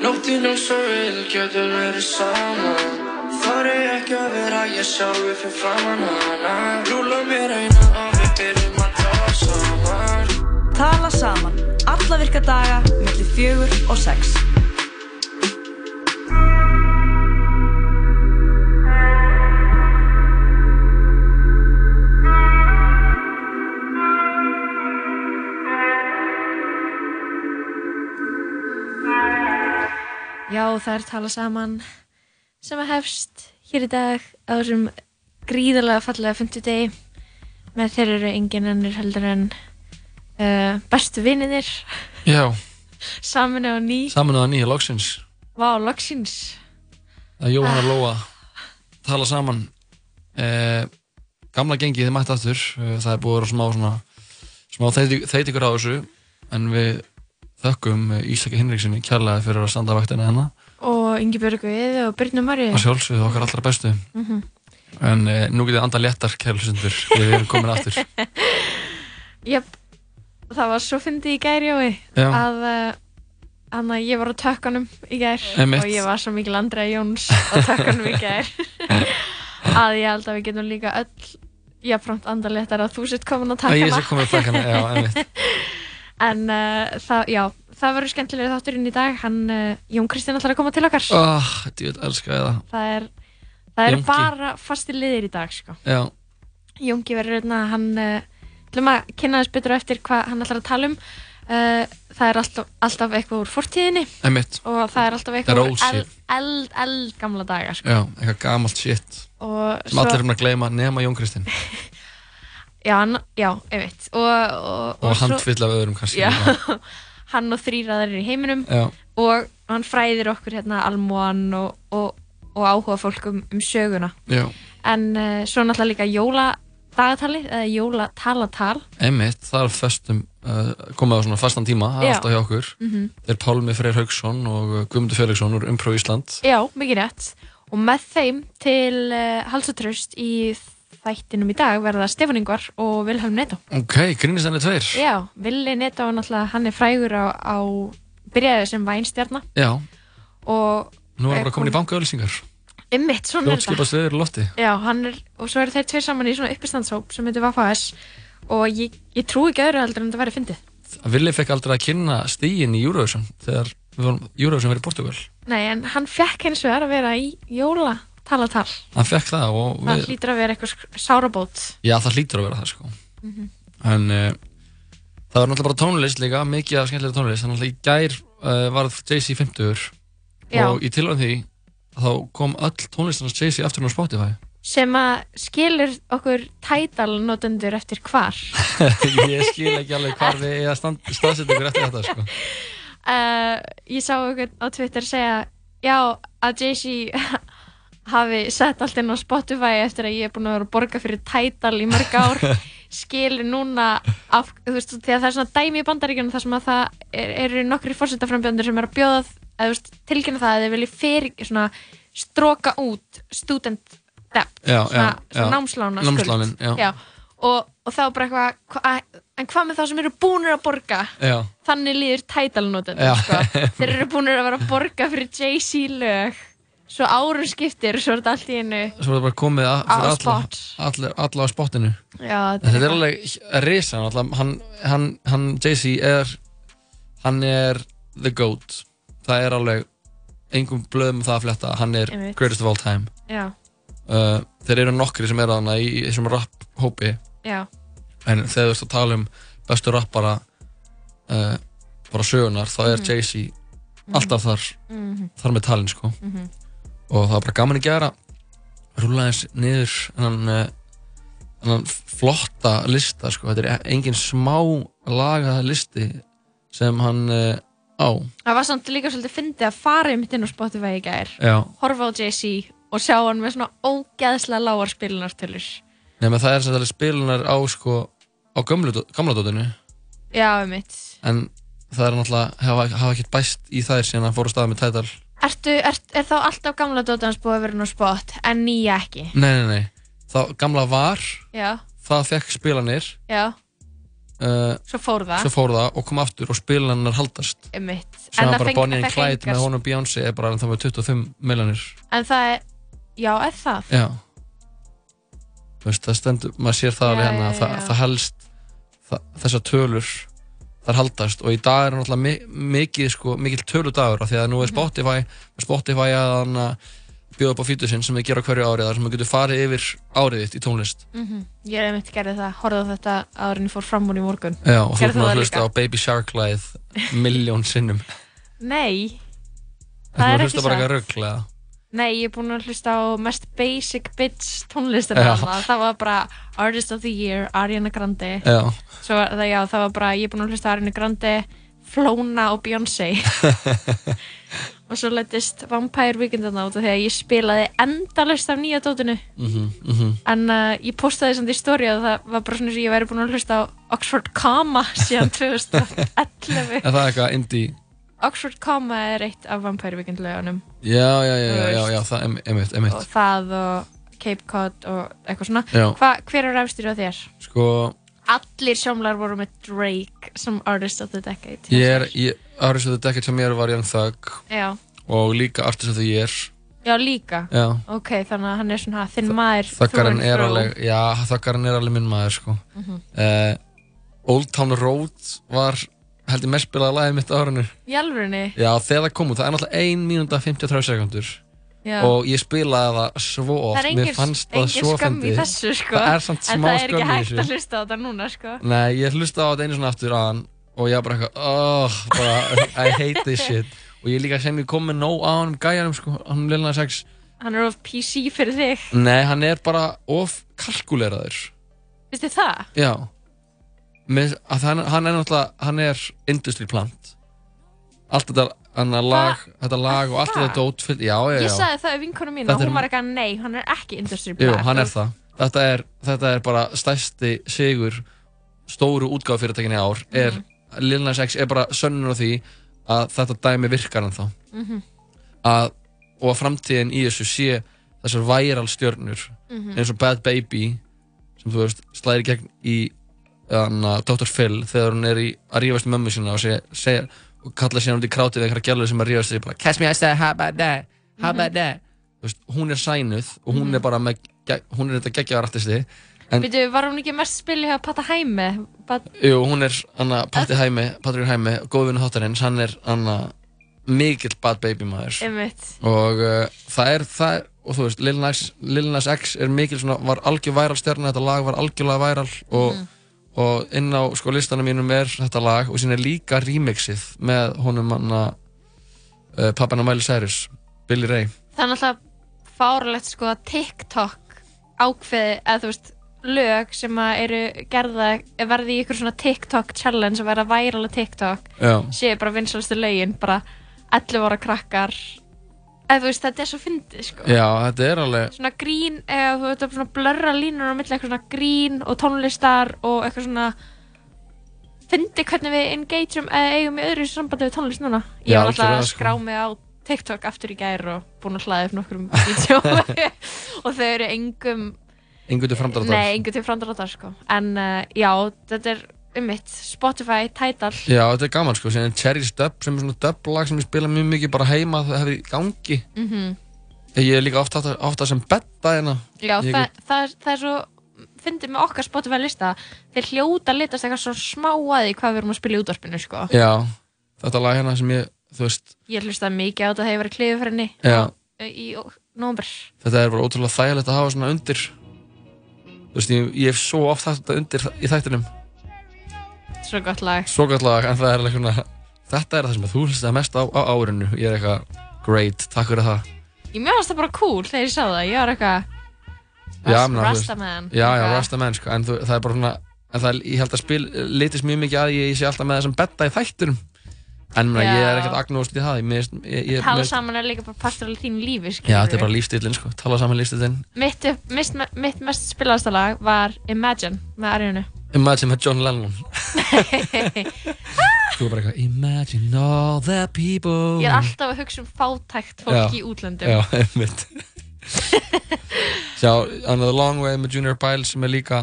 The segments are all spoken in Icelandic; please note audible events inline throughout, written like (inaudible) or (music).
Nóttinum svo vil getur verið saman Þar er ekki að vera ég sjálfi fyrir framann hana. Rúla mér eina og við byrjum að tala saman. Tala saman, alla virka daga, mellir fjögur og sex. Já, það er tala saman sem að hefst hér í dag á þessum gríðarlega fallega 50 degi með þeir eru engin ennir heldur en uh, bestu vinninir Já, saman á ný. Saminuða nýja loksins. Vá, loksins. Að Jóhanna Lóa tala saman. Eh, gamla gengið þið mætti aftur. Eh, það er búið að vera smá svona smá þeiti ykkur á þessu en við þökkum eh, Ísaki Hinrikssoni kærlega fyrir að standa vaktina hennar og Ingi Björguð og Byrnu Mari að sjálfsögðu okkar allra bestu. Mhm. en eh, nú getið anda léttar kærlusundur við erum komin aftur. (laughs) Jöp, það var svo fyndið í gær Jói Já. að Þannig að ég var á tökkanum í gær og ég var svo mikil Andrea Jóns á tökkanum í gær. (laughs) Að ég held að við getum líka öll jafnframt andarléttar að þú sett komin á að ég takkana komin á takkana, já, einmitt (laughs) en uh, það, já, það verður skemmtilega þátturinn í dag. Hann, uh, Jón Kristinn ætlar að koma til okkar. Oh, djúvel, elska ég það. Það er, það er Jónki. bara fasti liðir í dag sko. já, Jónki verður hérna hann uh, ætlum að kynna þess betur eftir hvað hann ætlar að tala um. Uh, það er alltaf, alltaf eitthvað úr fortíðinni. Einmitt. Og það er alltaf er eitthvað úr shit. eld, eld, eld gamla daga sko. já, eitthvað gamalt shit. Og sem allir erum að gleyma nema Jón Kristinn (laughs) já, hann, já, einmitt. Og, og, og handfyll af öðrum kannski já, (laughs) hann og þrýraðar í heiminum. Já, og hann fræðir okkur hérna almúan og, og, og áhuga fólk um, um söguna. Já, en uh, svo náttúrulega líka jóladagatalið eða jólatalatal. Einmitt, það er föstum uh, komið á svona fastan tíma, það er alltaf hjá okkur. Mhm. þeir Pálmi Freyr Haugsson og uh, Guðmundur Felixson úr Umpró Ísland. Já, mikið rétt. Og með þeim til uh, halsatröst í þættinum í dag verða Stefán Ingvar og Vilhelm Netto ok, grínistenni tveir. Já, Villi Netto hann er frægur á, á byrjaði sem vænstjarna. Já, og nú er er bara komin í bankaöðlýsingar ymmit, svona er þetta. hljótskipast viður í lofti Já, hann er, og svo eru þeir tveir saman í svona uppistandshóp sem heitir Vafas og ég, ég trú ekki öðru heldur en þetta væri fyndið. Vili fekk aldrei að kynna stígin í Eurovision þegar Eurovision verið í Portugal Nei, en hann fekk eins og að vera í jóla talatal. hann fekk það og Það við, hlýtur að vera eitthvað sárabót. já það hlýtur að vera það sko Mhm. en uh, það var náttúrulega bara tónlist líka mikið af skemmtilega tónlist þannig að í gær uh, varð Jay-Z 50 Já. og í tilvæðan því þá kom öll tónlistarnas Jay-Z aftur á Spotify Sem að skilur okkur tætal notendur eftir hvar. (laughs) ég skil ekki alveg hvar við eiga staðsetja ykkur eftir þetta sko Uh, (laughs) ég sá okkur á Twitter segja já, að Jay-Z hafi sett allt inn á Spotify eftir að ég er búin að vera að borga fyrir tætal í mörg ár (laughs) skilur núna af, veist, að það er svona dæmi í bandaríkjunum þar sem að það er, eru nokkri fórsetaframbjöndur sem er að bjóða að veist, tilkynna það að þið vilji fyrir svona stróka út student debt, Já, svona, já, svona námslána Námslánin, já. og, og þá bara eitthvað hva, en hvað með þá sem eru búinir að borga þannig líður Já. tætalnotendur sko. (laughs) þeir eru búin að vera að borga fyrir Jay-Z lög svo árum skiptir svo er þetta allt í einu svo er það bara komið að, Á fyrir alla, alla, á spottinu þetta er alveg risa náttúrulega. hann, hann, hann Jay-Z er hann er the goat. Það er alveg engum blöðum um það að fletta. Hann er Einmitt. greatest of all time. Uh, þeir eru nokkri sem eru þarna í, í þessum rap hópi. Já, en þegar þú ert að tala um bestu rappara uh, bara sögunar þá er Mhm. Jay-Z alltaf þar Mhm. þar með talin sko. Mhm. Og það var bara gaman að gera rúla eins niður hann, uh, hann flotta lista sko, þetta er engin smá lagaða listi sem hann uh, á. Það var samt líka svolítið fyndið að fara um inn á Spotify í gær horfa á Jay-Z og sjá hann með svona ógeðslega lágar spilunartölur. Nema það er er spilunar á sko á gamla dótinu. Já, um mitt en það er náttúrulega hafa, hafa ekkert bæst í þær síðan hann fór á staða með tætal Ertu, er, er þá alltaf gamla dótans búið að vera nú spot en nýja ekki? nei, nei, nei, þá gamla var Já, það fekk spilanir já, uh, Svo fór það svo fór það og kom aftur og spilan hennar haldast Einmitt. sem En það bara feng- Bonnie and það Clyde fengar- með honum Beyoncé er bara en það var 25 miljonir En það er, já, er það? já Þú veist, það stendur, maður sér það Já, alveg hérna já, að það, já. það helst það, þessar tölur þar haldast. Og í dag er náttúrulega mi mikið sko, mikill töludagur af því að nú Mhm. er Spotify Spotify að bjóða upp á fítusinn sem við gera hverju árið þar sem við getum farið yfir árið þitt í tónlist. Mm Ég er einmitt gerði það, horfði á þetta ég fór fram úr í morgun. Já, og þú það að hlusta á Baby Shark lagið (laughs) miljón sinnum. Nei, Það er er að ekki hlusta bara satt. eitthvað rugglega nei, ég er búin að hlusta á mest basic bitch þarna. Það var bara Artist of the Year, Ariana Grande. Já, Svo það, já, það var bara, ég er búin að hlusta á Ariana Grande Flóna og Beyoncé. (laughs) Og svo lettist Vampire Weekend þarna út því að ég spilaði endalist af nýja dótinu. Mhm, mhm. En uh, ég postaði samt í stóri að það var bara svona og ég væri búin að hlusta á Oxford Comma síðan (laughs) 2011 Er það eitthvað indie? Oxford Comma er eitt af Vampire Weekend lögunum. Já, já, já, já, já, það, em- emitt, emitt og það og Cape Cod og eitthvað svona. Hva, hver er ræfstýr á þér? Sko, Allir sjómlar voru með Drake sem Artist of the Decade. ég er, ég, Árið svo þetta sem ég er var Young Thug. Já, og líka Artist of the Year. Já líka. Já, Ok, þannig að hann er svona þinn maður and er alveg, já, Þuggarinn er alveg minn maður, sko. Mhm. uh, Old Town Road var held ég mest spilaða lagið mitt á árinu. Í alvörinni? Já, þegar það kom út, það er náttúrulega 1 mínúta 53 sekundur Já. og ég spilaði það svo Það oft er mér fannst það svo skömm í fyndið. þessu sko. Það er samt En smá það er skömm ekki í hægt þessu. að hlusta á þetta núna sko. Nei, ég hlusta á þetta einu svona aftur aðan og ég var bara eitthvað, oh, bara, I hate this shit. Og ég líka sem ég kom með nóg á hann gæjanum, sko, hann Lil Nas X Hann er of PC fyrir þig. Nei, hann er bara of kalkuleraður Vistu það? Já Með, að hann, hann er náttúrulega, hann er industry plant Allt þetta, lag, þetta lag og allt þetta dót fyrir, já, já, já Ég sagði það við vinkonu mín og hún var eitthvað nei, hann er ekki industry Jú, black hann er það Þetta er, þetta er bara stærsti sigur stóru útgáfafyrirtækinni í ár er, Mhm. Lil Nas X er bara sönnur á því að þetta dæmi virkar en þá Mhm. að, og að framtíðin í þessu sé þessar væral stjörnur Mhm. eins og Bad Baby sem þú veist slæðir gegn í Dr. Phil þegar hún er í að rífast með mömmu sína og, segja, segja, og kalla síðan út í krátið við einhverja gælur sem að rífast sig bara Catch me outside, how about that, how about that Þú veist, hún er sænuð og hún Mhm. er bara með hún er þetta geggjaðar artisti en Vitu, var hún ekki mest spil hjá Pata Hæmi? Pat... jú, hún er Anna, Patti Hæmi, Patrik Hæmi góðvinni þáttarins, hann er Anna, mikill Bad Baby maður og uh, það er það og þú veist, Lil Nas, Lil Nas X er mikil svona, var algjör væral stjarnar þetta lag var algjörlega væral og, Mhm. Og inn á sko listanum mínum er þetta lag og síðan er líka remixið með honum hann uh, pappana Miley Cyrus, Billy Ray Það er náttúrulega fáralegt sko að TikTok ákveði, eða þú veist, lög sem að eru gerða, verði í ykkur svona TikTok challenge og verða væral á TikTok Já. séu bara vinsalastu lögin, bara 11 ára krakkar þú veist, þetta er svo fyndið sko Já, þetta er alveg svona grín, eða þú veist, svona blörra línur á milli eitthvað svona grín og tónlistar og eitthvað svona fyndi hvernig við engageum eða eigum í öðru sambandi við tónlist núna ég var alltaf að sko. skrá mig á TikTok aftur í gær og búin að hlaða upp nokkrum vídeo (laughs) og þau eru engum Engu til framdráttar. nei, engum til framdráttar sko en uh, já, þetta er um mitt Spotify, Tidal. Já, þetta er gaman sko, er Cherry's Dub sem er svona dub-lag sem ég spila mjög mikið bara heima það hefur í gangi. Mm Ég er líka oft átt að sem betta hérna. Já, Ég það, það, er- það er svo fyndið með okkar Spotify lista. Þeir hljóta litast eitthvað svo smá að því hvað við erum að spila í útvarpinu sko. Já, þetta lag hérna sem ég, þú veist ég hlustaði mikið á þetta þegar ég var í klifurferinni Já, í nómber þetta er bara ótrúlega þægilegt að hafa svona undir. Þú veist, ég, ég hef svo oft þetta undir í þættinum svo gott lag. Svo gott lag, en það er alveg svona Þetta er það sem þú hlustaði mest á, á árinu. Ég er eitthvað, great, takk fyrir það. Ég mjög það bara cool þegar ég sá það. Ég var eitthvað Rastaman Já, já. Rastaman, sko, en þú, það er bara svona En það ég held að spil litist mjög mikið að ég, ég sé alltaf með þessum betta í þættinum. En meina, ég er ekkert agnóst í það. Tala saman er líka bara partur af þínu lífi Já, þetta er bara lífstílinn, sko, tala saman lífstílinn mitt, mitt, mitt mest spilaðasta lag var Imagine með Arjunu Imagine með John Lennon. (laughs) Þú er bara eitthvað Imagine all the people. Ég er alltaf að hugsa um fátækt fólk í útlöndum. Já, (laughs) einmitt. Sjá, Another Long Way með Junior Biles sem er líka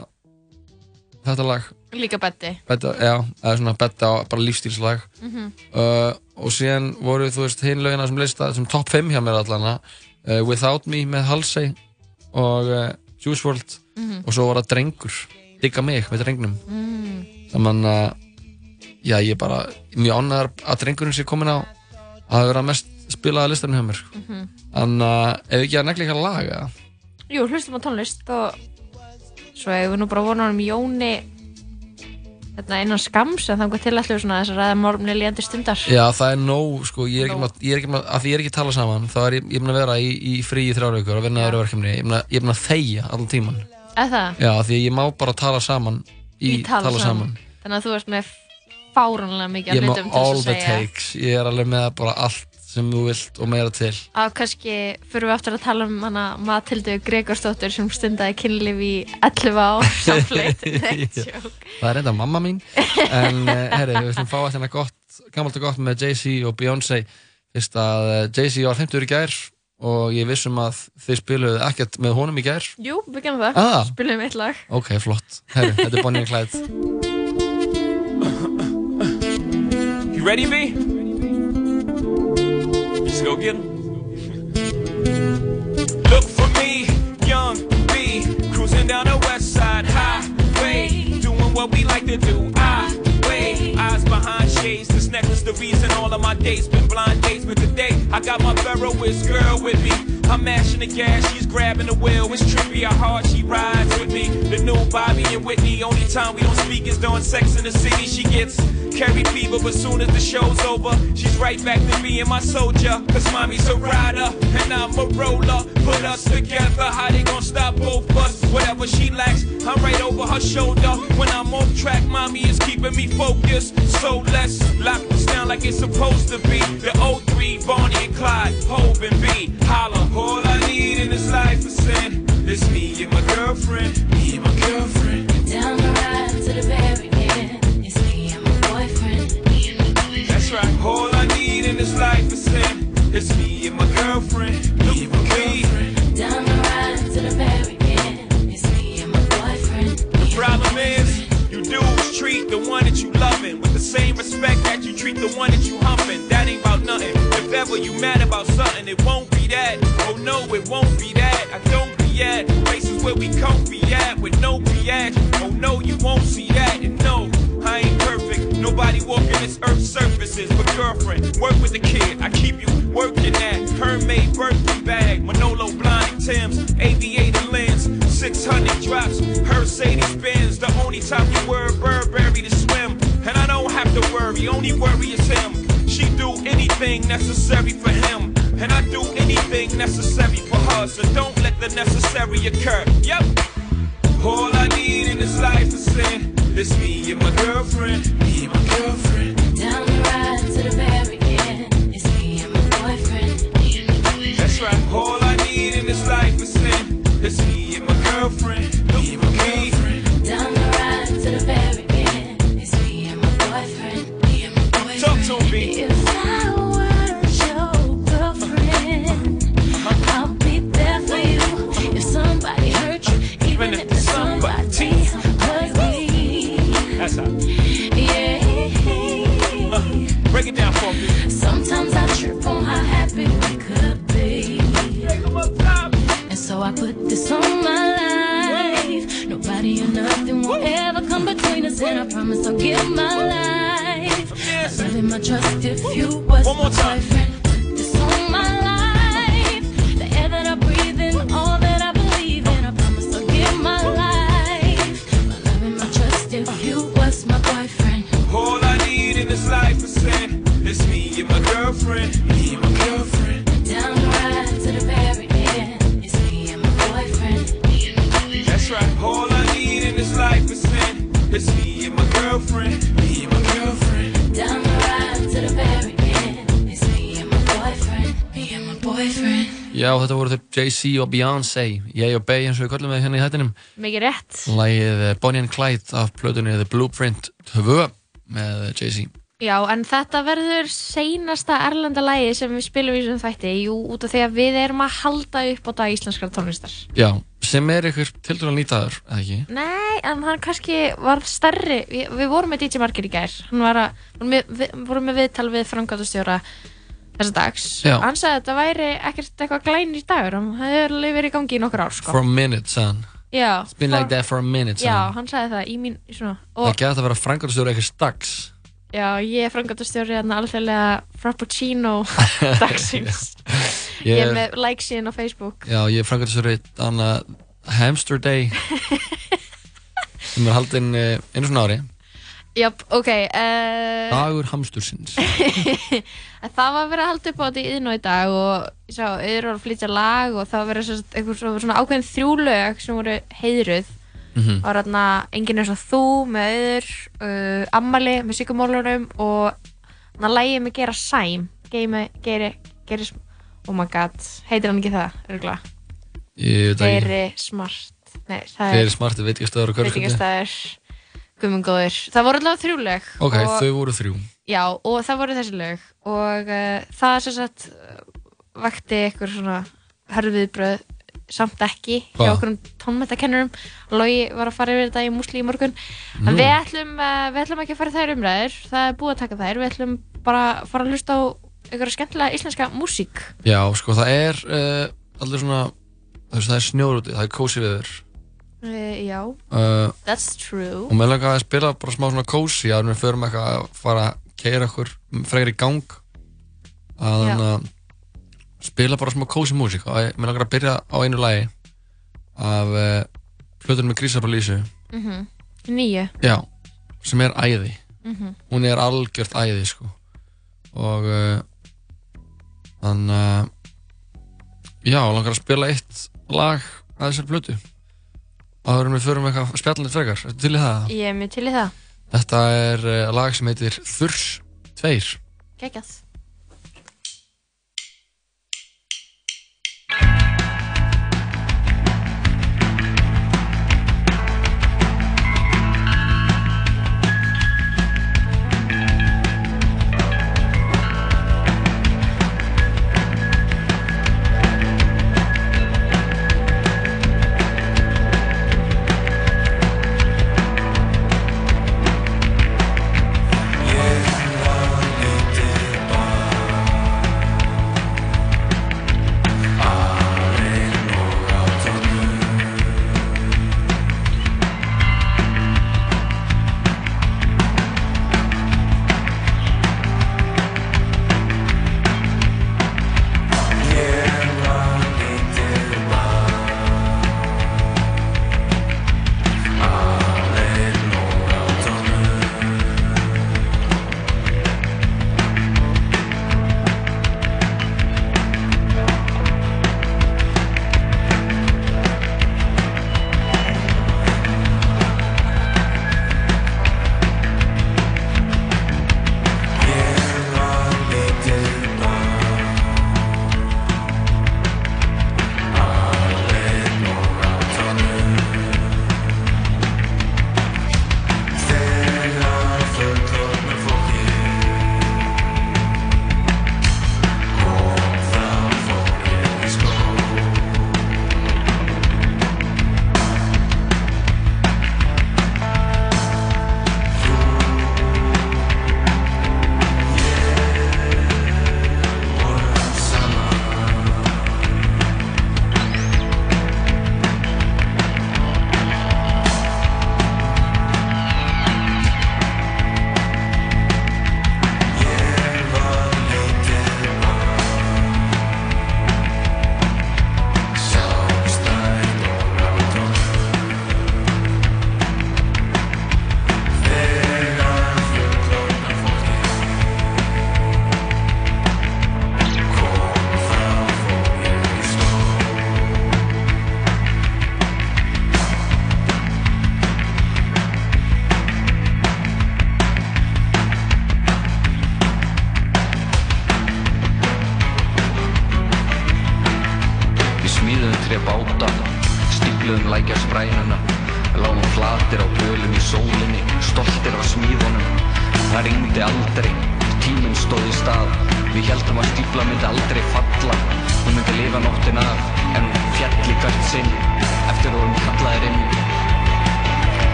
þetta lag. Líka betti. já, eða svona betta á bara lífstílslag. Uh, og síðan voru þú veist hinn lögina sem lista sem top 5 hjá mér allan uh, Without Me með Halsey og uh, Juice WRLD og svo var það Drengur Digga mig með Drengnum Mm. þannig að já, ég er bara mjög ánægðar að Drengurinn sé komin á að vera mest spilaða listarinn hjá mér Mhm. þannig að ef ekki að negli eitthvað laga Jú, hlustum á tónlist og svo hefur við nú bara vonað um Jóni hérna innan skams en þannig til allir svona þess að ræða málumni líðandi stundar. Já, það er nóg, sko, ég er ekki með, ég er ekki með, að því ég er ekki að tala saman, þá er ég, ég með að vera í, í frí í þrjára ykkur og vinna öðru verkefni, ég er með að, ég með að þegja allan tíman. Eða? Já, því ég má bara tala saman í, tala, saman. Þannig að þú ert með fáránlega mikið Ég að hlutum til all þess að the segja. takes, ég er alveg með bara allt sem þú vilt og meira til. Að kannski fyrir við aftur að tala um hana Matildu Gregorsdóttur sem stundaði kynlíf í 11 ár (laughs) samfleitt. Nei, (laughs) Já. tjók. Það er enda mamma mín, en uh, herri, við að fá þetta gott, gammalt og gott með Jay-Z og Beyoncé, fyrst að uh, Jay-Z var 50 í gær og ég vissum að þið spiluðu ekkert með honum í gær. Jú, við gerum það. Ah. Spilum eitt lag. Ok, flott. Herri, þetta er Bonnie and Clyde. You ready, B? Let's go get 'em. Look for me, young B, cruising down the west side highway, doing what we like to do. I way eyes behind shades. The reason all of my dates been blind dates. But today, I got my Ferroist girl with me. I'm mashing the gas, she's grabbing the wheel. It's trippy how hard she rides with me. The new Bobby and Whitney. Only time we don't speak is during sex in the city. She gets carry fever, but soon as the show's over, she's right back to being my soldier. Cause mommy's a rider and I'm a roller. Put us together, how they gonna stop both us? Whatever she lacks, I'm right over her shoulder. When I'm off track, mommy is keeping me focused. So let's lock this down like it's supposed to be. The 03, Bonnie and Clyde, Hove and B. Holla, all I need in this life is sin. It's me and my girlfriend, me and my girlfriend. Down the ride to the end. It's me and my boyfriend. Me and my boyfriend. That's right. All I need in this life is sin. It's me and my girlfriend. Me and my girlfriend. Down the ride to the end. It's me and my boyfriend. The problem is, you dudes treat the one that you loving with the same respect that you treat the one that you humping. If ever you mad about something, it won't be that. Oh no, it won't be that. I don't be at places where we comfy at with no BS. Oh no, you won't see that. And no, I ain't perfect. Nobody walking this earth's surfaces. But girlfriend, work with the kid. I keep you working at Hermade birthday bag, Manolo blind Tim's, aviator lens, 600 drops, Mercedes Benz. The only time you wear Burberry to swim, and I don't have to worry. Only worry is him. She do anything necessary for him, and I do anything necessary for her. So don't let the necessary occur. Yep. All I need in this life is sin. It's me and my girlfriend. Me and my girlfriend. Down the ride to the very end. It's me and my boyfriend. Me and my boyfriend. That's right. All I need in this life is sin. It's me and my girlfriend. To me. If I weren't your girlfriend, I'll be there for you. If somebody hurt you, even if it's somebody ugly. That's how. Yeah. Break it down for me. Sometimes I trip on how happy we could be. Take 'em up top. And so I put this on my life. Nobody or nothing will ever come between us. And I promise I'll give my life. My and my trust if you was One more my time. boyfriend. Put this on my life. Já, þetta voru þau Jay-Z og Beyoncé, ég og Bey eins og við kallum við hérna í hættinum. Mikið rétt. Lægið eh, Bonnie and Clyde af plötunni The Blueprint 2 með Jay-Z. Já, en þetta verður seinasta erlenda lægi sem við spilum í þessum þætti, jú, út af því að við erum að halda upp á dag íslenskar tónlistar. Já, sem er ykkur tildur að nýtaður, eða ekki? Nei, en hann kannski var stærri Við, við vorum með DJ Markir í gær Hann var að, við, vorum með viðtal við framkvæmdastjóra þessa dags Já. Hann sagði að þetta væri ekkert eitthvað glænir dagur Hann hefði alveg verið í gangi í nokkur ár sko. For a minute, hann. Já, It's been like that for a minute, Já, sagði hann. sagði það í mín svona, Það og, gæti að vera frangatastjóri eitthvað stags. Já, ég er framkvæmdastjóri hérna alþjóðlega Frappuccino (laughs) dagsins Ég er með like síðan á Facebook Já, ég er frangatastjóri anna Hamster Day (laughs) sem er haldinn uh, einu svona ári. Jáp, ok uh, Dagur hamstursins. (laughs) Það var verið að halda upp á þetta í yðn og í dag og ég sá auður var að flytja lag og það var verið einhver svona, ákveðin þrjú lög sem voru heiðruð Mhm. það var þarna enginn eins og þú með auður uh, Ammali með sykumólunum og þarna lægið með Gera Sæm Geiri, Geiri, Geiri oh my god, heitir hann ekki það örgulega, Ég veit ekki. Geiri Smart nei, það er smart, veitingastæður og kvörsköldi. Veitingastæður gummungóður, það voru allavega þrjú lög Ok, og, þau voru þrjú. Já, og það voru þessi lög og uh, það sem sagt uh, vakti eitthvað svona hörfiðbröð samt ekki hjá Hvað? okkur tónmetakennurum Logi var að fara yfir þetta í músli í morgun en við ætlum, uh, við ætlum ekki að fara þær umræður það er búið að taka þær, við ætlum bara að fara að hlusta á einhverja skemmtilega íslenska músík Já, sko, það er uh, allir svona, það er snjór úti, það er kósi viður. Uh, Já, Uh, that's true. og mér langar að spila bara smá svona kósi að við förum eitthvað að fara að keira okkur frekar í gang. Þannig að spila bara smá kósi músík. Og mér langar að byrja á einu lagi af uh, hlutunum með Grísabra Lísu. Mm Nýju. Já, sem er æði. Mhm. hún er algjört æði sko. Og þannig að já, langar að spila eitt lag að þessari plötu áður en við förum eitthvað spjallandi frekar, til í það? Ég er mjög til í það, Þetta er uh, lag sem heitir Þurs 2 geggjað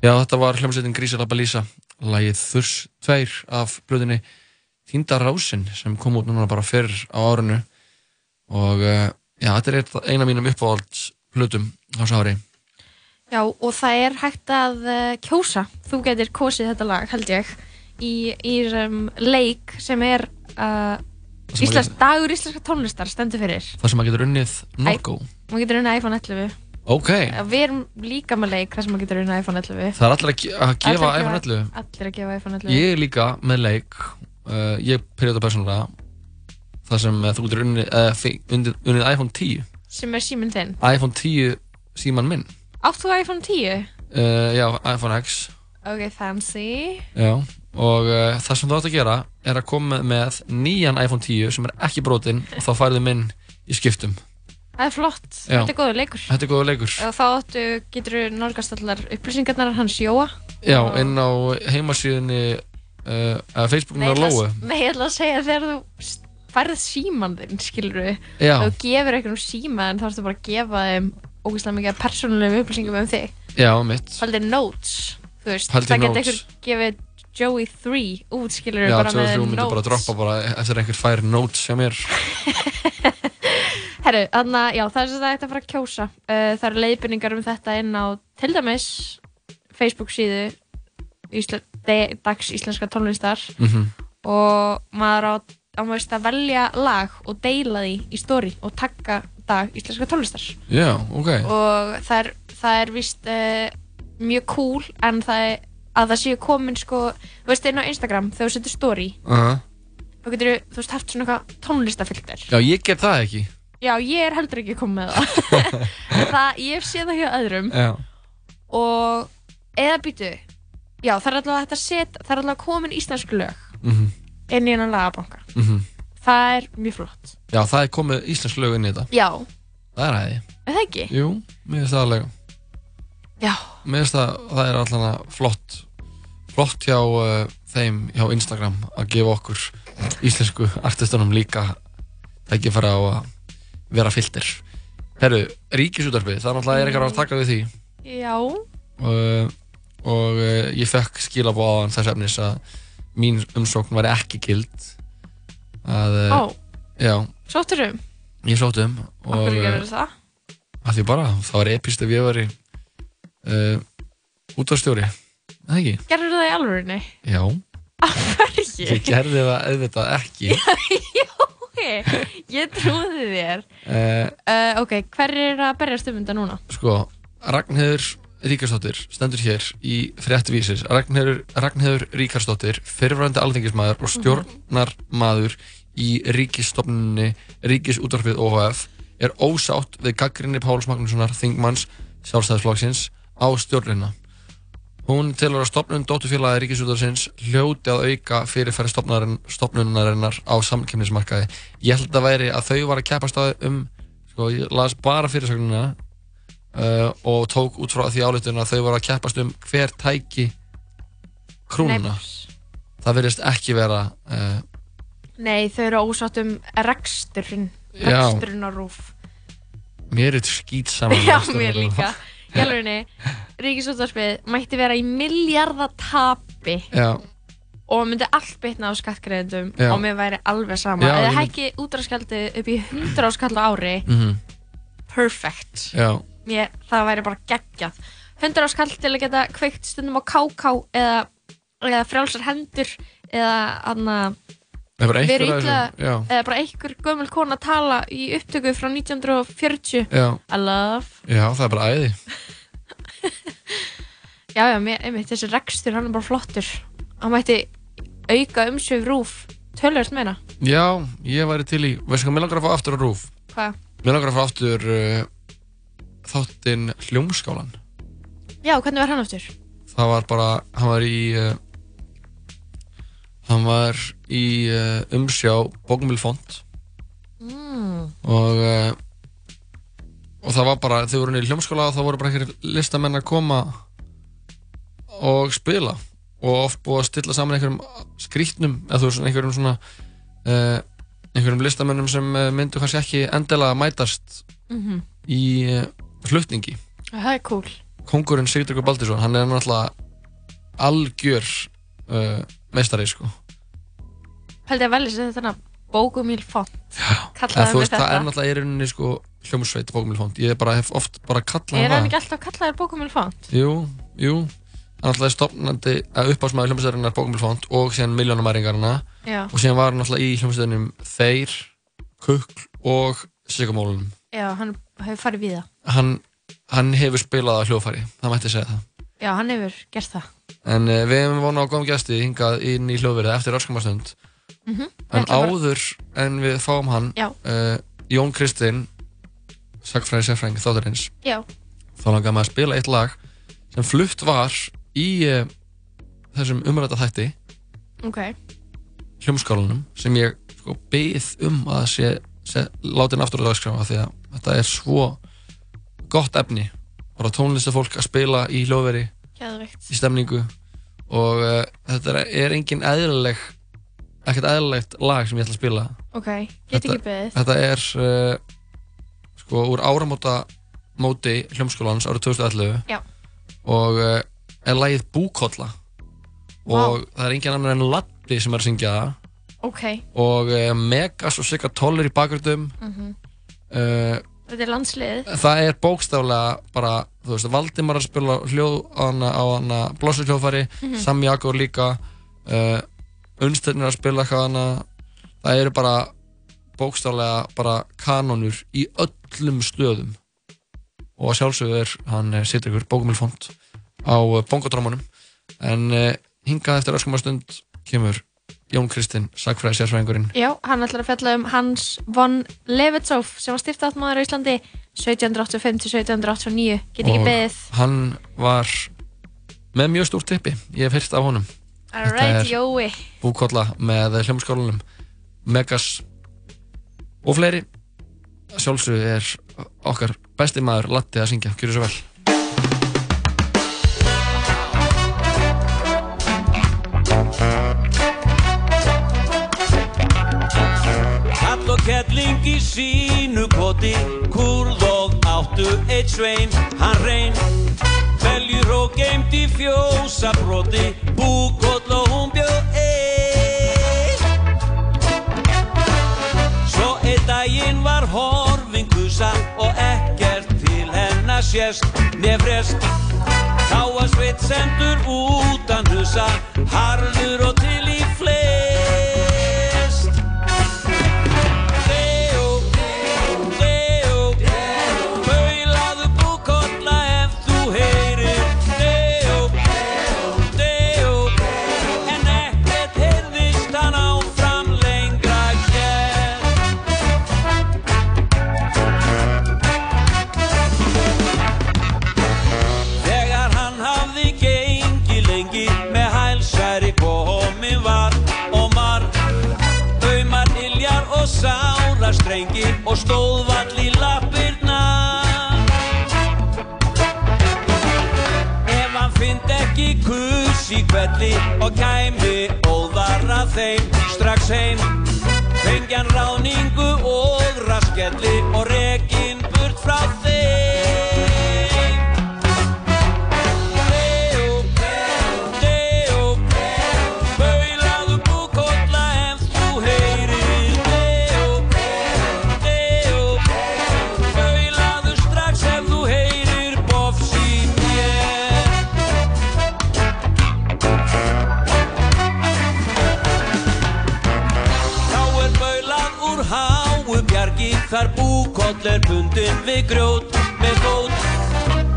Já, þetta var hljómsveitin Grísala Balísa, lagið Þurs 2 af blöðinni Týnda Rásin sem kom út núna bara fyrr á árinu og uh, já, þetta er eitt- ein af mínum uppáhalds blöðum á þessu ári. Já, og það er hægt að uh, kjósa. Þú getur kosið þetta lag, held ég, í, í um, leik sem er uh, sem Íslands, maður dagur íslenska tónlistar stendur fyrir. Það sem maður getur unnið Norgo. Maður getur unnið iPhone 11. Ok, Já, Við erum líka með leik þar sem maður getur unnið iPhone 11. það er allir að, að gefa Allir að iPhone 11. Allir að gefa iPhone 11. Ég er líka með leik, uh, ég byrjaði þetta persónulega, það sem uh, þú getur unnið, uh, unnið, unnið iPhone 10. Sem er síminn þinn. iPhone 10 síman minn. Átt þú iPhone 10? Uh, já, iPhone X. Ok, fancy. Já, og uh, það sem þú átt að gera er að koma með nýjan iPhone 10 sem er ekki brotinn og þá færðu minn í skiptum. Það er flott. Já. Þetta er góður leikur. Þetta er góða leikur. Og þá áttu, getur þú nálgast allar upplýsingarnar hans Jóa. Já, inn á heimasíðinni, uh, eða Facebookinu á ég ætla Lóu. að- Nei, ég ætla að segja þegar þú færð síman þinn, skilur við. Já. Þú gefur einhvern síma en þá ertu bara að gefa þeim ógeðslega mikið persónulegum upplýsingum um þig. Já, mitt. Haldir notes, þú veist. Það notes. getur einhver gefið Joey 3 út, skilur við, Já, bara 2 og með 3 myndi notes. bara droppa bara eftir einhver fær notes hjá mér. (laughs) Herru, þannig að, já, það er sem það ætti að fara að kjósa. Uh, það eru leiðbyrningar um þetta inn á, til dæmis, Facebook síðu Ísla, Dags Íslenska tónlistar Mhm. og maður á, að velja lag og deila því í story og tagga Dag Íslenska tónlistar. Já, ok. Og það er, það er vist uh, mjög cool en það er að það séu komin sko, þú veist, inn á Instagram þegar þú setur story, Uh þá getur þú veist, haft svona eitthvað tónlistafilter. Já, ég ger það ekki. Já, ég er heldur ekki komið með það. (laughs) Það ég séð það hjá öðrum Já. og eða býtu já, það er alltaf að setja það er alltaf komin íslensku lög Mhm. inn í hennan lagabanka Mhm. það er mjög flott Já, það er komið íslensk lög inn í þetta. já, Það er æði. er það ekki? Jú, mér finnst það alveg. Já. Mér finnst það, það er allan flott, flott hjá uh, þeim hjá Instagram að gefa okkur íslensku artistunum líka tækifæra á að vera filter. Herru, ríkisútarfið, það náttúrulega er eitthvað að taka við því. Já, og, og uh, ég fekk skilabóð á hann þess efnis að mín umsókn væri ekki gild. Að, uh, ó, já, sóttur um? Ég sótt um og Okkur uh, gerur það? að því bara, það var epist ef ég væri uh, útvarstjóri eða ekki? Gerur það í alvörinni? Já, Hverju? ég gerði það auðvitað ekki. (laughs) Ok, ég trúði þér. Uh, uh, Ok, hver er að berjast um þetta núna? Sko, Ragnhildur Ríkarsdóttir stendur hér í fréttvísis. Ragnhildur Ríkarsdóttir fyrirvændi alþingismæður og stjórnarmaður í ríkisstofnunni Ríkisútvarfið OHF er ósátt við gaggrinni Páls Magnússonar þingmanns sjálfstæðisflokksins á stjórnina Hún telur að stopnun dótturfélagi Ríkisútvarfsins hljóti að auka fyrirfæri stopnunarinnar á samkemnismarkaði. Ég held að væri að þau var að keppast á um, sko, ég las bara fyrirsögnuna uh, og tók út frá því álitun að þau var að keppast um hver tæki krúnuna. Það verðist ekki vera, uh, Nei, þau eru ósátt um reksturinn. Reksturinn á rúf mér er skýt saman. (laughs) Já, mér líka Í alvörinni, Ríkisútvarpið mætti vera í miljardatapi Já, og myndi allt bitna á skattgreðendum og mér væri alveg sama. Já, eða ég mynd- hækki útráskjaldi upp í 100 áskall á ári. Mhm, perfect. Já, mér, það væri bara geggjað. 100 áskall til að geta kveikt stundum á KK eða, eða frjálsar hendur eða anna, það bara Verið já, eða bara einhver gömul kona að tala í upptöku frá 1940 já, I love já, það er bara æði. (laughs) já já, mér, einmitt, þessi rekstur hann er bara flottur hann mætti auka umsvið rúf tölvöld meina Já, ég væri til í, veistu hvað, mér langar að fá aftur á rúf. hvað? Mér langar að fá aftur uh, þáttinn Hljómskálan. já, hvernig var hann aftur? Það var bara, hann var í uh, hann var í uh, umsjá Bókumilfont. Mm. og uh, og það var bara, þegar við vorum í hljómskóla þá voru bara einhverjir listamenn að koma og spila. Og oft búið að stilla saman einhverjum skrítnum, eða þú veist, einhverjum svona uh, einhverjum listamennum sem myndu kannski ekki endilega mætast Mm í uh, flutningi. Það er cool. Kongurinn Sigurður Baldursson, hann er náttúrulega algjör meistari sko. Ég að velja sér þetta nafn Bókumíl font En kallaði þú mig veist, það er þetta náttúrulega í rauninni sko, hljómsveit Bókumilfond, ég bara hef oft bara kallað er hann ekki alltaf kallaður Bókumíl font? Jú, jú, hann náttúrulega er stopnandi að uppásmaður hljómsveitarinnar Bókumilfond og síðan miljónamæringarna og síðan var hann náttúrulega í hljómsveitinum Þeir, Kukl og Sigurmólunum. já, hann hefur farið við það Hann, hann hefur spilað á hljófari, það mætti segja það. já, hann hefur gert það. En uh, við hefum vonað á góðum gæsti hingað inn í hljóðverið eftir öskamastund. Mhm. En áður en við fáum hann, uh, Jón Kristinn, sagfræði sérfræng þáttarins, já, þá langar maður að spila eitt lag sem flutt var í uh, þessum umræta þætti, ok hljómskálunum, sem ég sko, byð um að sé, sé látin aftur á dagskráfa því að þetta er svo gott efni. Bara tónlistafólk að spila í geðveikt í stemningu og uh, þetta er engin eðlileg ekkert eðlilegt lag sem ég ætla að spila. Ok, get ekki beðið. þetta er uh, sko úr áramóta móti hljómskólans árið 2011 Já. og uh, er lagið Búkolla. Og það er engin annar en Latti sem er að syngja það. Ok, og uh, Megas og Sigga Toller í bakgröndum Mhm. uh, þetta er landsliðið. það er bókstaflega bara, þú veist, Valdimar að spila hljóð á hana, á hana blossu hljóðfæri, Mhm. Sam Jakob líka uh, Unnstennir að spila hana, það eru bara bókstaflega bara kanonur í öllum stöðum og að sjálfsögðu er hann eh, situr ykkur bókumilfond á uh, bongodrómanum en uh, hingað eftir öskumar stund kemur Jón Kristinn, sagfræði sérfræðingurinn. Já, hann ætlar að fjalla um Hans von Levitsov sem var stiftáttmaður á Íslandi 1785 til 1789 get ekki beðið hann var með mjög stórt tippi, ég hef heyrt af honum Alright, jói. Búkolla með hljómskólanum. Megas og fleiri. Sjálfsög er okkar besti maður Latti að syngja, kjúri svo vel. Hall og kettling í sínu koti Kurð og áttu eitt svein. Hann reyn Veljur og geimt í fjósa broti Búk sést Nefrest Þá var sveit sendur utan husa Harður og kvelli og kæmi óðara þeim strax heim. Fengjan ráningu og raskelli og er bundin við grjót með fót.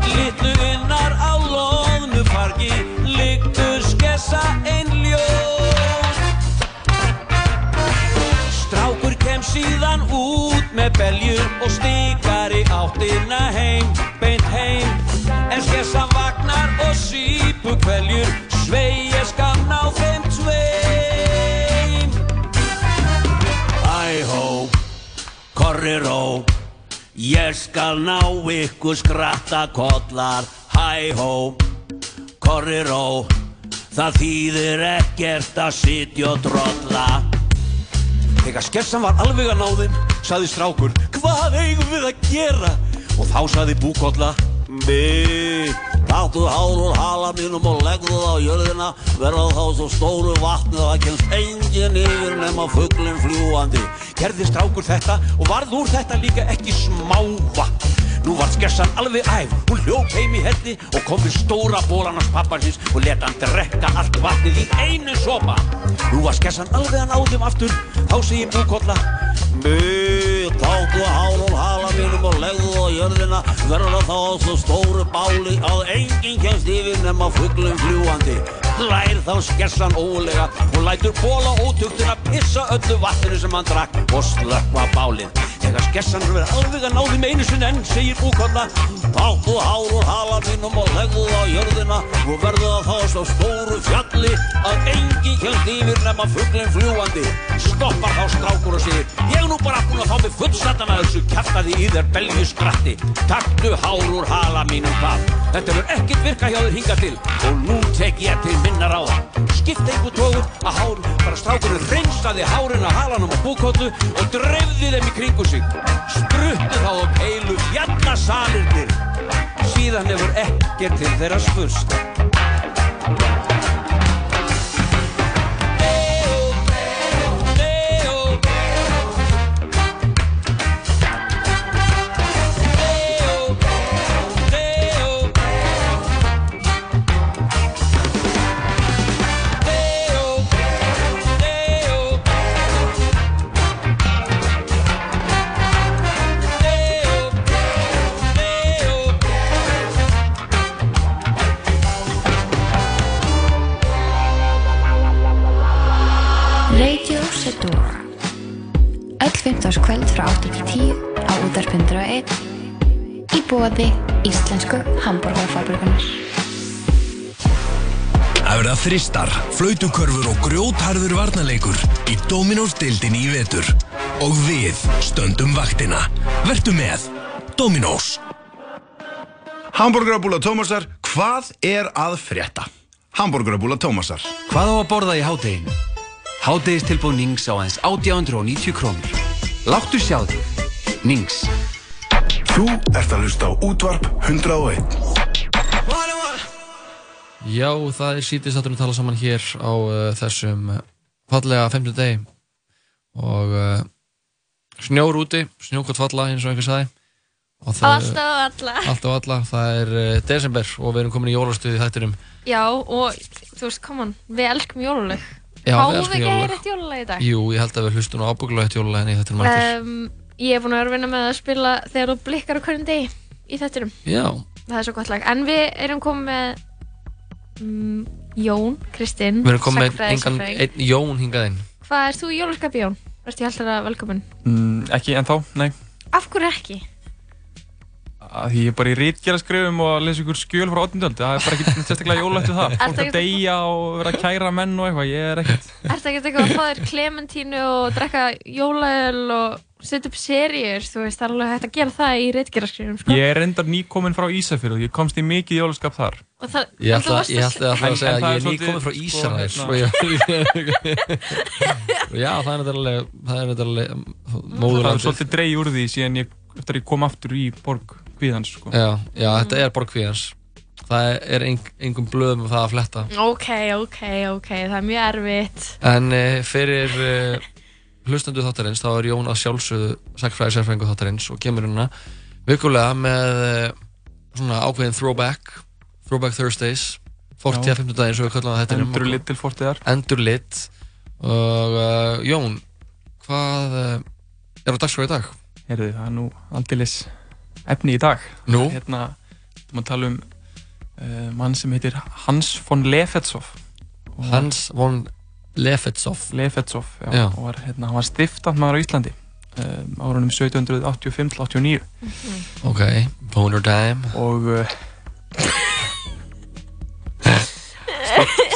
Littlu innar á loðnu fargi Liggur skessa ein ljót. Strákur kem síðan út með beljur og stíkar í áttina heim, beint heim. En skessa vagnar og sípu kveljur, svei ég skal ná þeim tveim. Æ-hó, korri ró, ég skal ná ykkur skratta kollar Hæ-hó, korri ró, það þýðir ekkert að sitja og drolla Þegar skessan var alveg að náðin, saði strákur, hvað eigum við að gera? Og þá saði búkolla, mi, taktu hár úr hala mínum og legðu það á jörðina, verða þá svo stóru vatni að það kemst engin yfir nema fugglinn fljúandi. Gerði strákur þetta og varð úr þetta líka ekki smáva. Nú var skessan alveg æf, hún hljóp heim í helli og kom við stóra bólan hans pappansins og leta hann drekka allt vatnið í einu sopa. Nú var skessan alveg að náðum aftur, þá segir búkolla Mö, tátu hár og hala mínum og legðu á jörðina verða þá á svo stóru báli að enginn kemst yfir nema fugglum fljúandi. Lær þá skessan ólega og lætur bóla ótugtina pissa öllu vatninu sem hann drakk og slökkva bálið. Þegar skessan er verið alveg að náði með einu sinni enn, segir búkolla Tátu hár og hala mínum og legðu á jörðina og verðu það þá á svo stóru fjalli að enginn kemst yfir nema fugglinn fljúandi. Stoppar þá strákur og segir Ég er nú bara búinn að fá mig fullsatan að þessu kjaftaði í þér belju skratti. Taktu hár úr hala mínum hvað Þetta verður ekkert virka hjá þér hinga til. Og nú tek ég til minna ráða. Skipta einhver tóður að hár bara strákurinn reynsaði hárin að halanum á búkollu og dreifði þeim í kringu sig. Spruttu þá upp heilu fjallasalirnir. Síðan hefur ekkert til þeirra spurst bóði íslensku hambúrgarfabrikunar Það verða þristar, flautukörfur og grjótharður varnarleikur í Dominós deildinni í vetur. Og við stöndum vaktina. Vertu með. Dominós. Hamburgerabúla Tómasar, hvað er að frétta? Hamburgerabúla Tómasar. Hvað á að borða í hádeginu? Hádegistilbúð Nings á aðeins 890 krónur. Láttu sjá þig. Nings. Þú ert að hlusta á útvarp 101. Já, það er sítið satturinn að tala saman hér á uh, þessum uh, fallega 50 degi og uh, snjór úti, snjókvæmt falla eins og einhver sagði og það- Allt og alla. Allt og alla, það er uh, desember og við erum komin í jólastuði í þættinum Já, og þú veist, come on, við elskum jóluleg. Já, við ekki að heyra eitt jóluleg í dag? Jú, ég held að við hlustum á ábygglega jólalegin í þættinum mættir Um, ég er búin að vera að vinna með að spila þegar þú blikkar á hverjum degi í þettinum. Já, Það er svo gott lag. En við erum komið með mm, Jón, Kristinn, við erum komin með engan, einn Jón hingað inn Hvað er þú í jólaskapi, Jón? Verður ég alltaf að velkomin? Mm, ekki ennþá, nei. Af hverju ekki? Að Því ég er bara í rítgerða skrifum og að lesa ykkur skjöl frá 18. öld. Það er bara ekkert sérstaklega jólætt við það. Fólk að ekkert- deyja og vera að kæra menn og eitthvað. Ég er ekkert. Ertu ekki eitthvað að fá þér klementínu og drekka jólaöl og setja upp seríur? Þú veist, það er alveg hægt að gera það í reitgeraskrifum, sko. Ég er reyndar nýkominn frá Ísafjörðu. Ég komst í mikið jólaskap þar. Og það, Ég ætla, ætla, ætla að En- segja að það ég er er nýkominn frá sko, Ísrael hérna- og ég- og já, það er náttúrulega það er náttúrulega Það er móðurlandið svolítið dreig úr því síðan ég, eftir að ég kom aftur í borg Kvíðans, sko. Já, já, þetta er Borgfíðans það er eng, engum blöðum um það að fletta Ok, ok, ok, það er mjög erfitt. en uh, fyrir uh, hlustandu þáttarins þá er Jón að sjálfsögðu sagfræði sérfræðingu þáttarins og kemur hérna vikulega með uh, svona ákveðin throwback throwback Thursdays 40 Já. að 50 daginn svo við kallum það þetta Endurlit til fortiðar. Endurlit og uh, Jón hvað uh, er á dagskrá í dag? Heyrðu, það er nú aldilis efni í dag. Nú? Hérna, þú maður tala um uh, mann sem heitir Hans von Lefetsov. Hans von Lefetsov Lefetsov, já, Já. og var, hérna, hann var stiftandmaður á Íslandi um, árunum 1785-89 ok, boner time og uh,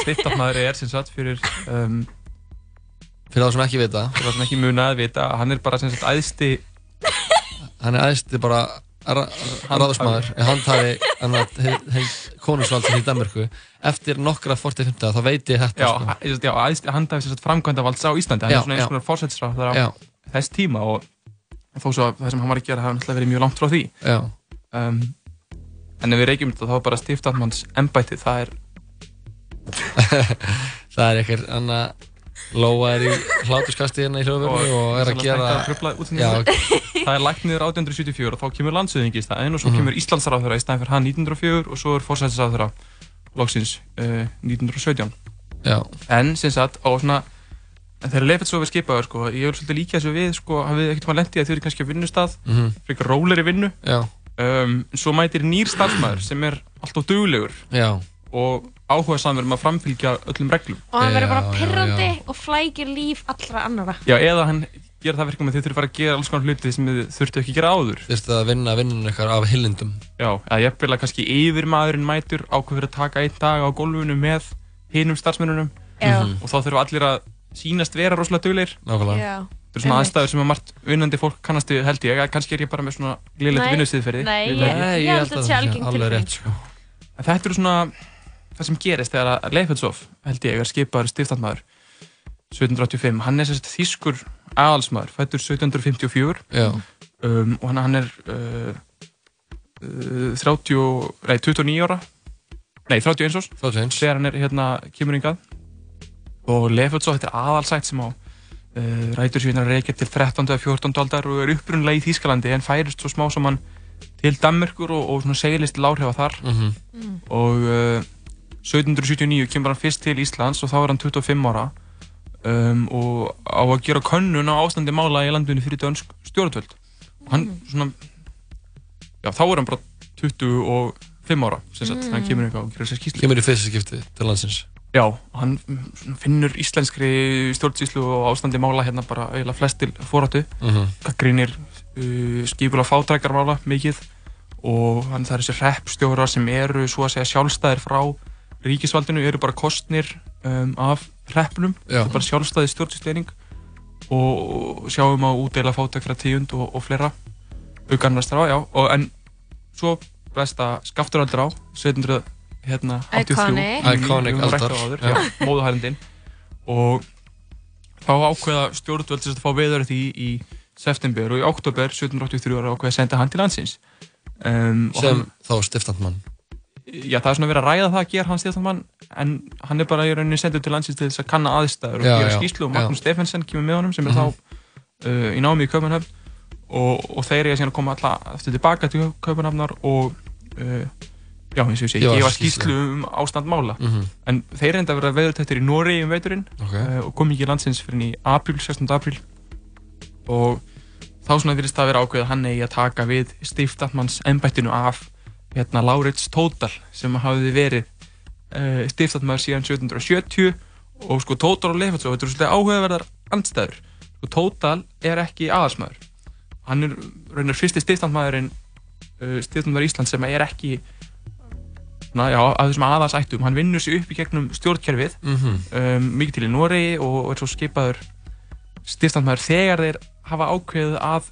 stiftandmaður er sem sagt fyrir um, fyrir það sem ekki vita fyrir það sem ekki muna að vita hann er bara sem sagt æðsti hann er æðsti bara ráðsmaður. Hann taði konungsvaldsins í Danmarku eftir nokkra 40-50 þá veit ég þetta já, sko. já, hann taði framkvæmda valds á Íslandi. Hann er svona eins konar fórsætsráð Já. þess tíma og þó svo að það sem hann var að gera náttúrulega verið mjög langt frá því. Um, en ef við reykjum þetta þá er bara stiftandmanns embætti það er (laughs) það er eitthvað anna Lóa er í hlátuskasti hérna í hljóðverðu og er að Svona gera. Já, það er lagt niður 1874 og þá kemur landsöðingi í staðinn og svo Mhm. kemur Íslandsráðurra í staðinn fyrir hann 1904 og svo er fórsættisráðurra loksins uh, 1917 Já. en sem sagt á svona en þegar Leifetsov er skipaður sko ég vil svolítið líka þessu við sko hafið ekkert maður lendið að þau eru kannski á vinnustað Mhm. frekar róleri vinnu Já. um, svo mætir nýr starfsmæður sem er alltaf duglegur Já. og áhuga samverð um að framfylgja öllum reglum Og hann verður bara pirrandi já. og flækir líf allra annara. Já, eða hann gera það verkum að þið þurfum að fara að gera alls konar hluti sem þið þurftu ekki að gera áður. Þú veist að vinna vinnun eitthvað af hillindum. Já, eða ég vil að kannski yfir maðurinn mætur ákveður að taka einn dag á gólfinu með hinum starfsmennunum Já. Mhm. og þá þurfa allir að sýnast vera rosalega dugleir. Nákvæmlega. Já. Þetta er svona aðstæður sem að margt vinnandi fólk kannast við held ég, kannski er ég bara með svona glilegt Nei, vinnustiðferði. nei, ég- held að þetta sé algeng alveg tilfinning. rétt, sko. En þetta eru svona það sem gerist þegar að Leifetsov, held ég, er skipaður stiftandmaður 1785. Hann er þýskur aðalsmaður, fættur 1754 Já. um, og hann, hann er uh, uh, 30, nei, 29 ára nei, 31 árs 31. þegar hann er hérna kemur yngað og Leifetsov, þetta er aðalsætt sem á uh, rætur síðan að reykja til 13. eða 14. aldar og er upprunlega í Þýskalandi en færist svo smá saman til Danmörkur og, og til áhrifa þar. Mm. og uh, 1779 kemur hann fyrst til Íslands og þá er hann 25 ára um, og á að gera könnun á ástandi mála í landinu fyrir dönsk stjórnvöld og hann svona já þá er hann bara 25 ára sem sagt, Mm. hann kemur eitthvað og gerir sér skýslu Kemur í fyrsta skipti til landsins. Já, hann mm, svona finnur íslenskri stjórnsýslu og ástandi mála hérna bara eiginlega flest til fórhættu Mhm. gaggrínir uh, skipulega fátrækjarmála mikið og hann það er þessi reppstjórar sem eru svo að segja sjálfstæðir frá ríkisvaldinu, eru bara kostnir um, af Já. það er bara sjálfstæði stjórnsýsleining og sjáum á útdeila fátækra tíund og, og fleira aukan vestar á, já, og en svo besta skafturaldur á 1700 hérna, 83 Iconic. Aldar. það áður, Já. já, móðuhælindin og þá ákveða stjórnvöld sem að fá veður því í september og í oktober 1783 var ákveðið að senda hann til landsins um, sem hann, þá stiftandmann já, það er svona verið að ræða það að gera hann stiftanmann en hann er bara í rauninni sendur til landsins til þess að kanna aðstæður og Já, gera skýslu og. Magnús Stefensen kemur með honum sem er Mhm. þá uh, í námi í Kaupanhöfn og, og þeir eru síðan að koma alltaf eftir tilbaka til Kaupanhafnar og uh, já, eins og ég segi, Gefa skýslu um ástand mála Mhm. en þeir reynda að vera veðurtættir í Noregi um veiturinn Ok. uh, og kom ekki í landsins fyrir í apríl, 16. apríl og þá svona það að vera ákveð að hann eigi að taka við stiftatmanns embættinu af hérna Laurits Tódal sem hafði verið uh, stiftatmaður síðan 1770 og sko Tódal og Leifetsson, þetta eru svolítið áhugaverðar andstæður. Sko Tódal er ekki aðalsmaður. Hann er raunar fyrsti stiftatmaðurinn uh, stiftatmaður Íslands sem er ekki na, já, að þessum aðalsættum. Hann vinnur sig upp í gegnum stjórnkerfið Mhm. um, mikið til í Noregi og, er svo skipaður stiftatmaður þegar þeir hafa ákveðið að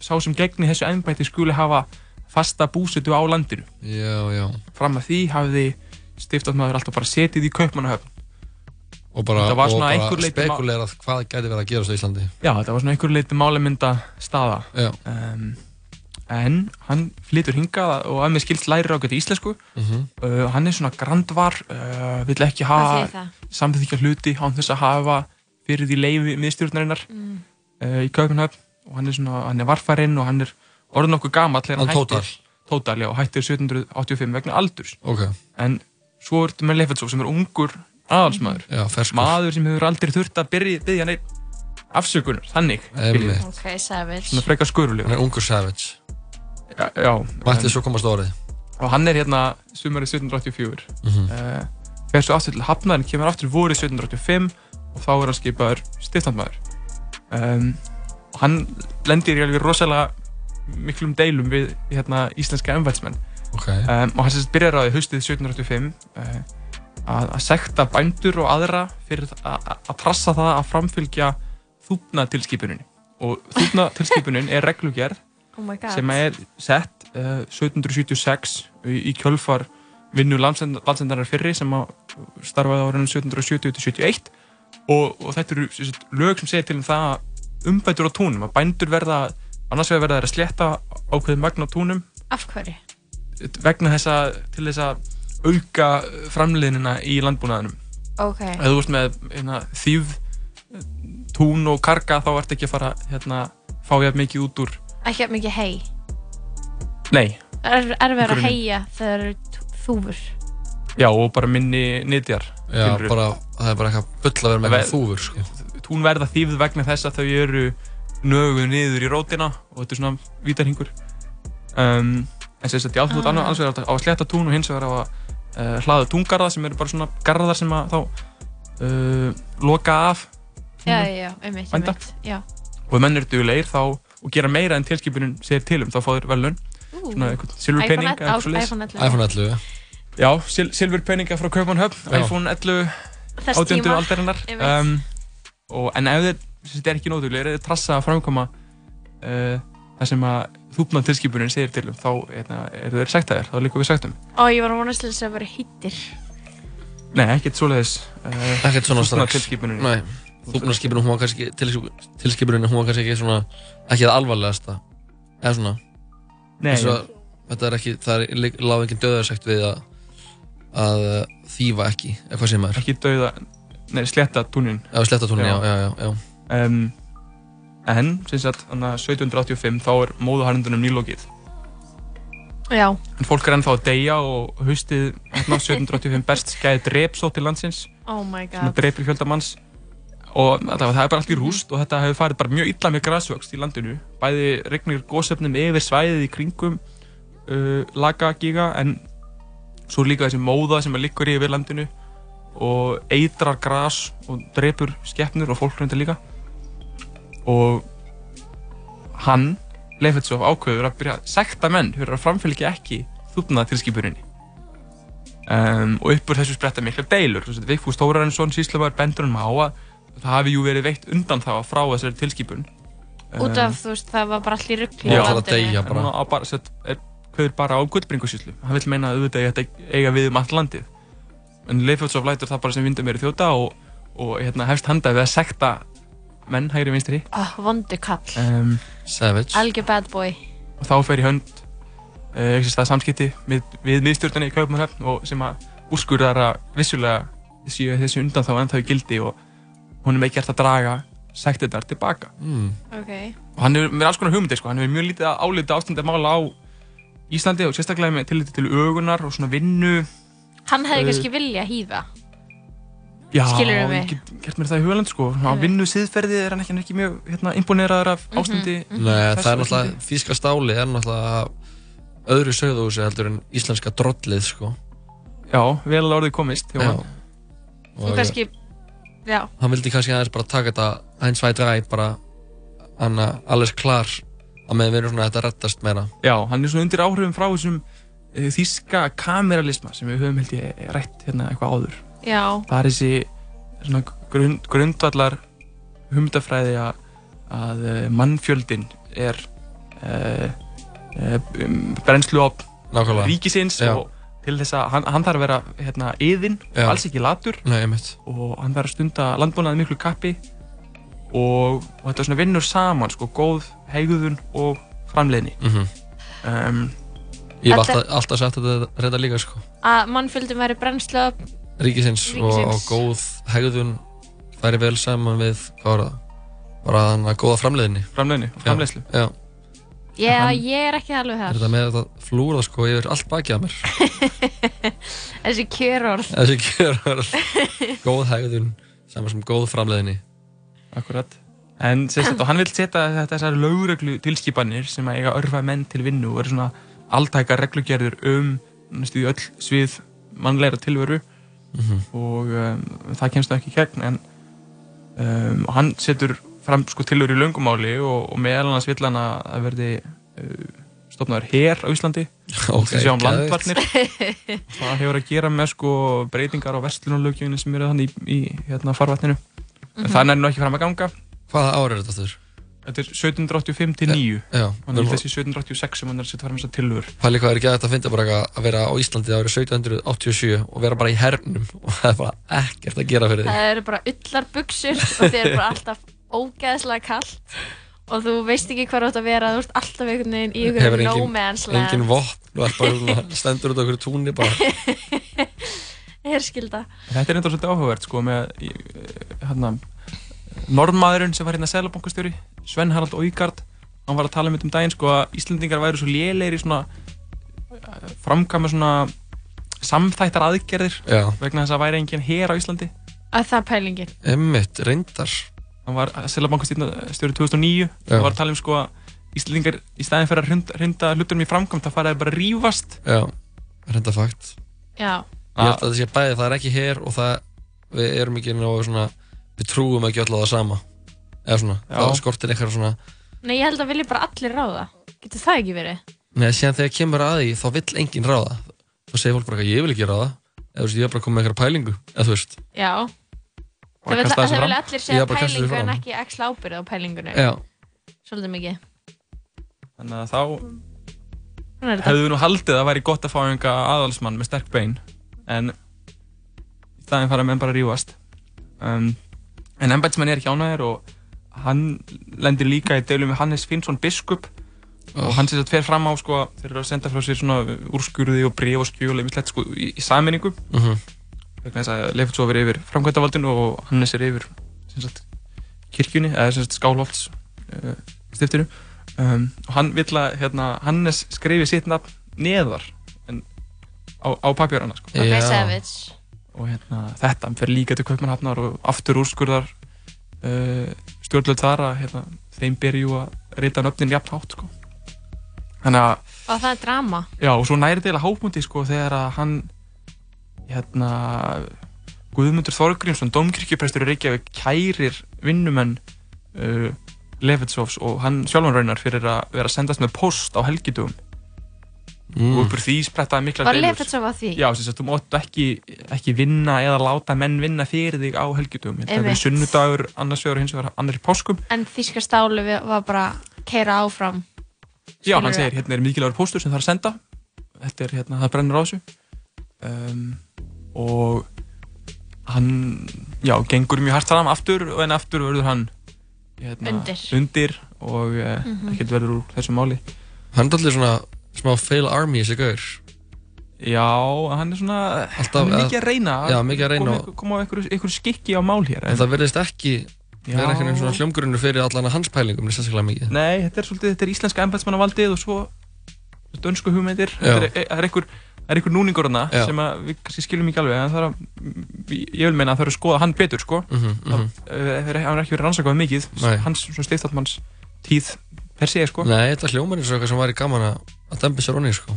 sá sem gegni þessu embætti skuli hafa fasta búsetu á landinu. Já, já. Fram að því hafði stiftatmaður alltaf bara setið í Kaupmannahöfn. og bara, bara spekulerað hvað gæti verið að gerast á Íslandi Já, þetta var svona einhver leiti málemynda staða. Um, en hann flytur hingað og að með skilst lærir ágætt íslensku. Mhm. uh, hann er svona grandvar, uh, vill ekki hafa samþykja hluti án þess að hafa fyrir því leifi miðstjórnarinnar Mm. uh, í Kaupmannahöfn og hann er svona, hann er varfarinn og hann er orðin okkur gamall þegar Hann hættir. Tódal, já, hættir 1785 vegna aldurs. Ok. En svo ertu með Leifetsov sem er ungur aðalsmaður. Já, ferskur. Maður sem hefur aldrei þurft að byrja, byggja neitt afsökunar, þannig. Ok, savage. Svona frekar skurulegur. Hann er ungur savage Já, já. Mætti en- svo komast orðið og hann er hérna sumarið 1784 Mhm. uh, fer svo aftur til Hafnar en kemur aftur vorið 1785 og þá er hann skipaður stiftandmaður um, og hann lendir í alveg rosalega miklum deilum við hérna, íslenska embætsmenn okay. um, og hann sérst byrjar á því haustið 1785 uh, að, að sekta bændur og aðra fyrir að, trassa það að framfylgja þúpnatilskipuninni og þúpnatilskipunin er reglugerð (laughs) Oh sem er sett uh, 1776 í, í kjölfar vinnu landsendarar fyrri sem að starfaði á árunum 1770-71 og, og þetta eru lög sem segir til um það að umbætur á túnum, að bændur verða annars vegar verða þeir að slétta ákveðið magna á túnum Af hverju? vegna þess að til þess að auka framleiðinina í landbúnaðinum Ok. ef þú ert með hérna, þýð tún og karga þá ert ekki að fara hérna, fá ég mikið út úr Ekki að mikið hei. nei, Er, er verið að Umhverfinu. heia þegar það eru tú- þúfur? Já, og bara minni nýtjar. Já, bara, það er bara eitthvað bull að vera með eitthvað þúfur, sko. Tún verða þýfð vegna þess að þau eru nöguð niður í rótina og þetta er svona vítarhingur. Um, en sem sagt, já, þú ert Ah. annars annars vegar á að sletta tún og hins vegar á að uh, hlaða túngarða sem eru bara svona garðar sem að þá uh, loka af Já, já, einmitt, einmitt. Já. og ef menn eru duglegir þá og gera meira en tilskipunin segir til um þá fá þeir velun Ú. svona eitthvað silfur iPhone pening 11, iPhone 11. iPhone 11 Já, sil silfur peninga frá Kaupmannhöfn iPhone 11 Þess 18. tíma. aldarinnar um, og, en ef þeir sem þetta er ekki nótuglega, er þeir trassa að framkoma uh, það sem að þúpna tilskipunin segir til um þá hérna, eru þeir sektaðir, þá líka við sektum. Ó, ég var að vonast til þess að vera hittir. Nei, ekkert svoleiðis uh, Ekkert svona strax. tilskipunin Nei, þúfnaskipunin hún var kannski tilskipunin hún var kannski ekki svona ekki það alvarlegasta eða svona. Nei, Eins og þetta er ekki það er lág engin döðarsekt við að að uh, þýfa ekki eða hvað sem er. Ekki dauða, nei, sletta túnin Já, sletta túnin, já, já, já, já. Um, En, sem sagt, þannig að 1785 þá er móðuharndunum nýlókið Já. En fólk er ennþá að deyja og haustið hérna, 1785 berst skæði drepsótt til landsins. Oh my sem dreipir fjölda manns. Og það er bara allt í rúst og þetta hefur farið bara mjög illa með græsvöxt í landinu. Bæði regnir gósefnum yfir svæðið í kringum uh, lagagíga en svo líka þessi móða sem er líkur yfir landinu og eitrar gras og dreipur skeppnur og fólk reyndar líka og hann Leifetsov ákveður að byrja að sekta menn fyrir að framfylgja ekki þúpna tilskipuninni um, og upp úr þessu spretta mikla deilur. Vigfús Þórarinsson síslumaður bendur hann á að það hafi jú verið veitt undan þá frá þessari tilskipun. Út af, þú veist, það var bara allir ruggli Já, en hann á bara, sett, er, hver bara á gullbringusíslu hann vil meina að auðvitað þetta eiga við um allt landið. En Leifjótsov lætur það bara sem vindur meiri þjóta og, og hérna, hefst handa við að sekta menn, hægri vinstri. Oh, vondu kall. Um, Savage. Algjör bad boy. Og þá fer í hönd uh, samskipti við, við miðstjórnarni í Kaupmannhöfn og sem að úrskurðar að vissulega séu þessi undan þá ennþá í gildi og hún er ekki gert að draga sektirnar tilbaka. Mm. ok. Og hann hefur með alls konar hugmyndir sko. hann hefur mjög lítið að álita ástandi að mála á Íslandi og sérstaklega með tilliti til ögunar og svona vinnu. Hann hefði Uh, kannski vilja hýða Já, ég get gert mér það í hugaland sko. á Einmitt. vinnu siðferði er hann ekki, hann ekki mjög hérna, imponeraður af Mhm, ástandi Nei, þess það er náttúrulega, þýska stáli er náttúrulega öðru sögðúsi heldur en íslenska drollið, sko. Já, vel að orðið komist Já. þú kannski já Hann vildi kannski aðeins bara taka þetta eins væt ræð, bara hann alles klar að meðan við erum svona að þetta rettast meira. Já, hann er svona undir áhrifum frá þessum uh, þýska kameralisma sem við höfum held ég rætt hérna eitthvað áður. Já Það er þessi svona grund, grundvallar humdafræði að, að uh, mannfjöldin er uh, uh, um, brennslu á Nákvæmlega. ríkisins Já. og til þess að hann, hann þarf að vera hérna, yðin alls ekki latur Nei, og hann þarf að stunda landbúnaði miklu kappi og, og þetta svona vinnur saman sko, góð hegðun og framleiðni Mhm. um, Ég hef Þetta- alltaf, alltaf sagt þetta reynda líka, sko. að mannfjöldum væri brennslu Ríkisins, Og, og Ríkisins. góð hegðun færi vel saman við, hvað var það? Bara þannig að góða framleiðinni. Framleiðni og framleiðslu. Já, já. Hann- ég er ekki alveg Er þar þetta með þetta flúra, sko, yfir allt bakið að mér. (laughs) þessi kjörorð Þessi kjör góð hegðun saman sem góð framleiðinni Akkurat En sérstætt, og hann vil setja þetta þessar lögreglu tilskipanir sem að eiga örfa menn til vinnu og eru svona alltækar reglugerður um næstu öll svið mannleira tilveru Mhm. og um, það kemst það ekki í gegn en um, og hann setur fram sko tilveru í löngumáli og, og meðal annars vill hann að það verði uh, stofnaður her á Íslandi (laughs) Ok, sem sjá um geðveikt. landvarnir það hefur að gera með sko breytingar á verslunarlögjöfinu sem eru þannig í, í hérna, farvatninu en Mhm. það er nú ekki fram að ganga Hvaða ár er þetta þurr? Þetta er 1785 til 9 Já, Þannig við- þessi 1786 sem hann er að setja fram þessar tilhör Pæli hvað er ekki að þetta finna bara eitthvað að vera á Íslandi árið 1787 og vera bara í hernum (laughs) og það er bara ekkert að gera fyrir það þig eru bara ullar buksur og þeir eru bara alltaf ógeðslega kallt og þú veist ekki hvað þú átt að vera þú ert alltaf einhvern veginn í einhverjum no engin, man's engin land vopn og er bara (laughs) stendur út á okkur túnni bara. (laughs) Herskilda Þetta er enda svolítið áhugavert sko með eh, hérna Norðmaðurinn sem var hérna selabankastjóri Sven Harald Óigard hann var að tala um þetta um daginn sko að Íslandingar væru svo lélegir í svona eh, framkvæma svona samþættar aðgerðir Já. vegna þess að væri engin her á Íslandi. Að það er pælingin. Emmitt, reyndar. Hann var selabankastjóri 2009 Já. hann var að tala um sko að Íslandingar í staðin fyrir að hrinda hlutunum í framkvæmt það faraði bara að rífast. Já, reynda fakt. Já. Ég held að það sé bæði, það er ekki hér og það, við erum ekki nógu svona, við trúum ekki á það sama eða svona, Já. það skortir eitthvað svona Nei, ég held að vilja bara allir ráða getur það ekki verið? Nei, síðan þegar kemur að því, þá vill enginn ráða þá segir fólk bara eitthvað, ég vil ekki ráða eða þú veist, ég er bara koma með eitthvað pælingu eða þú veist, Já Bara Það vil, kasta þessu það vil fram. allir Já, segja bara kasta þessu pælingu en fram. ekki axla ábyrð á pælingunni Já. Svolítið mikið þannig að þá Svona er þetta. hefðu við nú haldið að væri gott að fá einhverja aðalsmann með sterk bein en í staðin fara menn bara að rífast um, en embætismann er ekki ánægður og hann lendir líka í deilum við Hannes Finnsson biskup og hann sem þetta fer fram á sko, þeir eru að senda frá sér svona úrskurði og bref og skjöl einmitt sko, í, í sammenningu Mhm. vegna þess að Leifurtsóf er yfir framkvæmdavaldinu og Hannes er yfir sem sagt, kirkjunni eða sem sagt, Skálholts uh, stiftinu um, og hann vill að hérna, Hannes skrifi sitt nafn neðar en á, á papjörana sko. Ok, Já. savage. Og hérna, þetta fer líka til Kaupmannhafnar og aftur úrskurðar uh, stjórnlega þar að hérna, þeim ber jú að rita nöfnin jafn hátt sko. þannig að Og það er drama Já, og svo næri til að hápunkti sko þegar að hann hérna Guðmundur Þorgrímsson, domkirkjuprestur í Reykjavík kærir vinnumenn uh, Lefetsovs og hann sjálfan raunar fyrir að vera að sendast með post á helgidugum Mm. og uppur því sprettaði mikla Var Leifetsov á því? Já, þess að þú máttu ekki, ekki vinna eða láta menn vinna fyrir þig á Það Einmitt. er sunnudagur, annars vegar og hins vegar annar í páskum En við- var bara keira áfram Já, hann segir, hérna er mikilvægur póstur sem það er að senda Þetta er, hérna, það brennur á þessu um, Og hann, já, gengur mjög hart fram aftur En aftur verður hann hérna, Undir. undir og uh, Mhm. ekkert verður úr þessu máli Hann er allir svona smá fail army þessi gaur Já, hann er svona Alltaf, hann er mikið að reyna Já, mikið að reyna koma, og- koma á einhverju, einhverju skikki á mál hér En það verðist ekki Já. vera einhvern veginn svona hljómgrunnur fyrir allan hans pælingum sérstaklega mikið Nei, þetta er svolítið, þetta er íslenska embætsmannavaldið og svo dönsku hugmyndir Já. Þetta er, það er einhver, það er einhver núningur hana Já. sem að við kannski skiljum ekki alveg en það er að, ég vil meina að það er að skoða hann betur sko mhm. Það- eh, er- hann er ekki verið rannsakað mikið Nei. hans svona stiftatmanns tíð per se sko Nei, þetta hljómar eins og eitthvað sem væri gaman að, að dempa sér onni sko.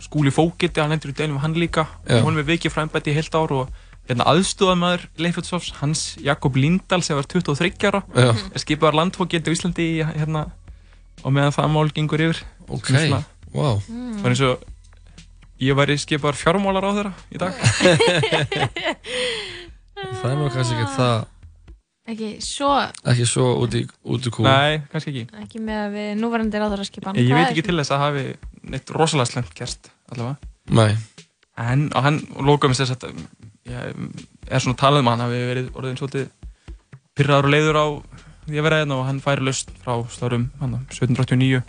Skúli Fókiti, hann endur í deilum hann líka hún er vikið frá embætti í heilt ár og hérna aðstúðamaður Leifurtsofs, hans Jakob Lindahl sem var 23 ára Já. er skipaður landfókiti á Íslandi í, hérna, og meðan það mál gengur yfir Ok, svona- wow. Það var eins og ég væri skipaður fjármálar á þeirra í dag (laughs) Það er nú kannski ekki það Ekki svo, ekki svo út í, út í kú Nei, kannski ekki. Ekki með að við núverandi ráður að skipa Ég veit ekki til þess að hafi neitt rosalega slemt gerst allavega. Nei. En og hann lókaði mig þess að ég er svona talað um að hann hafi verið orðin svolítið pyrraður og leiður á því að vera hérna og hann færi löst frá hann 1789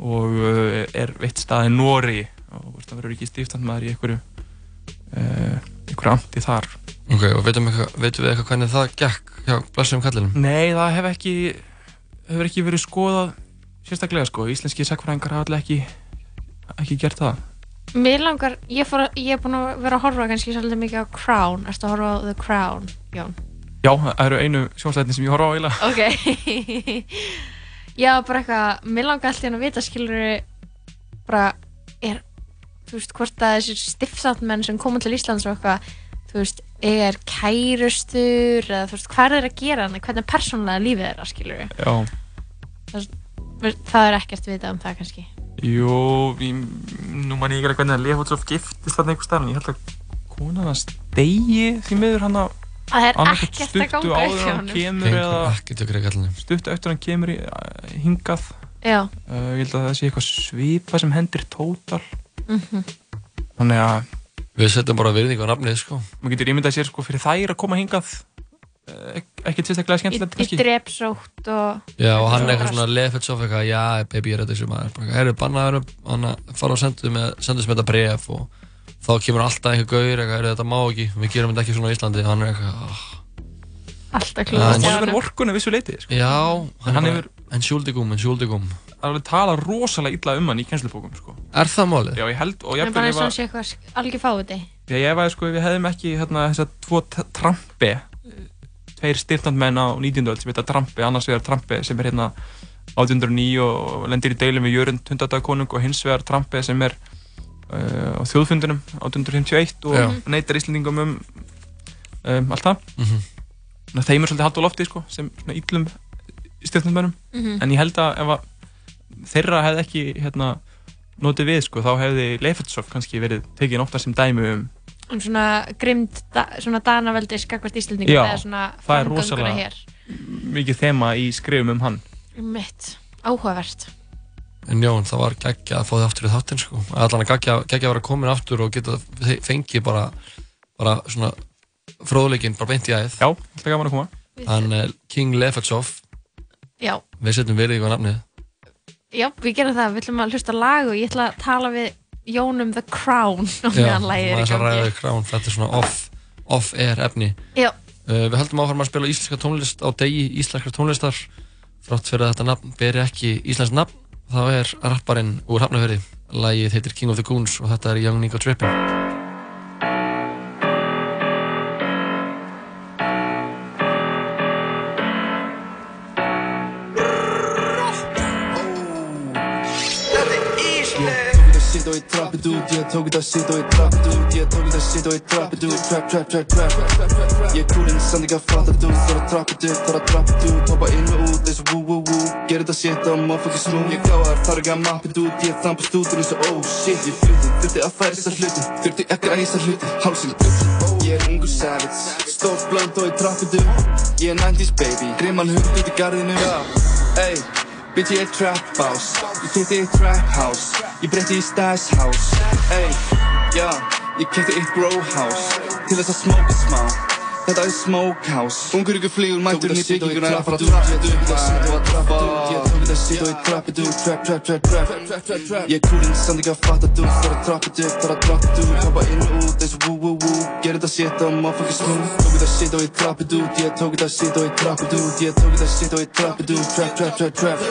og uh, er veitt stað í Nóri og verður ekki stíftandmaður í einhverju uh, einhverju amti þar. Ok, og veitum, eitthvað, veitum við eitthvað hvernig það gekk hjá blessum kallinum? Nei, það hef ekki hefur ekki verið skoðað sérstaklega sko, íslenski sakfræðingar hafa allir ekki ekki gert það. Mér langar, ég, fór, ég er búin að vera að horfa kannski svolítið mikið á Crown. Erstu að horfa á The Crown, Jón? Já, það eru einu sjónstæðin sem ég horfa á eiginlega. Ok. (laughs) Já, bara eitthvað, mér langar alltaf að vita skilur bara er, þú veist, hvort að þessir stiftsáttmenn sem koma til Íslands og eitthvað þú veist, er kærustur eða þú veist, hvað er að gera þannig hvernig er persónulega lífið þeirra, skilur Já, það, það er ekkert vitað um það kannski. Jú, ég, nú man ég ekki alveg hvernig að Leifótsov giftist þarna einhver starf en ég held að konan hans degi því miður hann að Það er ekkert að ganga upp hjá en hann eða stuttu eftir hann kemur í, hingað. Já. uh, ég held að það sé eitthvað svipa sem hendir tótal Mhm. þannig að Við setjum bara virðingu á nafnið sko maður getur ímyndað sér sko fyrir þær að koma hingað uh, ek- ekkert sérstaklega í, skemmtilegt í kannski drepsótt og Já, og hann er eitthvað svona lefett svo eitthvað, já, baby, ég er þetta þessu maður Herru, bannaður hann að fara og sendu með, sendu með þetta bref og þá kemur alltaf einhver gaur, eitthvað, herru, þetta má ekki við gerum þetta ekki svona á Íslandi, hann er eitthvað oh. alltaf klúðrast hann hefur honum. orkunni vissu leiti sko. Já, hann, hann hefur en sjúldigum, en sjúldigum alveg talað rosalega illa um hann í kennslubókum sko. Er það málið? Já, ég held og en jafnvel bara eins og hann sé eitthvað algjör fáiði Þegar ég var sko, ef við hefðum ekki hérna, þess að tvo Trampi tveir stiftandmenn á 19. öld sem heita Trampi, annars vegar Trampi sem er hérna 1809 og lendir í deilum við Jörund hundadagakonung og hins vegar Trampi sem er uh, á þjóðfundunum 1851 og Já. neytar Íslandingum um, um allt það Mhm. Þannig að þeim er svolítið hald á lofti sko, sem svona íllum stiftandmennum Mhm. en ég held að ef að þeirra hefði ekki hérna, notið við sko, þá hefði Leifetsov kannski verið tekið ofta sem dæmi um um svona grimd da, svona danaveldi skakvart Íslandingum Já, eða svona það er rosalega hér. mikið þema í skrifum um hann. Mitt, áhugavert. En Jón, það var geggja að fá þið aftur í þáttinn sko. Allan að geggja, geggja að vera komin aftur og geta fe- fengið bara bara svona fróðleikinn bara beint í æð. Já, alltaf gaman að koma. Hann er King Lefetsov já, Við setjum verið ykkur nafnið já, við gerum það, við ætlum að hlusta lag og ég ætla að tala við Jón um The Crown (laughs) og meðan lagið er í maður þess að ræða gangi. við krán Þetta er svona off, off efni. Já. uh, Við höldum áfram að spila íslenska tónlist á degi íslenskar tónlistar. Frátt fyrir að þetta nafn beri ekki íslensk nafn þá er rapparinn úr Hafnarfjörði Lagið heitir King of the Goons og þetta er Young Nico Trippin og ég trappið út Ég tók þetta shit og ég trappið út Ég tók þetta shit og ég trappið út Trap, trap, trap, trap. Ég er coolinn, samt ekki að fatta þú Þarf að trappið upp, þarf að trappið út Hoppa inn og út eins og woo woo woo. Gerði þetta shit á motherfucking smooth Ég gáðar, þarf ekki að mappið út Ég þampast út eins og oh shit Ég fluti, þurfti að færa þessar hluti Þurfti ekki að æsa hluti Hálsinn Ég er ungur savage. Stórt blönd og ég trappið upp Ég er 90's baby Grimman hund út í garðinu Ey Bitch ég er trap house. Ég kefti eitt trap house. Ég breytti í stash house. Ey, já Ég kefti eitt grow house. Til þess að smóka smá Þetta er Smokehouse Ungur ykkur flýgur mætturinn í bygginguna er að fara að trappa upp og að trappa Ég tók þetta shit og ég trappa du Trap, trap, trap, trap Ég er coolinn samt ekki að fatta du Þar að trappa upp, þar að trappa du Hoppa inn og út og woo woo woo Ger þetta shit og motherfucking smooth Tók þetta shit og ég trappa du Ég tók þetta shit og ég trappa du Ég tók þetta shit og ég trappa du Trap, trap, trap,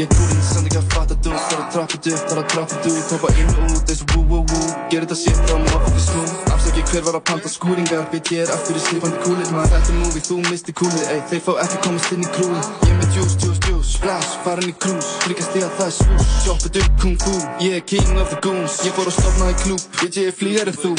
Ég er coolinn samt ekki að fatta du Þar að trappa upp, þar að trappa du Hoppa inn og út og woo woo woo Ger þetta shit og motherfucking smooth Afsaki hver var að panta skúringar Bitch ég er aftur í slipandi kúlir maður Þetta er movie, þú misti kúlir Ey, þeir fá ekki komast inn í krúin Ég með juice, juice, juice Splash, farin í cruise. Tryggast ég að það er swoosh Choppið upp kung fu. Ég er king of the goons. Ég fór að stopna í klúb Bitch ég er flýjar en þú.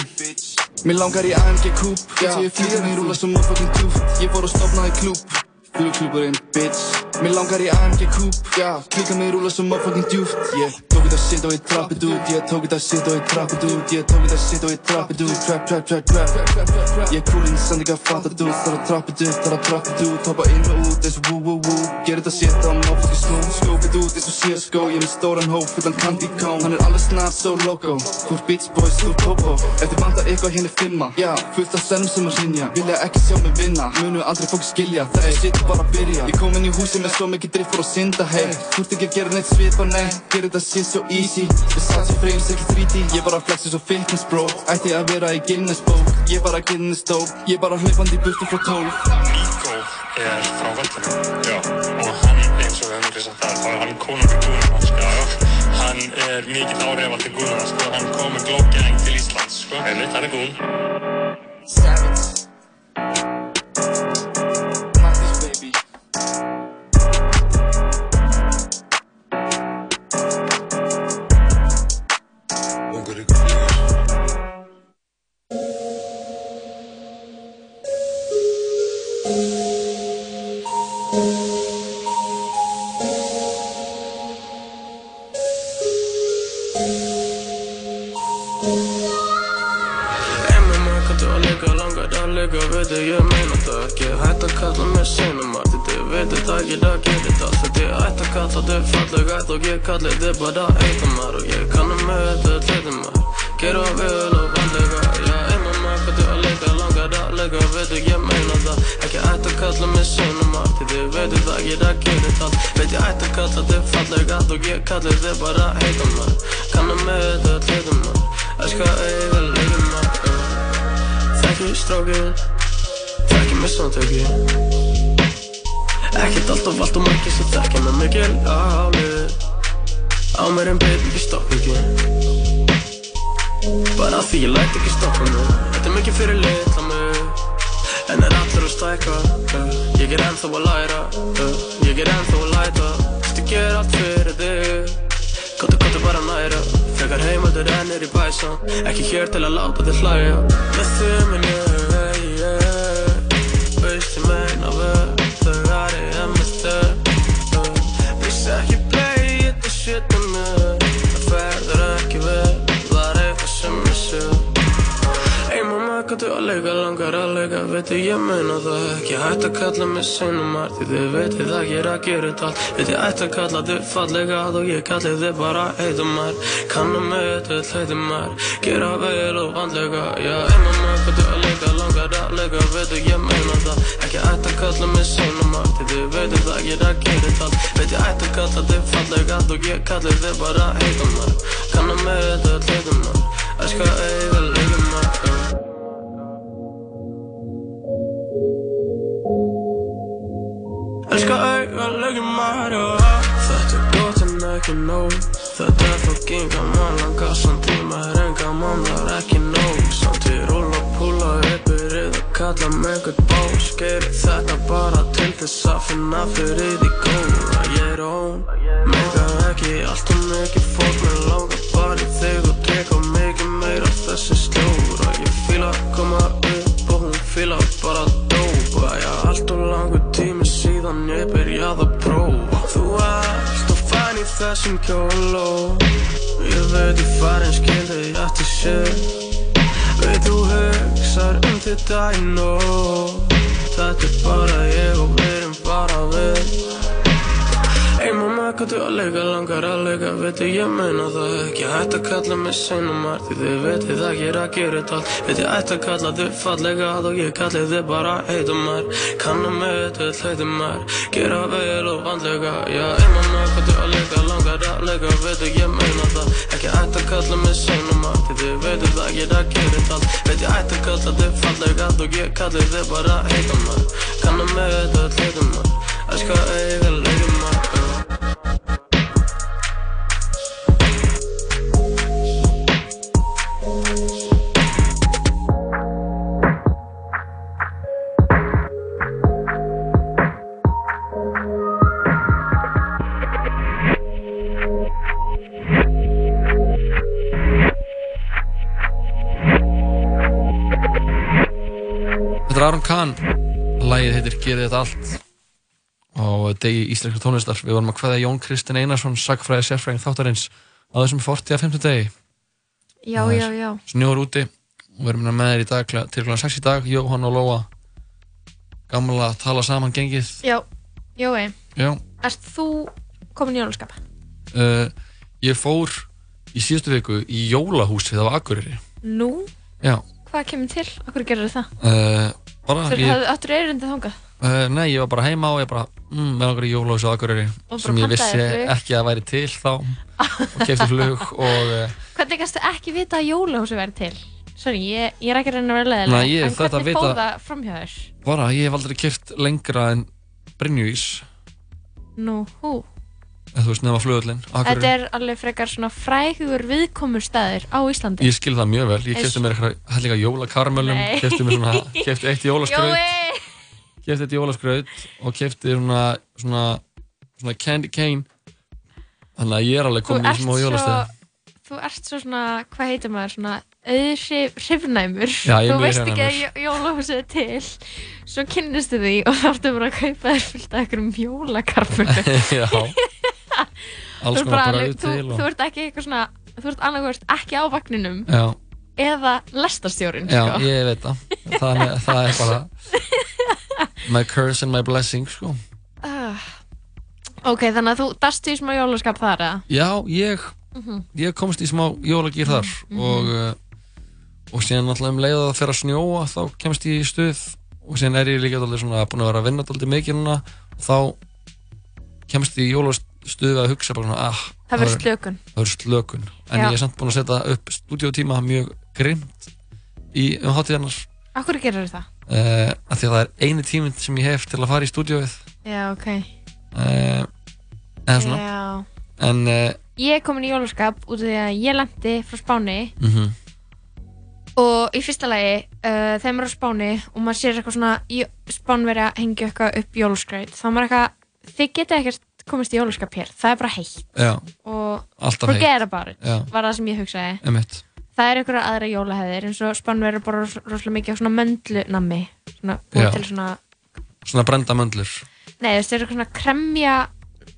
Mér langar í AMG Coupe Bitch ég er flýjar en djúft Ég fór að stopna í klúb Flugklúburinn, bitch. Mér langar í AMG Coupe, já Klíka mig rúla svo motherfucking djúft Ég tók þetta shit og ég trappið út Ég tók þetta shit og ég trappið út Ég tók þetta shit og ég trappið út. Trap, trap, trap, trap. Ég er coolinn samt ekki að fatta þú Þar að trappið upp, þar að trappið út Hoppa inn og út eins og woo woo woo. Ger þetta shit á motherfucking smooth Skópið út eins og CSGO Ég er með stóran hóp fullan candy cone. Hann er alveg snart so loco. Er bitch boys, er popo. Ef þið vantar eitthvað hérna er fimma Já, fullt af stennum sem að hrinja Vilja ekki sjá mig vinna. Munu aldrei fólk skilja. Þetta shit er bara að byrja. Ég kom inn í húsi með svo mikið drift for að synda hey. Þú ert ekki að gera neitt svipa, nei. Gerir þetta shit so easy. Versace frames, ekki 3D Ég bara flexi svo fitness bro. Ætti að vera í Guinness bók. Ég bara Guinness dope Ég bara hlaupandi í burtu frá 12 Nico er frá völdunum Já. og hann eins og við höfum sagt það þá er hann konungur Guðnarnas sko. hann er mikill áhrifald til Guðnarnas sko. hann kom með Glow Gang til Íslands sko. einmitt, hann er Guðn fallega Og ég kalli þið bara heitumar Kannum með þetta heitumar Gera vel og vandlega Já, ey mamma, kanntu að leika, langar að leika Veitu ég meina það. Ekki ætti að kalla mig sinumar Því þið veitir það ég er að gera allt Veit ég ætti að kalla þið fallega Og ég kalli þið bara heitumar Kannum með þetta heitumar Elska eiga mig seinumar, því þið vitið að ég er gera þetta allt Veit ég ætti að kalla þið fallega og ég kalli þið bara heitumar Kannum með þetta heitumar, gera vel og vandlega. Já, einmann að hvað þú að leika, langar að leika, veitu ég meina það. Ekki ætti að kalla mig seinumar, því þið vitið að ég er gera þetta allt Veit ég ætti að kalla þið fallega og ég kalli þið bara heitumar Kannum með þetta heitumar, elska eiga leikumar Gerið þetta allt og degi íslenskar tónlistar við vorum að hvaða Jón Kristinn Einarsson sagfræði sérfræðing þáttarins á þessum 40 að 50 degi Já, já, já. snjór úti og við erum með þér í dag til kl. 6 í dag Jóhann og Lóa gamla að tala saman gengið Já, Jói, Já, erst þú komin í jólaskap? uh, ég fór í síðustu viku í jólahúsið á Akureyri Nú, Já, hvað kemur til? Akkur gerir það? uh, bara Þú ég, hafði áttur erindið þangað? Uh, Nei, ég var bara heima og ég bara mm, með okkur í jólahúsið á Akureyri Og bara sem ég vissi ekki að væri til þá og kefti flug (laughs) og uh, Hvernig kannstu ekki vita að jólahúsi væri til? Sorry, ég, ég er ekki reyna að vera leðilega. Nei, ég en þetta hvernig vita- fóð það framhjá þér? bara ég hef aldrei kert lengra en Brynjúís Nú, hú. þú veist nefna flugullin Þetta er alveg frekar svona frægur viðkomur staðir á Íslandi. Ég skil það mjög vel, ég kefti mér eitthvað hellinga jólakarmölum, Nei. kefti eitt (laughs) jólaskraut, Kefti eitt jólaskraut og kefti svona, svona, svona candy cane, þannig að ég er alveg Þú komin í smá jólastæð. þú ert svo svona, hvað heitir maður, svona er Þú veist ekki að jólahúsið er til. Svo kynnistu því og þá ertu bara að kaupa þér fullt af einhverjum jólakarpunum. (laughs) Já, (laughs) alls Þú ert ekki eitthvað svona, þú ert annarkvæmst ekki á vagninum. Já, eða lestarstjórin, já, sko. ég veit það, það er, það er bara (laughs) my curse and my blessing, sko. Ah. Ok, þannig að þú dastu í smá jólaskap þar, eða? Já, ég, Mhm. ég komst í smá jólagýr þar og, uh, og síðan náttúrulega um leið að það fer að snjóa þá kemst ég í stuð og síðan er ég líka dálítið svona búin að vera að vinna dálítið mikið núna og þá kemst ég í jólastuð að hugsa bara svona ah, Það verður er- slökun. Það verður slökun en Já. ég er samt búin að setja upp stúdíótíma mjög grimt í um hátíðarnar Akkur gerir það? uh, af því að það er eini tíminn sem ég hef til að fara í stúdíóið Já, ok. uh, eða svona. Já. en uh, Ég er komin í jólaskap út af því að ég lendi frá Spáni. Mhm. Og í fyrsta lagi þegar maður er á Spáni og maður sér eitthvað svona í Spánveri að hengja eitthvað upp jólaskraut þá maður eitthvað, þið geta ekkert komist í jólaskap hér, það er bara heitt. Já, og forget about it var það sem ég hugsaði. Það er einhverja aðra jólahæðir eins og Spánveri er bara ros- rosalega mikið af svona möndlunammi svona búið Já. til svona Svona brenda möndlur. Nei það er svona kremja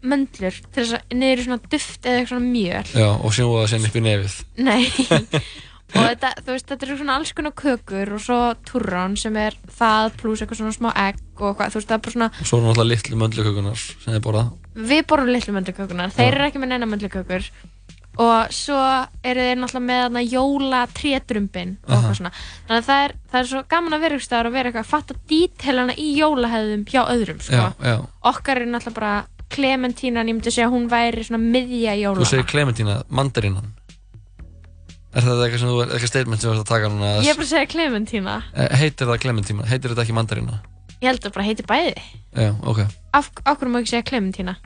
möndlur til þess að niður í svona duft eða svona mjöl. Já, og sjóða það sérn upp í nefið. Nei. (laughs) Og þetta, þú veist, þetta eru svona alls konar kökur og svo turrón sem er það pluss eitthvað svona smá egg og hvað, þú veist, það er bara svona Og svo er náttúrulega litlu möndlukökunar sem þið borða. Við borðum litlu möndlukökunar, þeir eru ekki með neina möndlukökur og svo eru þeir náttúrulega með jóla trétrumbin og eitthvað svona. Þannig að það er, það er svo gaman að vera ykkur staðar og vera eitthvað að fatta dítelana í jólahæðum hjá öðrum, sko. Já, já. Okkar er náttúrulega bara Clementínan, ég myndi segja að hún væri svona miðja Þú jóla segir Clementina, mandarínan. Er þetta eitthvað sem þú eitthvað statement sem þú ert að taka núna? Ég er bara að segja Clementína Eh, Heitir það Clementina, heitir þetta ekki mandarína? ég held að bara heiti bæði. Já, ok. Af, af hverju má ekki segja Clementína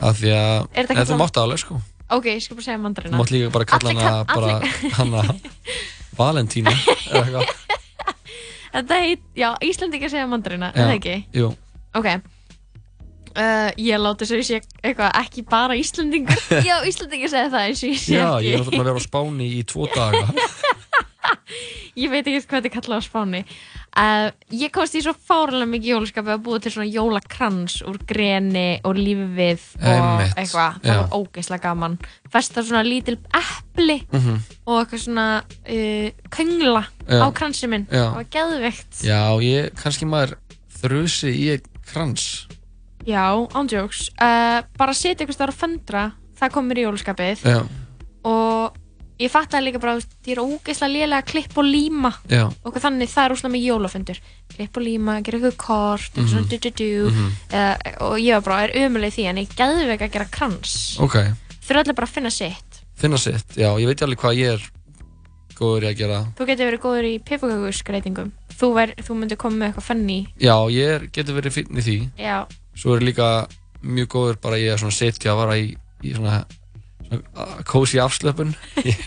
Af því að þú svona- mátt alveg sko Ok, ég skal bara segja mandarina. Mátt líka bara kalla hana bara hana Valentína eða eitthvað. (laughs) Þetta heit, já, Íslandingar segja mandarina, Já, er það ekki? Jú, Ok. Uh, Ég láti þess að ég sé eitthvað ekki bara Íslandingar (laughs) Já, Íslandingar segja það eins og ég sé já, ekki. ég er búin að vera á Spáni í tvo daga. (laughs) Ég veit ekki hvað þetta er kallað á Spáni uh, Ég komst í svo fárlega mikið jólaskapi að búa til svona jólakrans úr greni og lífið og eitthvað, það var ógeðslega gaman. Festa svona lítil epli Mhm. og eitthvað svona uh, köngla Já. á kransi minn. Það var geðveikt. Já, ég, kannski maður þrusi í einn krans. Já, ándjóks. Uh, bara setja ykkur starf að föndra, það kom mér í jólaskapið. Já, Og ég fattaði líka bara, ég er ógeðslega lélega að klippa og líma. já, Og þannig, það er úrslega með jólafundur. Klippa og líma, gera ykkur kort, eitthvað svona Mhm. du-du-du. Mhm. Uh, og ég var bara, er umulig því, en ég gæði ekki að gera krans. ok. Þurfa bara að finna sitt. Finna sitt, já, ég veit alveg hvað ég er góður í að gera. Þú getur verið góður í pipakökuskreitingum. Þú, þú myndir koma með eitthvað funny. Já, ég getur verið í því. Já. Svo er ég líka mjög góður bara í að setja að vara í, í svona kósi afslöpun. ég,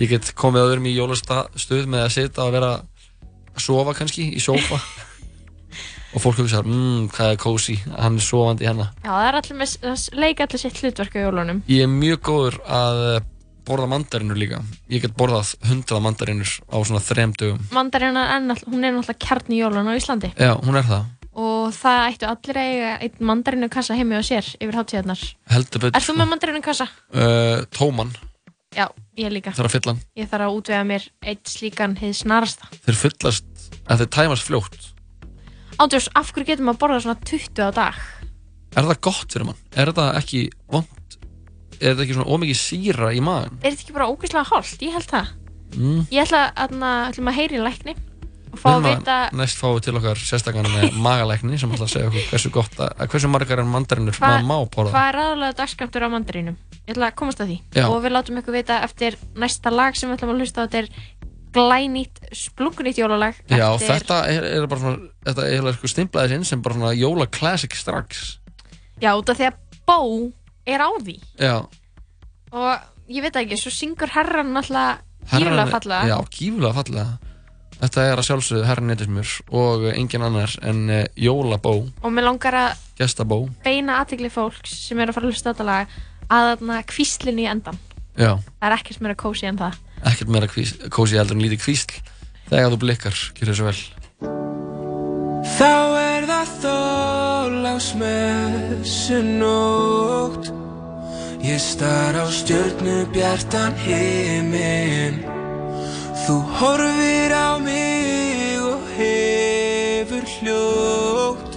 ég get komið öðrum í jólastuð með að setja og vera að sofa kannski í sófa. og fólk hugsa, mmm, hvað er kósi, hann er sofandi hérna. Já, það er allir með, það leika allir sitt hlutverk á jólunum. Ég er mjög góður að borða mandarinur líka. Ég get borðað hundrað mandarinur á svona þrem dögum. Er náttúrulega, hún er náttúrulega kjarni jólun á Íslandi. Já, hún er það. Og það ættu allir að eiga einn mandarinu kassa heimi á sér yfir hátíðarnar. Heldur betur. Er þú með mandarinu kassa? Uh, tóman, Já, ég líka. þarf að fylla hann. Ég þarf að útvega mér eitt slíkan hið snarasta. Þeir fyllast, að þeir tæmast fljótt. Ándjós, af hverju getur maður að borða svona 20 á dag? Er það gott fyrir mann? Er þetta ekki vond? Er þetta ekki svona ómikið síra í maðan? Er þetta ekki bara ógeðslega holt? Ég held það. Mm. Ég ætla að, að lækni og fá að vita Næst fáum við til okkar sérstakann með magalækni sem ætla að segja okkur hversu gott að, að hversu margar en mandarinur Hva- maður má borða. hvað er aðalega dagskamtur á mandarínum. Ég ætla að komast að því. Já. Og við látum ykkur vita eftir næsta lag sem við ætlum að hlusta á. Þetta er glænýtt, splungunýtt jólalag. Já, eftir... þetta er, er bara svona, þetta er eiginlega sko stimplaðis inn sem bara svona jóla classic strax. Já, því að Bó er á því. Já. Og ég veit ekki, svo syngur herran alltaf gífulega fallega. Já, gífulega fallega. Þetta er að sjálfsögðu herran netismur og engin annar en uh, jólabó, Og mér langar að gestabó. beina aðtikli fólks sem er að fara að hlusta á þetta lag að þarna kvíslinn í endan. Já, Það er ekkert meira kósi en það. ekkert meira kvís, kósi heldur en lítið kvísl. Þegar þú blikkar, gjör þessu vel. Þá er það þólagsmessunótt Ég star á stjörnu bjartan heiminn Þú horfir á mig og hefur hljótt.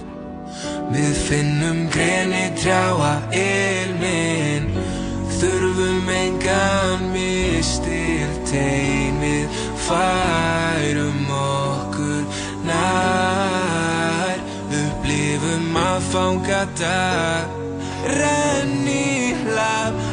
Við finnum greni trjáa ilminn Þurfum engan mistil teimið Færum okkur nær. Upplifum að fanga dag Renni hlað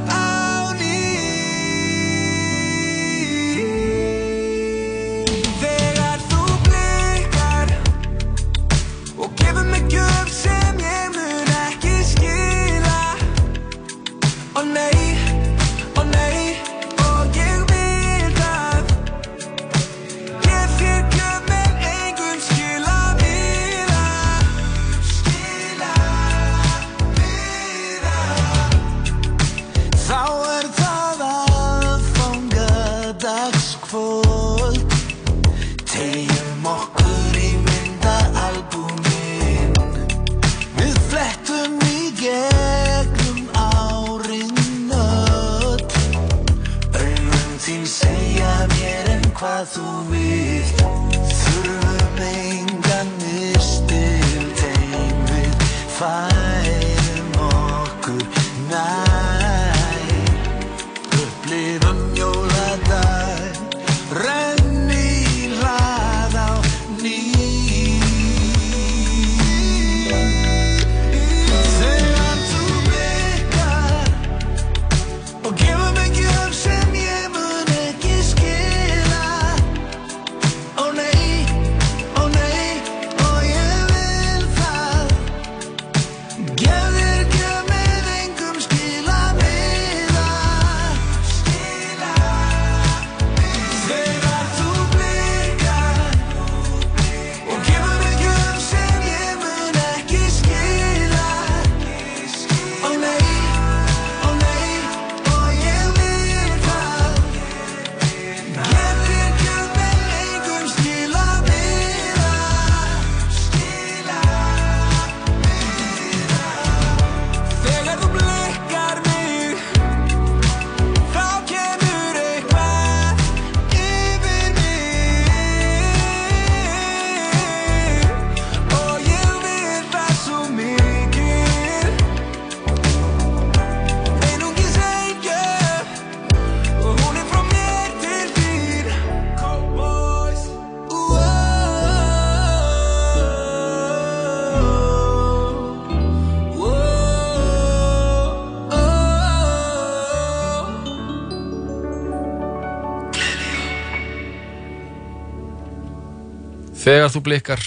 Þegar þú blikkar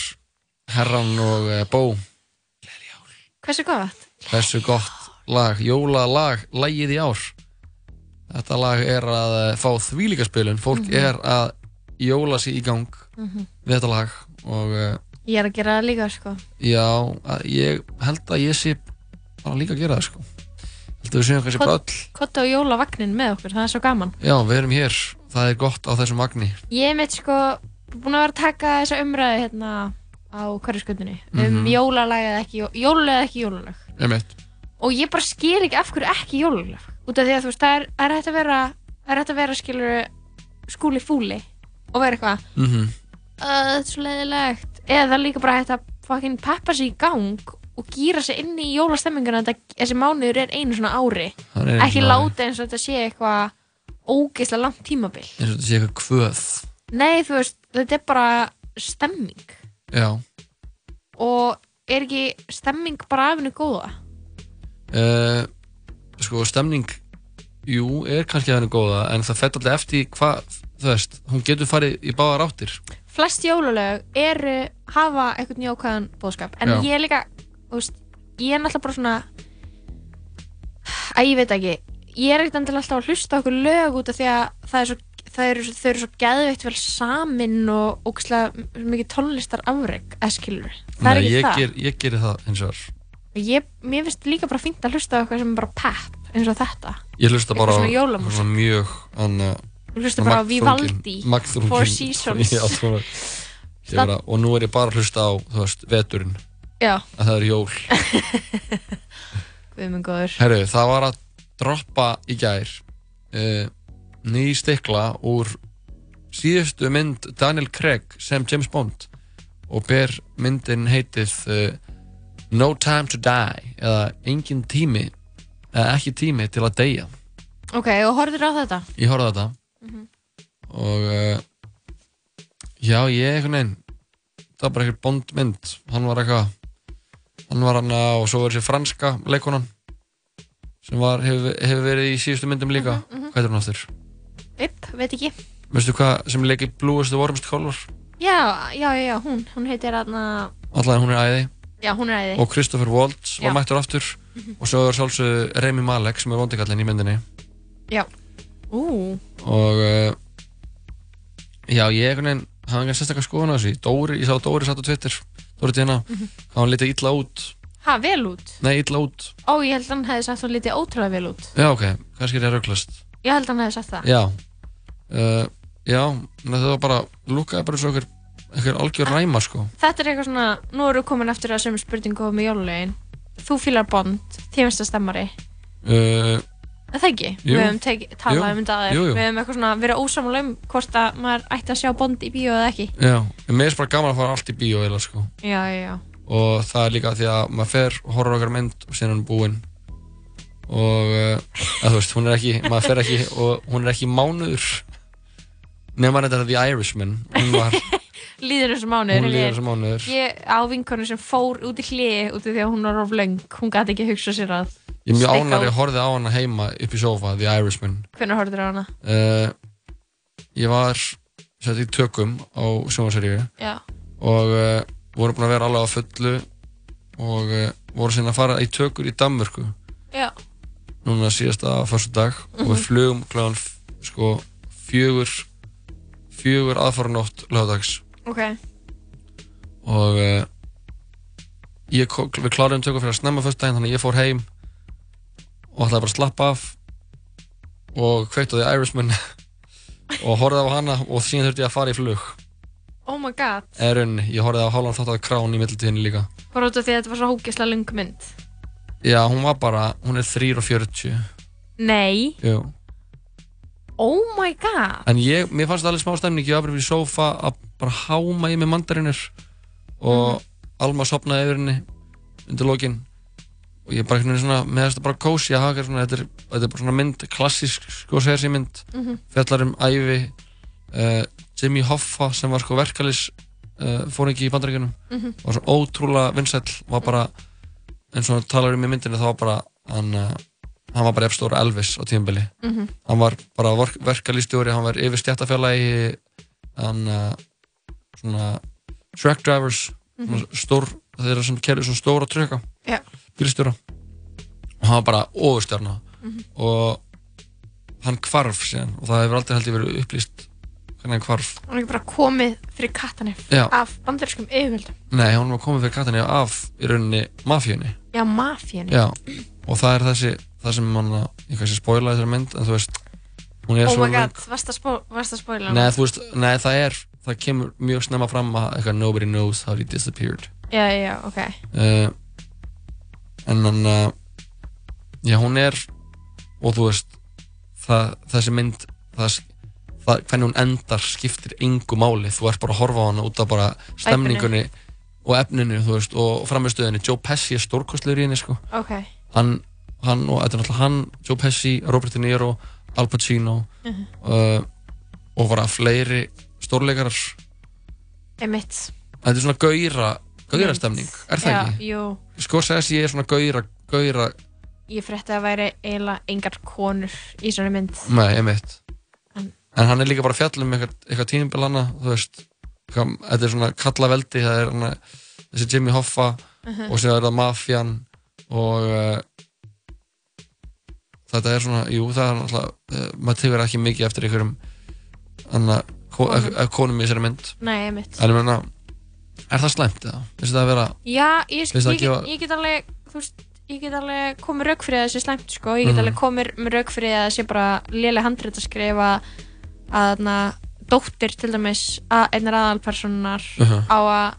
herran og uh, bó Hversu gott? Hversu gott lag, jólalag, lagið í ár Þetta lag er að eh, fá þvílíka spilun Fólk Mhm. er að jóla sig í gang Mhm. við þetta lag og uh, Ég er að gera það líka, sko. já, ég held að ég sé bara líka að gera það sko Held að við séum kannski bara öll Kottu á jólavagnin með okkur, það er svo gaman. Já, við erum hér, það er gott á þessum vagni Ég mitt sko búin að vera að taka þessa umræðu hérna á hverjasköndinni um Mhm. jólalag eða ekki, jó- jólalag eða ekki. Einmitt. Og ég bara skil ekki af hverju ekki jólalag. Út af því að þú veist, það er, er hægt að vera, er hægt að vera skilur skúli fúli og vera eitthvað, Mhm. "Uh, þetta er svo leiðilegt. Eða líka bara hægt að fucking peppa sig í gang og gýra sig inn í jólastemminguna þessi mánuður er einu svona ári. Ekki láta eins og þetta sé eitthvað ógeðslega langt tímabil. eins og þetta sé eitthvað kvöð Nei, þú veist, þetta er bara stemming. Já, og er ekki stemming bara af henni góða? uh, sko stemning jú, er kannski henni góða en það fett alltaf eftir hvað þú veist, hún getur farið í báðar áttir. Flest jólalög eru hafa eitthvað njókvæðan bóðskap en Já. ég er líka, þú veist, ég er náttúrulega bara svona að ég veit ekki. Ég er ekkert endilega alltaf að hlusta okkur lög út af því að það er svo eru, þau eru svo geðveitt vel samin og ógæslega mikið tónlistar afreg, eskilur það er ekki ég, það. ger, ég gerir það eins og þar ég, mér finnst líka bara fínt að hlusta á eitthvað sem er bara pepp eins og þetta. Ég hlusta bara á svona mjög anna, Þú hlustar bara á Vivaldi, Four Seasons. Já, svona, (laughs) Ég bara, og nú er ég bara að hlusta á þú veist, veturinn. Já. að það er jól. (laughs) Herru, það var að droppa í gær uh, ný stikla úr síðustu mynd Daniel Craig sem James Bond og ber myndin heitið uh, No Time to Die eða Engin tími eða ekki tími til að deyja Ok, og horfður á þetta? ég horfði á þetta Mhm. og uh, já, ég einhvern veginn það var bara eitthvað Bond mynd hann var eitthvað hann var hann og svo var þessi franska leikonan sem var, hefur, hefur verið í síðustu myndum líka mhm. hvað er hann áttur? Upp, veit ekki. Veistu hvað sem leikir Bluest the Warmest Color? Já, já, já, já, hún, hún heitir aðna allavega hún er æði. Já, hún er æði. Og Christopher Waltz var Já. mættur aftur. Mhm. og svo er sjálfsög Remy Malek sem er vondikallin í myndinni. Já. Ú, og uh, já, ég einhvern veginn hafði engan sérstaklega skoðun á þessu. Dóri, ég sá Dóri satt á Twitter. Dóri Dina, Mhm. hvað hann litið illa út. Ha, vel út? Nei, illa út. Ó, ég held að hann hefði sagt hún lítið ótrúlega vel út. Já, ok, kannski er ég rauklast Ég held að hann hefði sagt það. Já, uh, já það var bara, lúkaði bara svo okkur einhver algjör ræma, sko. Þetta er eitthvað svona, nú við komin eftir að sömu spurningu með jólulegin Þú fílar Bond, þér finnst það stemmari uh, það ekki? Jú. Við höfum teki- talað um þetta aðeins. Við höfum eitthvað svona verið ósamlega um hvort að maður ætti að sjá Bond í bíó eða ekki. Já, mér er bara gaman að fara allt í bíó eða, sko. Já, já, og það er líka því að maður fer á okkar mynd og síðan er hún búinn og uh, þú veist, hún er ekki maður fer ekki og hún er ekki mánuður nema þetta er The Irishman var, (laughs) Líður þessu mánuður Hún líður þessu mánuður. Ég á vinkonu sem fór út í hliði út af því að hún var of löng Hún gæti ekki hugsa sér að ég er mjög ánæri að horfið á hana heima upp í sofa, The Irishman Hvernig horfður á hana? uh, ég var sett í tökum á sjónvaseríu Já. og uh, vorum búin að vera alveg á fullu og uh, vorum síðan að fara í tökur í Danmörku Já núna síðasta fyrstu dag og við Mhm. flugum kláðan sko fjögur fjögur aðfaranótt lögadags Ok. Og uh, ég, við klárum tökum fyrir að snemma fyrstu daginn þannig að ég fór heim og ætlaði bara að slappa af og því Irishman (laughs) og horfði á hana og síðan þurfti ég að fara í flug. Oh my god. Eða rauninni, ég horfði á hálfan þátt af krán í mittiltíðinni líka. Bara út af því að þetta var svo hókislega lung mynd. Já, hún var bara, hún er 3.40 Nei. Jú Oh my god. En ég, mér fannst alveg smá stemning, ég var bara fyrir sófa að bara háma í mig mandarinur og Alma sopnaði yfir henni undir lokin. Og ég bara veginn svona, með þetta bara kósi að hafa svona, þetta er, þetta er bara svona mynd, klassísk sko segja sér mynd, Mhm. fjallar um æfi uh, Jimmy Hoffa sem var sko verkalis uh, fór ekki í bandaríkjunum. Mhm. var svo ótrúlega vinsæll var bara, eins og talar um í myndinu þá var bara, hann uh, hann var bara efstóra Elvis á tíðanbili Mhm. hann var bara verk, verkalýstjóri hann var yfir stjættafélagi hann uh, svona truck drivers Mhm. svona stór, þeirra sem kerði svona stóra tröka Já. bílstjóra og hann var bara ofurstjarna Mhm. og hann hvarf síðan og það hefur aldrei held ég verið upplýst hann hvarf Hann er ekki bara komið fyrir kattanif Já. af bandarískum yfirvöldum. Nei, hann var komið fyrir katinni af í rauninni mafíunni Já, mafíunni. Já, og það er þessi það sem mann, ég kannski spoila þessari mynd en þú veist, hún er Oh svo my god, varst að, spó, varst að spóila Nei, þú veist, nei, það er það kemur mjög snemma fram að eitthvað nobody knows how he disappeared. Já, já, ok. uh, en hann uh, já, hún er og þú veist það, þessi mynd það, það, hvernig hún endar skiptir engu máli, þú ert bara að horfa á hana út af bara stemningunni og efninu, þú veist, og framistöðinni Joe Pesci er stórkostlegur í henni, sko. Ok. hann, hann og þetta er náttúrulega hann Joe Pesci, Robert De Niro Al Pacino Mhm. uh, og bara fleiri stórleikarar Emitt. þetta er svona gauðra gauðra stemning, er það Já, ekki? jú. sko segja ég er svona gauðra gauðra, Ég frétti að væri eiginlega engar konur í svona mynd. nei, emitt En- en hann er líka bara að fjalla um eitthvað, eitthvað tímabil hana, þú veist eitthvað, þetta er svona kalla veldi það er hana, þessi Jimmy Hoffa Mhm. og síðan er það Mafjan og uh, þetta er svona, jú, það er náttúrulega uh, maður tegur ekki mikið eftir einhverjum anna, ko, Konum. konum. konum í þessari mynd Nei, emitt. en ég meina, er það slæmt eða? Finnst það að vera Já, ég, Finnst það ég, gefa- ég, get alveg, þú veist, ég get alveg komið rauk fyrir að það sé slæmt, sko. Ég get Mhm. alveg komið með rauk fyrir að það sé bara léleg handrit að skrifa að þarna dóttir til dæmis að einar aðalpersonar Mhm. á að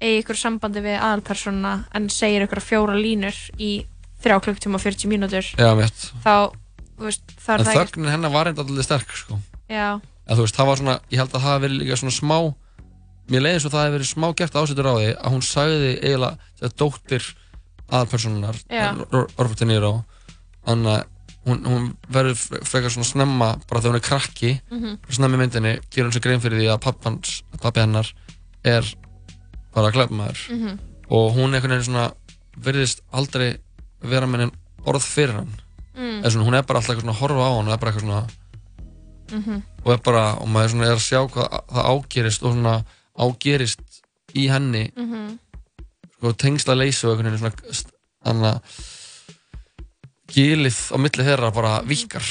eigi ykkur sambandi við aðalpersonuna en segir ykkur fjóra línur í þrjá klukktíma og 40 mínútur. Já, mitt. Þá, þú veist, þá er en það þögnin hennar var enda alltaf sterk sko. Já, en þú veist, það var svona, ég held að það hafi verið líka svona smá mér leiði og það hefði verið smá gert ásettur á því að hún sagði eiginlega þetta dóttir aðalpersonunar Já. Robert De Niro þannig að hún, hún verður fre- frekar svona snemma bara þegar hún er krakki Mhm. snemma í myndinni, gerur hún sér grein fyrir því að pappans, pappi hennar er bara glæpmaður Mhm. og hún einhvern veginn svona verðist aldrei vera með einn orð fyrir hann Mm. eða svona, hún er bara alltaf eitthvað svona að horfa á hann og er bara eitthvað svona Mhm. og er bara, og maður svona er að sjá hvað það ágerist og svona ágerist í henni Mhm. sko tengsla leysu og einhvern veginn svona þannig að gilið á milli þeirra bara vikar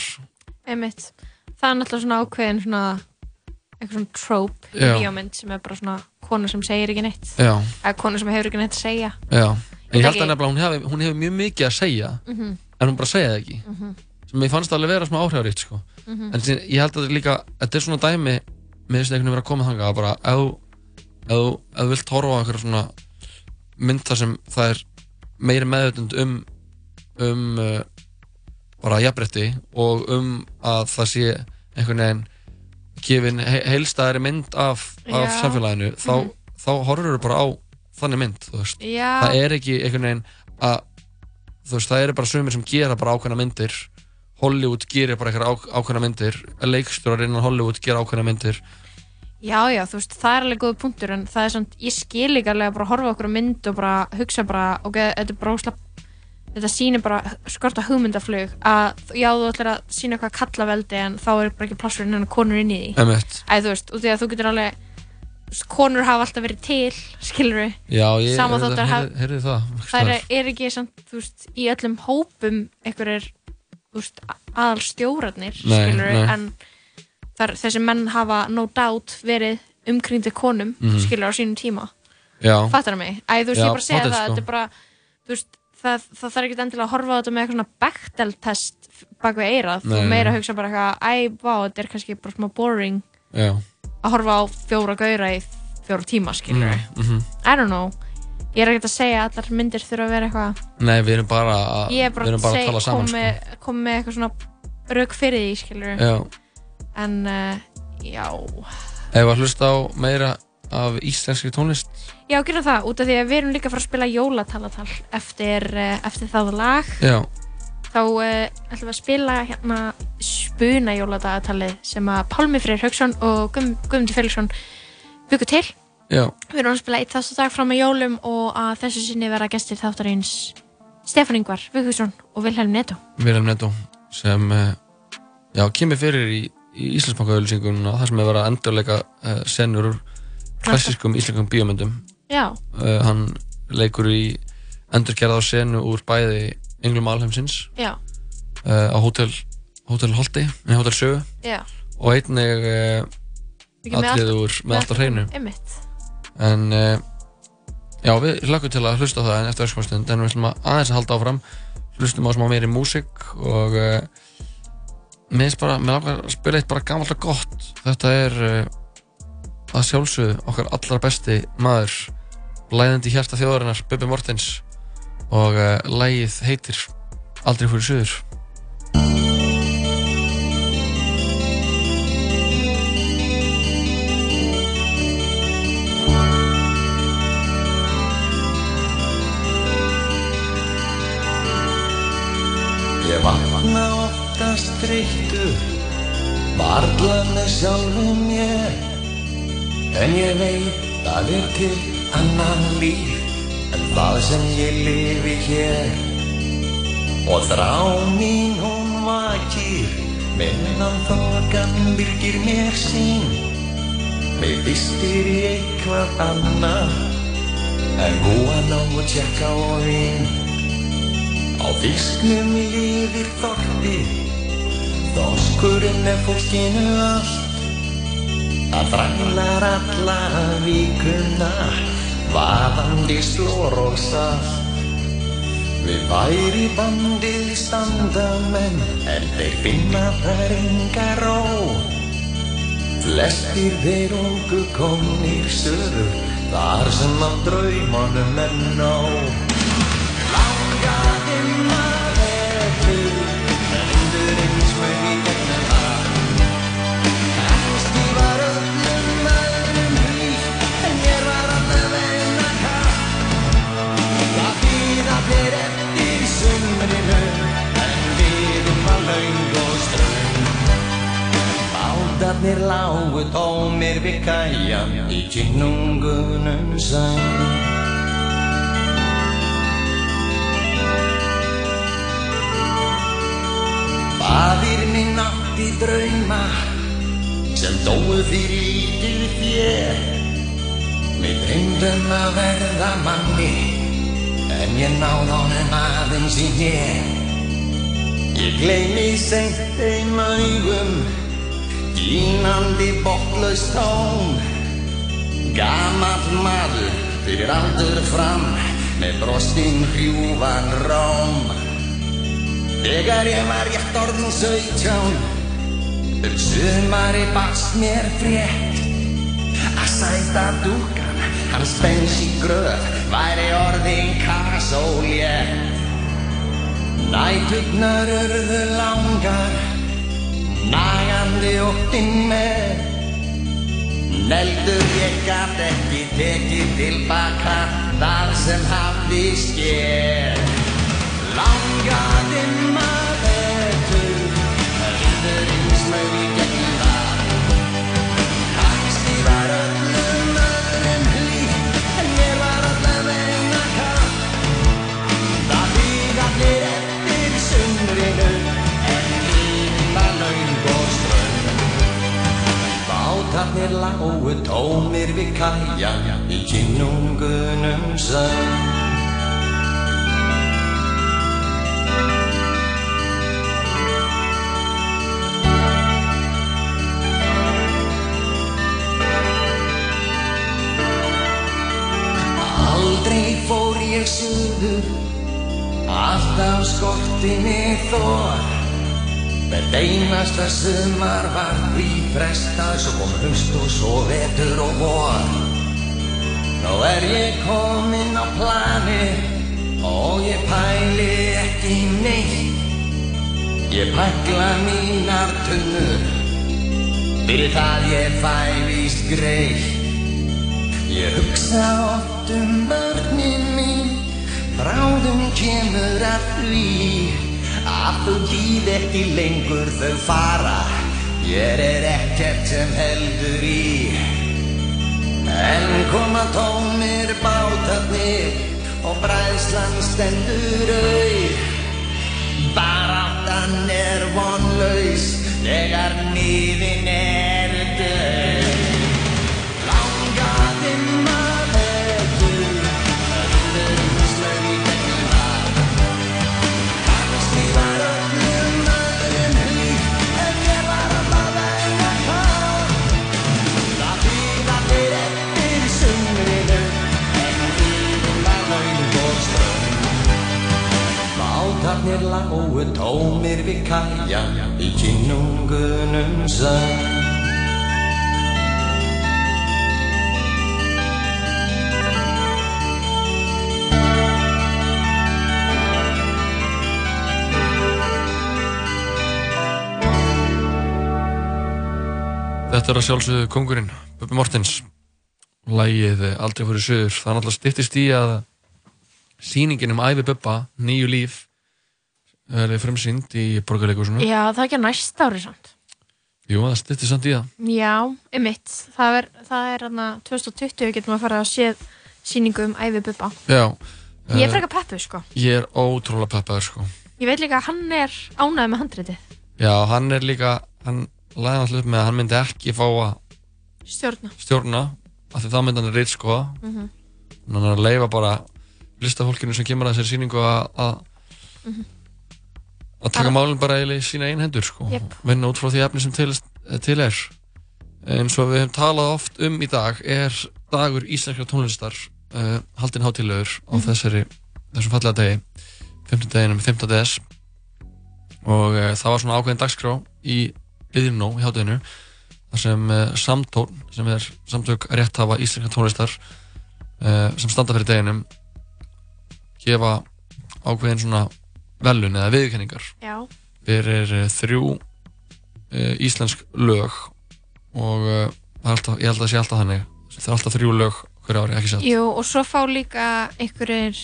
einmitt. Það er náttúrulega svona ákveðin svona eitthvað svona trope í bíómynd sem er bara svona konu sem segir ekki neitt Já. eða konu sem hefur ekki neitt að segja já, en ég held að nefnilega hún hefur, hún hefur mjög mikið að segja Mhm. en hún bara segja það ekki Mhm. sem ég fannst alveg vera smá áhrifaríkt sko. Mhm. en síðan, ég held að þetta er líka þetta er svona dæmi þess að einhvern veginn vera að koma þangað að bara ef þú- vilt horfa á einhverja svona mynd þar sem það er meiri meðvöndund um um uh, bara jafnrétti og um að það sé einhvern veginn gefin he heilstæðari mynd af, af samfélaginu þá, Mhm. þá horfur þú bara á þannig mynd þú veist. Já. það er ekki einhvern veginn að þú veist, það eru bara sumir sem gera bara ákveðna myndir Hollywood gerir bara á, ákveðna myndir leikstjórar innan Hollywood gera ákveðna myndir Já, já, þú veist, það er alveg góð punktur en það er svona, ég skil líka alveg að bara horfa okkur á mynd og bara hugsa bara, ok, þetta er bara ósla, þetta sýnir bara skorta hugmyndaflug að já, þú ætlar að sína eitthvað kallaveldi en þá er bara ekki pláss fyrir hennar konur inn í því Einmitt. Æ, þú veist, og því að þú getur alveg konur hafa alltaf verið til, skilur við Já, ég heyrði, heyrði það það er, er ekki samt, þú veist, í öllum hópum einhverjir, þú veist, aðal stjórarnir, Nei, skilur nei. en þar, þessi menn hafa no doubt verið umkringdi konum, Mhm. skilur á sínum tíma Já. fattar mig, æ, þú veist, Já, ég bara segja það sko. þetta er bara, þú veist, það, það þarf ekki endilega að horfa á þetta með eitthvað svona Bechdel-test bak við eirað, þú meira hugsa bara eitthvað, æ, vá, þetta er kannski bara smá boring Já. Að horfa á fjóra gauðra í fjóra tíma, skilur Mm, mhm. I don't know, ég er ekkert að segja að allar myndir þurfa að vera eitthvað Nei, við erum bara að, ég er bara að bara að segja, tala saman sko. kom með eitthvað svona rauk fyrir því, skilur Já. en uh, já Ef að hlusta á meira af íslenskri tónlist já, gera það, út af því að við erum líka að fara að spila jólatalatal eftir, uh, eftir það lag Já. Þá uh, ætlum við að spila hérna spuna jóladagatalið sem að Pálmi Freyr Haugsson og Guðm- Guðmundur Felixson byggu til Já. Við erum að spila eitt þástu dag fram með jólum og að þessu sinni vera gestir þáttarins Stefán Ingvar Vigfússon og Vilhelm Netto. Vilhelm Netto sem eh, já, kemur fyrir í, í Íslandsbankaauðlýsingun og það sem er verið að endurleika uh, senur úr klassískum íslenskum bíómyndum Já. uh, hann leikur í endurgerða á senu úr bæði Englum Alheimsins uh, á Hotel, Hotel Holti nei, Hotel Sögu. Já. og einnig uh, atrið allt- úr með allt á hreinu. en uh, já, við hlökkum til að hlusta það en eftir öskumastund en við ætlum að aðeins að halda áfram. Hlustum á smá meiri músík og mér finnst bara, mér langar að spila eitt bara gamalt og gott. Þetta er að sjálfsögðu okkar allra besti maður blæðandi hjarta þjóðarinnar Bubi Mortens og uh, lægið heitir Aldrei fyrir suður. Ég vakna oftast þreyttur Varla með sjálfum mér. En ég veit að er til annan líf En það sem ég lifi hér Og þrá mín hún vakir Minnan þokan byrgir mér sín. Mér vistir í eitthvað annað En búa ná og tjekka og vín Á fisknum lifir þorti Þorskurinn er fólkinu allt. Það þrælar alla vikuna Vaðandi slór og salt Við væri bandið standa menn En þeir finna þær enga ró. Flestir þeir ungu komnir söður Þar sem af draumanum er nóg Langaði maður Bátarnir lágu tómir við kæjan Í kynungunum sæn Fadir minn átti drauma sem dóu fyrir lítil þér. Mér dreymdum að verða manni en ég náð honum aðeins í hér. Ég gleymi seint þeim augum, gínandi botlaust tón. Gamall maður fyrir aldur fram með brostinn hrjúfan róm. Þegar ég var rétt orðin sautján Um sumari bast mér frétt Að sæta dúkan Hans bens í gröð Væri orðin kasólétt Nætugnar urðu langar Nagandi óttinn með. Neldur ég gat ekki tekið tilbaka Það sem hafði skér Langaði maður Bátarnir lágu tómir við kæjan Í kynungunum söng Aldrei fór ég suður Alltaf skorti mig þor Hvert einasta sumar var því frestað Svo kom haust og svo vetur og vor. Nú er ég kominn á plani Og ég pæli ekki neitt. Ég pækla mínar tunnur Fyrir það ég fæ víst greitt. Ég hugsa oft um börnin mín Bráðum kemur að því Að þau býð ekki lengur þau fara. Ég er ekkert sem heldur í. En koma tómir bátarnir Og bræðslan stendur auð. Baráttan er vonlaus Þegar nýðin er döð Langaði Bílarnir lágu tómir við kæja í kynungunum sann. Þetta er að sjálfsögðu kongurinn, Bubbi Mortens Lægið Aldrei fyrir söður Það er náttúrulega styttist í að sýningin um æfi Bubba, Nýju líf er frumsýnd í borgarleikusinu Já, það er ekki á næsta ári samt. Jú, það styttist samt í það Já, emitt. Það er, það er hérna 2020 getum við að fara að sé sýningu um æfi bubba. Já Ég er eh, frekar peppu, sko. Ég er ótrúlega peppaður sko Ég veit líka að hann er ánægð með handritið. Já, hann er líka hann lagði alltaf upp með að hann myndi ekki fá að Stjórna. stjórna af því þá myndi hann reyt sko Mhm. hann er að leifa bara listafólkinu sem kemur að þessari sýningu að að Mhm. Að taka málinn bara í sína einn hendur sko Jep. vinna út frá því efni sem til, til er eins og við hefum talað oft um í dag er dagur íslenskra tónlistar uh, haldinn hátilegur á Mhm. þessari þessum fallega degi 15. deginum 15. des og uh, það var svona ákveðin dagskrá í Liðinó í háteginu þar sem uh, Samtón sem er samtök rétthafa íslenska tónlistar uh, sem standa fyrir deginum gefa ákveðin svona velun eða viðkenningar fyrir uh, þrjú uh, íslensk lög og uh, alltaf, ég held að það sé alltaf þannig. Það er alltaf þrjú lög hverju ári, ekki satt? Jú, og svo fá líka einhverjir,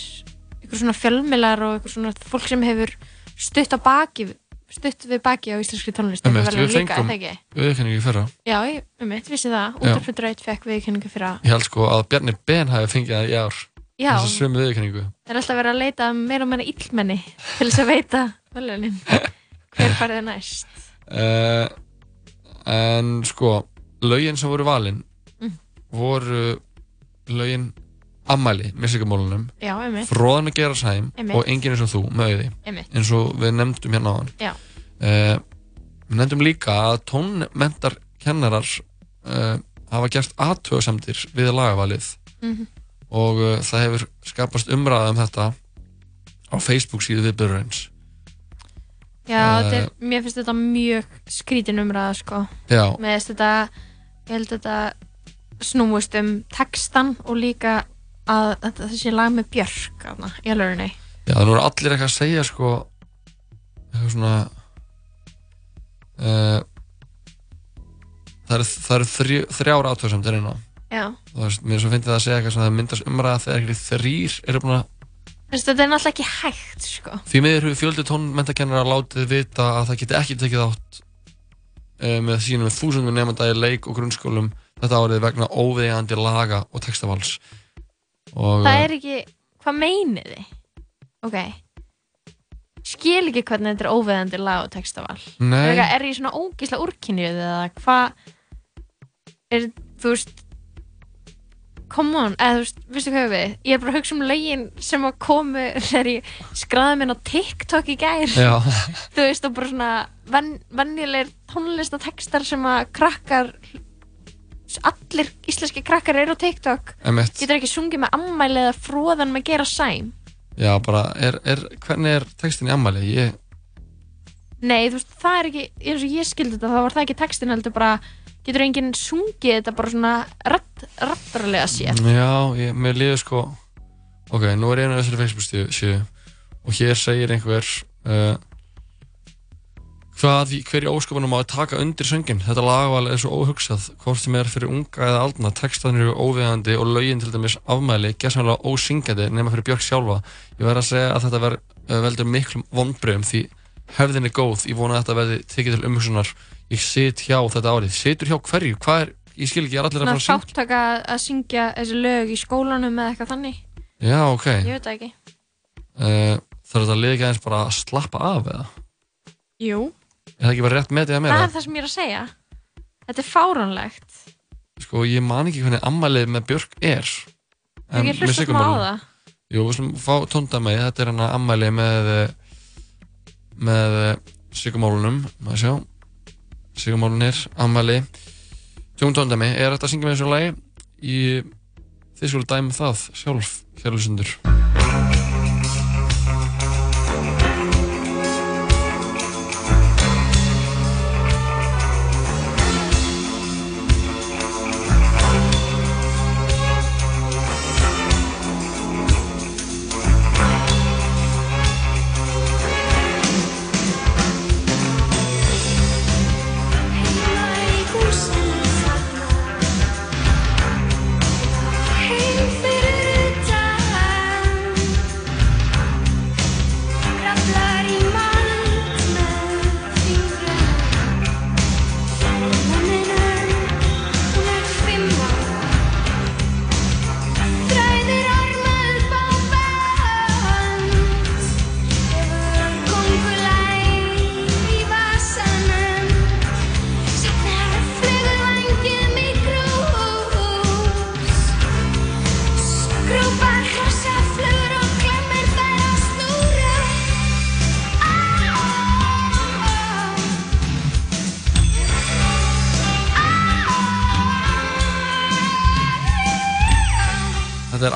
einhver svona fjölmilar og einhver svona fólk sem hefur stutt á baki, stutt við baki á íslenskri tónlist. Einhver við líka, fengum í fyrra. Já, um eitt, vissi það. Útarpundur 1 fekk viðkenningu fyrir að ég held sko að Bjarni Ben hafi fengið það í ár Já. þess að sömu viðkenningu það er alltaf verið að leita að meira og meira illmenni til þess að veita velunin. Hver farið næst? uh, en sko lögin sem voru valin Mm. voru sigamólunum Já, einmitt. Fróðan með Gerasheim Einmitt. og Engin eins og þú með auði eins og við nefndum hérna á hann Já. við nefndum líka að tónmentar kennarar uh, hafa gert aðtöðsamdir við lagavalið Mhm. Og uh, það hefur skapast umræða um þetta á Facebook síðu viðbyrðurins Já, þetta er, mér finnst þetta mjög skrítin umræða, sko. Já. Mér finnst þetta, ég held þetta snúist um textan og líka að þetta þessi lag með Björk, aðna, í alvegurinn. Já, það voru allir eitthvað að segja sko eitthvað svona uh, það eru, það eru þrjú, þrjár aðtöðsamdir inná Já. þú veist, mér er svo fyndið að segja eitthvað svona það myndast umræða þegar ekki þrýr eru búin að Þú veist, þetta er náttúrulega ekki hægt, sko. því miður hefur fjöldi tónmentakennara látið vita að það geti ekki tekið átt uh, með sínum þúsundum nefnda í leik og grunnskólum þetta árið vegna óvegandi laga og textavals og Það er ekki, hvað meinið þið? Ok. Skil ekki hvernig þetta er óveðandi lag og textaval. Nei. Er, er ég svona ógísla úrkynjuð eða hvað er, þú veist, come on, eða þú veist, veistu hvað við, ég er bara að hugsa um lögin sem að komu (laughs) þegar ég skræði minn á TikTok í gær. (laughs) Þú veist, og bara svona venn, venjulegir tónlistatextar sem að krakkar, allir íslenski krakkar eru á TikTok. Getur ekki sungið með ammæli eða fróðan með gera sæm. já, bara, er, er, hvernig er textin í ammæli? Ég, Nei, þú veist, það er ekki, eins og ég skildi þetta, þá var það ekki textin heldur bara, getur enginn sungið þetta bara svona ratt, rattarlega sér. Já, ég, mér líður sko Ok, nú er ég einu af þessari Facebook síðu og hér segir einhver uh, hvað, hver í óskapunum á að taka undir söngin þetta lagval er svo óhugsað hvort sem er fyrir unga eða aldna. Textanir eru óviðandi og lögin til dæmis afmæli gessanlega ósyngandi nema fyrir Björk sjálfa. Ég verð að segja að þetta ver, uh, veldur miklum vonbröðum því hefðin er góð. Ég vona að þetta verði tekið til umhugsunar ég sit hjá þetta árið, situr hjá hverju hvað er, ég skil ekki, ég er allir að Svona fara að syngja þáttaka að syngja þessi lög í skólanum eða eitthvað þannig. Já, ok. Ég veit það ekki. Uh, þarf þetta lið ekki aðeins bara að slappa af eða? Jú. Er það ekki bara rétt metið að Það meira? er það sem ég er að segja. Þetta er fáránlegt. Sko, ég man ekki hvernig ammælið með Björk er. Hefur ekki hlustað smá á það? Jú, við slum fá tónda með, þetta er hann ammælið með eh, með Sigurmálunum, maður sjá Sigurmálunir, ammæli Tjón tónda með, er þetta að syngja með þessu lagi? Í þið skulle dæmi það sjálf, kjærlusundur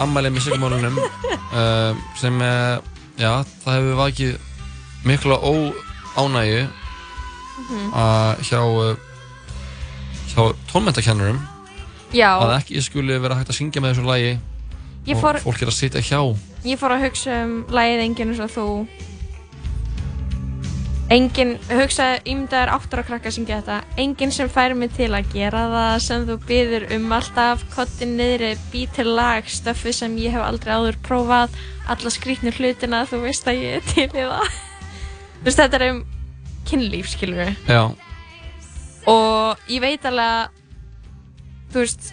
ammælið með Sigmálunum uh, sem er, já, það hefur vakið mikla óánægju Mhm. að hjá uh, hjá tónmentakennurum að ekki skuli vera hægt að syngja með þessu lagi Ég og fór- fólk er að sitja hjá. Ég fór að hugsa um lagið Enginn eins og þú Enginn, hugsaði, ímyndaður áttur að krakka að syngja þetta. Enginn sem fær mig til að gera það sem þú byður um. Alltaf kottin niðri, bý til lag stöffi sem ég hef aldrei áður prófað. Alla skrýtnu hlutina, þú veist að ég er til í það. Þú veist, þetta er um kynlíf, skilur við. Já, og ég veit alveg að þú veist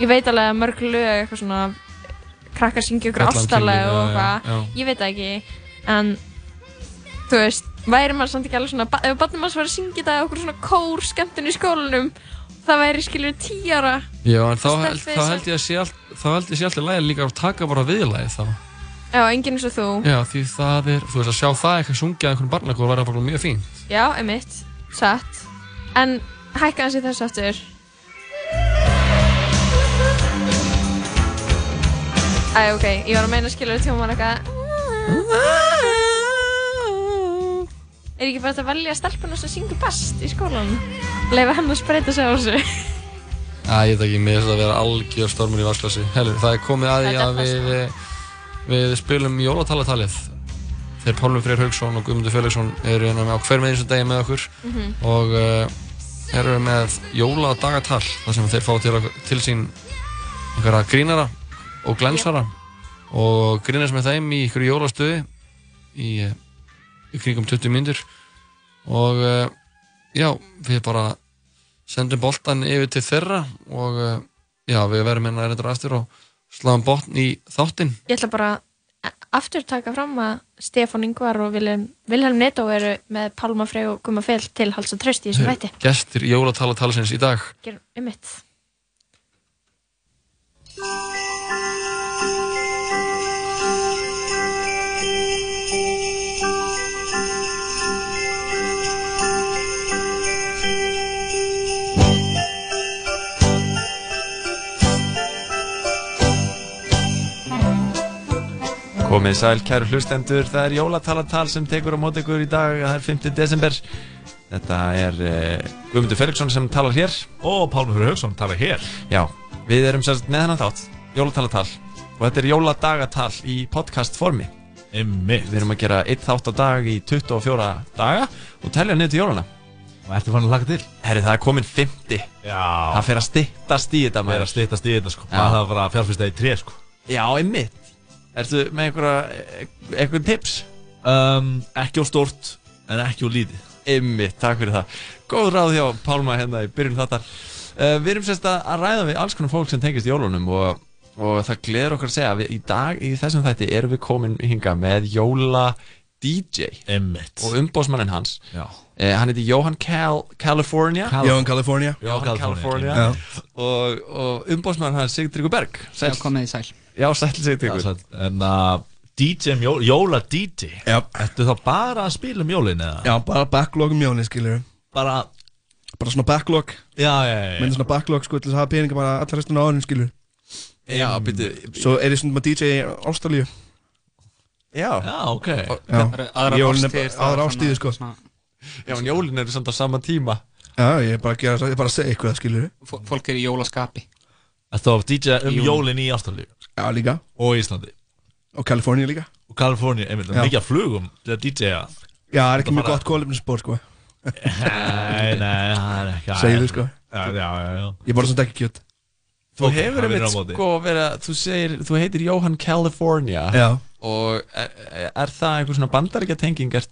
ég veit alveg að mörg lög eitthvað svona krakkar syngja ástarlega kynlíf, og eitthvað. ég veit það ekki en þú veist, væri maður samt ekki alveg svona ef barnið manns var að syngja þetta okkur svona kór skemmtun í skólanum það væri skilur tí ára. Já en þá, held, þá held ég að sé allt þá held ég sé alltaf lagi líka að taka bara viðlagið þá. Já, enginn eins og þú. Já, því það er, þú veist að sjá það eitthvað sungja einhvern barnakór var bara mjög fín já, emitt, satt. En hækka hans í þessu aftur. Æ, ok, ég var að meina skilur tjóman eitthvað Er ekki bara að velja stelpuna sem syngur best í skólan? Leifa henn að spreita sig á þessu. Æ, ég veit ekki, mér finnst það að vera algjör stormur í vasklasi Helur, það er komið að því að við, við spilum jólatalatalið. Þeir Pálmi Freyr Haugsson og Guðmundur Felixson eru hérna með á hver með eins og degi með okkur. Mhm. og uh, eru með jóladagatal þar sem þeir fá til, til sín einhverja grínara og glensara. Og grínast með þeim í einhverju jólastöði í, eh, í kringum 20 mínútur. Og uh, já, við bara sendum boltan yfir til þeirra og uh, já, við verðum hérna erindar aftur og sláum botn í þáttinn. Ég ætla bara aftur taka fram að Stefán Ingvar og Vilhelm, Vilhelm Netto eru með Pálma Frey og Guma Fel til hals og tröst í þessum væti gestir jólatala talsins í dag. Gerum ymmit Komið sæl, kæru hlustendur, það er jólatalatal sem tekur á mót ykkur í dag, það er 5. desember. Þetta er uh, Guðmundur Felixson sem talar hér. Og Pálmi Fyrir Haugsson talar hér. Já, við erum sérst með hennan þátt, jólatalatal. Og þetta er jóladagatal í podcast formi. Einmitt. Við erum að gera eitt þátt á dag í 24 daga og telja niður til jólana. Og ertu fann að laka til? Herri, það er komin 50. Já. Það fer að styttast í þetta, Það er að styttast í þetta sko. Já. Það var að fjárfyrsta í tré sko. Já, einmitt. Ertu með einhverja, einhvern tips? Um, ekki á stórt, en ekki á lítið. Einmitt, takk fyrir það. Góð ráð hjá Pálma hérna í byrjun þáttar. Uh, við erum sérst að ræða við alls konar fólk sem tengist jólunum og, og það gleður okkar að segja að við, í dag í þessum þætti erum við komin hinga með jóla DJ Einmitt. og umbósmannin hans. Já. Uh, hann heiti Johan Cal California. Cal- Johan California. Johan California. California. Og, og umbósmannin hans Sigtryggur Berg. Sæll. Já, komið í sæl. Já. Já, sæll. En að DJ, um jól, jóla DJ. Ertu þá bara að spila um jólin eða? Já, bara backlog um jólinn, skilur Bara Bara svona backlog Já, já, já, já. Minna svona backlog, sko, til þess að hafa peninga bara allar restina á árinu, skilur Já, byrju Svo er ég svona með DJ í Ástralíu Já. Já, ok. Jólin svona- ástíði, sko Já, en jólin eru samt á sama tíma. Já, ég er bara að gera, ég er bara að segja eitthvað, skilur F- Fólk er í jólaskapi. Þá DJ um jólin. jólin í Ástralíu? Já, líka Og Íslandi. Og Kaliforníu líka Og Kaliforníu, einmitt, Já. mikið af flugum til að DJ-a. Já, það er ekki mjög gott kólefnisspor, sko Nei, nei, það er ekki Segðu, sko Já, já, já, Ég borða svona ekki kjöt Þú hefur það einmitt sko verið að, þú segir, þú heitir Johan California Já. Og er, er það einhver svona bandaríkja tenging? Er,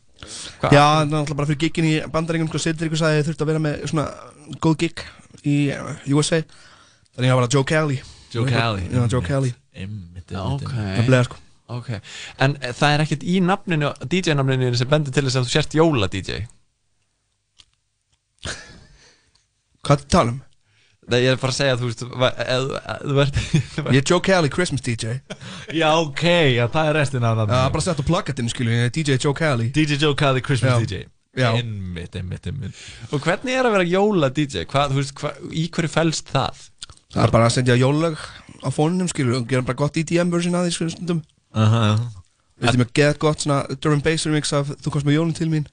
hva? Já, það er náttúrulega bara fyrir giggin í bandaringum, sko, Sittir ykkur sagði að þurfti að vera með svona góð gig í USA Þannig að ég var bara Joe Cali Joe Cali. Já, Joe Cali Einmitt, Já, Það bleið, sko Ok, en eh, það er ekkert í nafninu, DJ-nafninu sem bendur til þess að þú sért jóla-DJ Hvað er það tala um? Nei, ég er bara að segja að þú veist, þú ert Ég er Joe Cali, Christmas DJ Já, ok, já, það er restin af Já, nafninu. bara sett á plakatinn, skilju, ég DJ Joe Cali DJ Joe Cali, Christmas Já. DJ. Já. Einmitt, einmitt, einmitt. Og hvernig er að vera jóla-DJ? Hvað, þú veist, hva, í hverju fælst það? Það er bara að sendja jólög á fónunum skilur og gera bara gott EDM version að því skilur stundum. Aha, Við veitum að geða gott svona drum bass remix af Þú komst með jólinn til mín.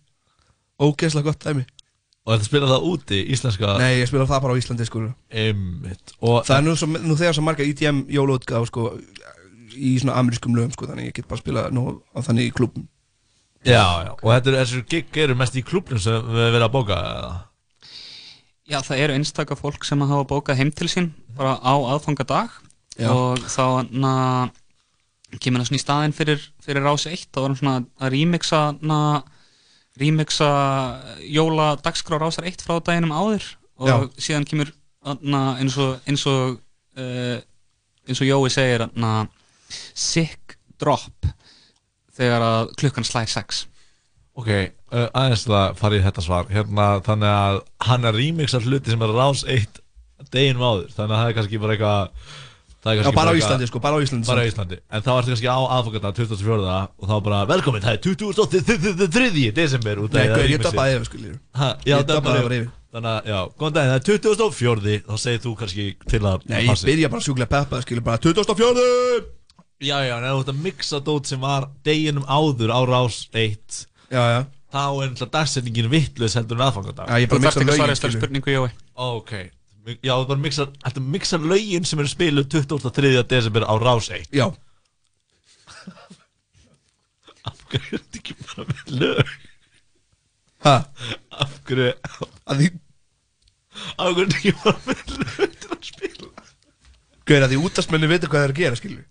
Ógeðslega gott dæmi. Og þetta spila það úti, íslenska? Nei, ég spila það bara á Íslandi sko Einmitt. Og Það er nú, svo, nú þegar svo marga EDM jólaútgáð sko Í svona amerískum lögum sko Þannig ég get bara spila nú á þannig í klubum Já, já, og þetta er, þessu gig eru mest í klubnum sem við erum verið að bóka eða? Já, það eru einstaka fólk sem hafa bókað heim til sín bara á aðfangadag Já. og þá na, kemur það svona í staðinn fyrir, fyrir rás 1 þá var hann svona að remixa na, remixa jóla dagskrá rásar 1 frá daginum áður. Og Já. síðan kemur na, eins og eins og, uh, eins og Jói segir sick drop þegar að klukkan slær 6 Ok, uh, aðeins til að fara í þetta svar. Hérna, þannig að hann er remixa hluti sem er rás eitt deginum áður. Þannig að það er kannski bara eitthvað Já, bara á Íslandi, sko, bara á Íslandi bara á. Íslandi, en þá ertu kannski á aðfokkata 24. og þá bara velkomin, það er 23. desember Nei, að gaur, ég dubbaði yfir, já, Ég dubbaði bara yfir. þannig að, já, góðan daginn, það er 24. þá segir þú kannski til að Nei, ég byrja bara sjúklega peppa skilur bara 24. Já, já, en þú ert að mixa dót sem var deginum áður á rás 1 Já, já Þá er náttúrulega dagsetningin vitlaus heldur en aðfangadag Já, ég bara mixa já, þú bara mixa, ættu að mixa lögin sem eru spiluð 23. desember á rás 1 Já Af hverju er þetta ekki bara með lög? Hæ? Af hverju Að því Af hverju er þetta ekki bara með lög til að spila? Gauður að því útastmenni veitir hvað það er að gera skilur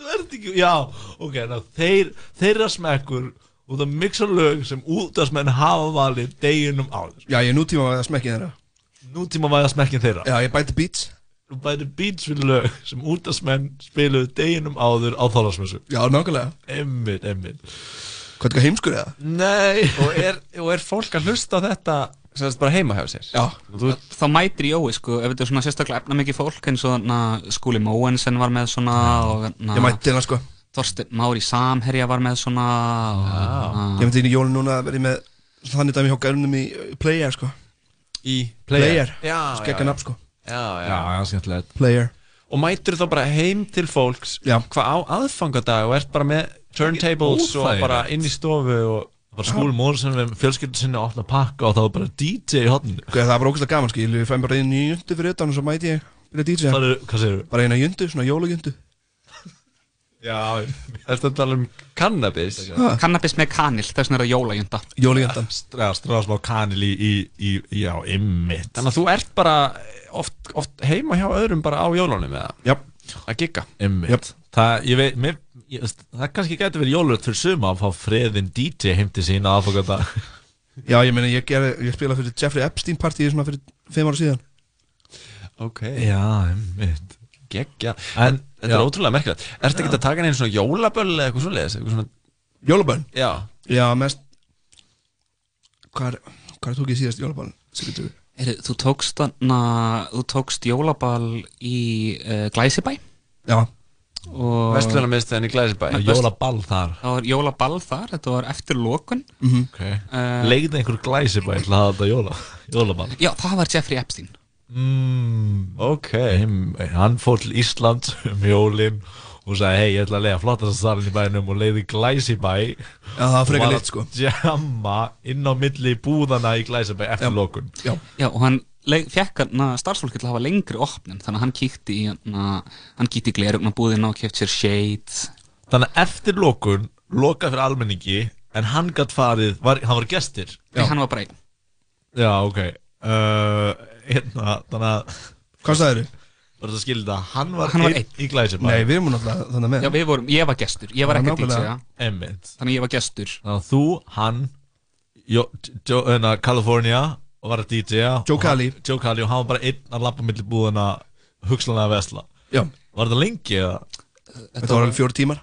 Það er ekki, já, ok, ná, þeir, þeirra smekkur út að mixa lög sem útastmenn hafa valið deginum áður Já, ég er nútíma að smekki þeirra Nútíma væða smekkin þeirra. Já, ég bæti beats. Þú bæti beats fyrir lög sem útastmenn spiluðu deginum áður á þólasmessu Já, nákvæmlega. Emmitt, emmitt Hvað er þetta heimskur eða? Nei. (laughs) Og er, og er fólk að hlusta á þetta sem sagt bara heima hjá sér? Já. Þú, þá mætir Jói sko ef þetta er svona sérstaklega efna mikið fólk eins og na, Skúli Móensen var með svona og na, Ég mætti hann sko. Þorsteinn Mári Samherja var með svona og, na, Ég myndi inn í jólun núna að verði með Þannig dæmi hjá gærunum í Player sko Í Player. Skegga já, nafn sko. Já, já, Já, skemmtilegt. Player. Og mætur þá bara heim til fólks? Já. Hvað á aðfangadag og ert bara með turntables og Óþægilegt. bara inn í stofu og Bara skúli móður sem við fjölskyldu sinni að opna pakka og þá er bara DJ í hotninu Hvað, það var ógæslega gaman skil Ég fæm bara einu jundu fyrir utan og svo mæti ég Byrja að DJ Hvað er- hvað segirðu? Bara eina jundu, svona jólujundu Já, Ertu að tala um cannabis? Ha? Cannabis með kanil, þess vegna er það jólajunda Jólujundan Já, stráða smá kanil í, í, í, já, ymmit Þannig að þú ert bara oft, oft heima hjá öðrum bara á jólunum eða? Já. Að gigga? Ymmit. Það, ég veit, mér, ég, það kannski getur verið jóluröld fyrir suma að fá freðin DJ heim til sína aðfokata Já, ég meina, ég, ég spila fyrir Jeffrey Epstein partíi svona fyrir fimm ára síðan. Ok. Já, ymmit Geggja. En- En þetta já. er ótrúlega merkilegt Ertu ekki að taka neina svona jólaböll eða eitthvað svoleiðis? Eitthvað svona Jólabönn? Já Já, mest Hvað er, hvað er tók ég síðast jólabönn? Sigurður Heyrðu, þú tókst þarna, þú tókst jólaball í uh, Glæsibæ Já og Vestlunarmiðstöðin í Glæsibæ Það er jólaball þar Það var jólaball þar, þetta var eftir lokun Mhm. Ok Eh, Legði einhver glæsibæ til að hafa þetta jóla Jólaball Já, það var Jeffrey Epstein mm, Ok. Hann fór til Íslands um jólin og sagði hei ég ætla að lega flottast salin í bænum og leiði glæsibæ. Já, það var frekar lit, sko. Jamma inn á milli búðana í glæsibæ eftir lokun. Já. Já, og hann fekk hann starfsfólki til að hafa lengri opnun þannig að hann kíkti í hana, hann kíkti í glerugna búðina og keft sér shade Þannig að eftir lokun lokað fyrir almenningi en hann gætt farið, var, hann var gestir. Nei, hann var bara einn. Já, ok. Uh, hérna, Þannig að Hvað sagðið þið? Var þetta skilda, hann var, Hann var einn. í glæsibæ Nei, við erum náttúrulega þannig með. Já, við vorum, ég var gestur, ég var Já, ekki nákvæmlega. DJ Einmitt. Þannig að ég var gestur. Þannig að þú, hann jo, jo, hérna, California og var að DJ-a Joe og Cali. hann- Joe Cali og hann var bara einn að lappa milli búðina hugslana að vesla. Já. Var þetta lengi eða? Þetta var alveg fjóri tímar.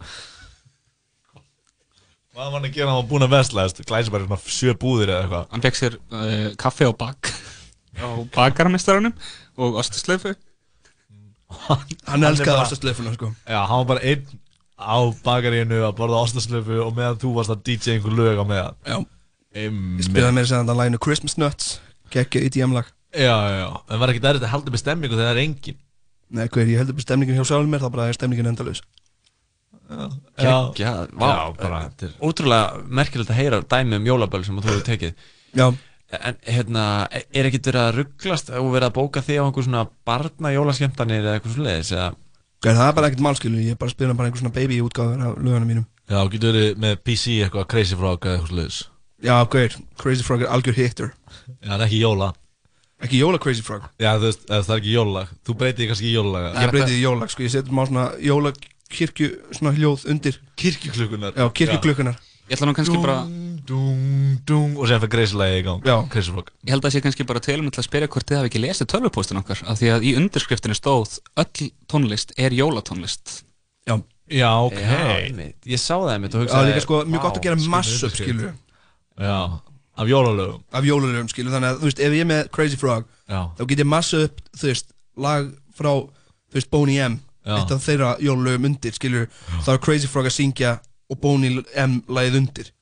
Hvað var hann að gera? Hann var búinn að vesla Glæsi bara svona sjö búðir eða eitthvað. Hann fekk sér uh, kaffi og bak á bakarmestaranum og ostuslöfu Hann elskaði bara- ostaslöfuna, sko. Já, hann var bara einn á bakaríinu að borða ostaslöfu og meðan þú varst að DJ einhver lög á meðan. Já. Ég spilaði meira segðan að lænu Christmas Nuts Gekkja EDM lag. Já, já, já. En var ekki dærið að halda með stemmingu þegar það er engin Nei, hver, ég heldur bara stemningin hjá sjálfum mér, þá bara er stemningin endalaus. Gekkja, vá, bara Ótrúlega merkilegt að heyra dæmi um jólaböll sem þú hefur tekið. Já En hérna, er ekkert verið að rugglast og verið að bóka þig á einhver svona barna jólaskemmtanir eða eitthvað svo leiðis eða það er bara ekkert málskilu, ég er bara að spila bara einhver svona baby útgáður af lögunum mínum. Já, getur verið með PC eitthvað Crazy Frog eða eitthvað sluðis Já, hver, Crazy Frog er algjör hitter. Já, það er ekki jóla. Ekki jóla Crazy Frog. Já, þú veist, það er ekki jólalag. Þú breytið kannski í jólalag. Ég breytið í jólag, sko, ég setjum Ég ætla nú kannski bara Dung, dung Og sem fyrir Crazy lagi í gang. Já Crazy Frog Ég held að það sé kannski bara tilum til að spyrja hvort þið hafi ekki lesið tölvupóstin okkar af því að í undirskriftinu stóð öll tónlist er jólatónlist. Já. Já, ok. Já. Ég sá það einmitt og hugsaði líka sko, mjög gott að gera undirskrift. skilur Já, af jólalögum. Af jólalögum, skilur, þannig að, þú veist, ef ég er með Crazy Frog Já. Þá get ég massa upp, þú veist, lag frá, þú veist, Boney M. Eitt af þeirra jólalögum undir, skilur Þá er Crazy Frog að syngja og Boney M. lagið undir.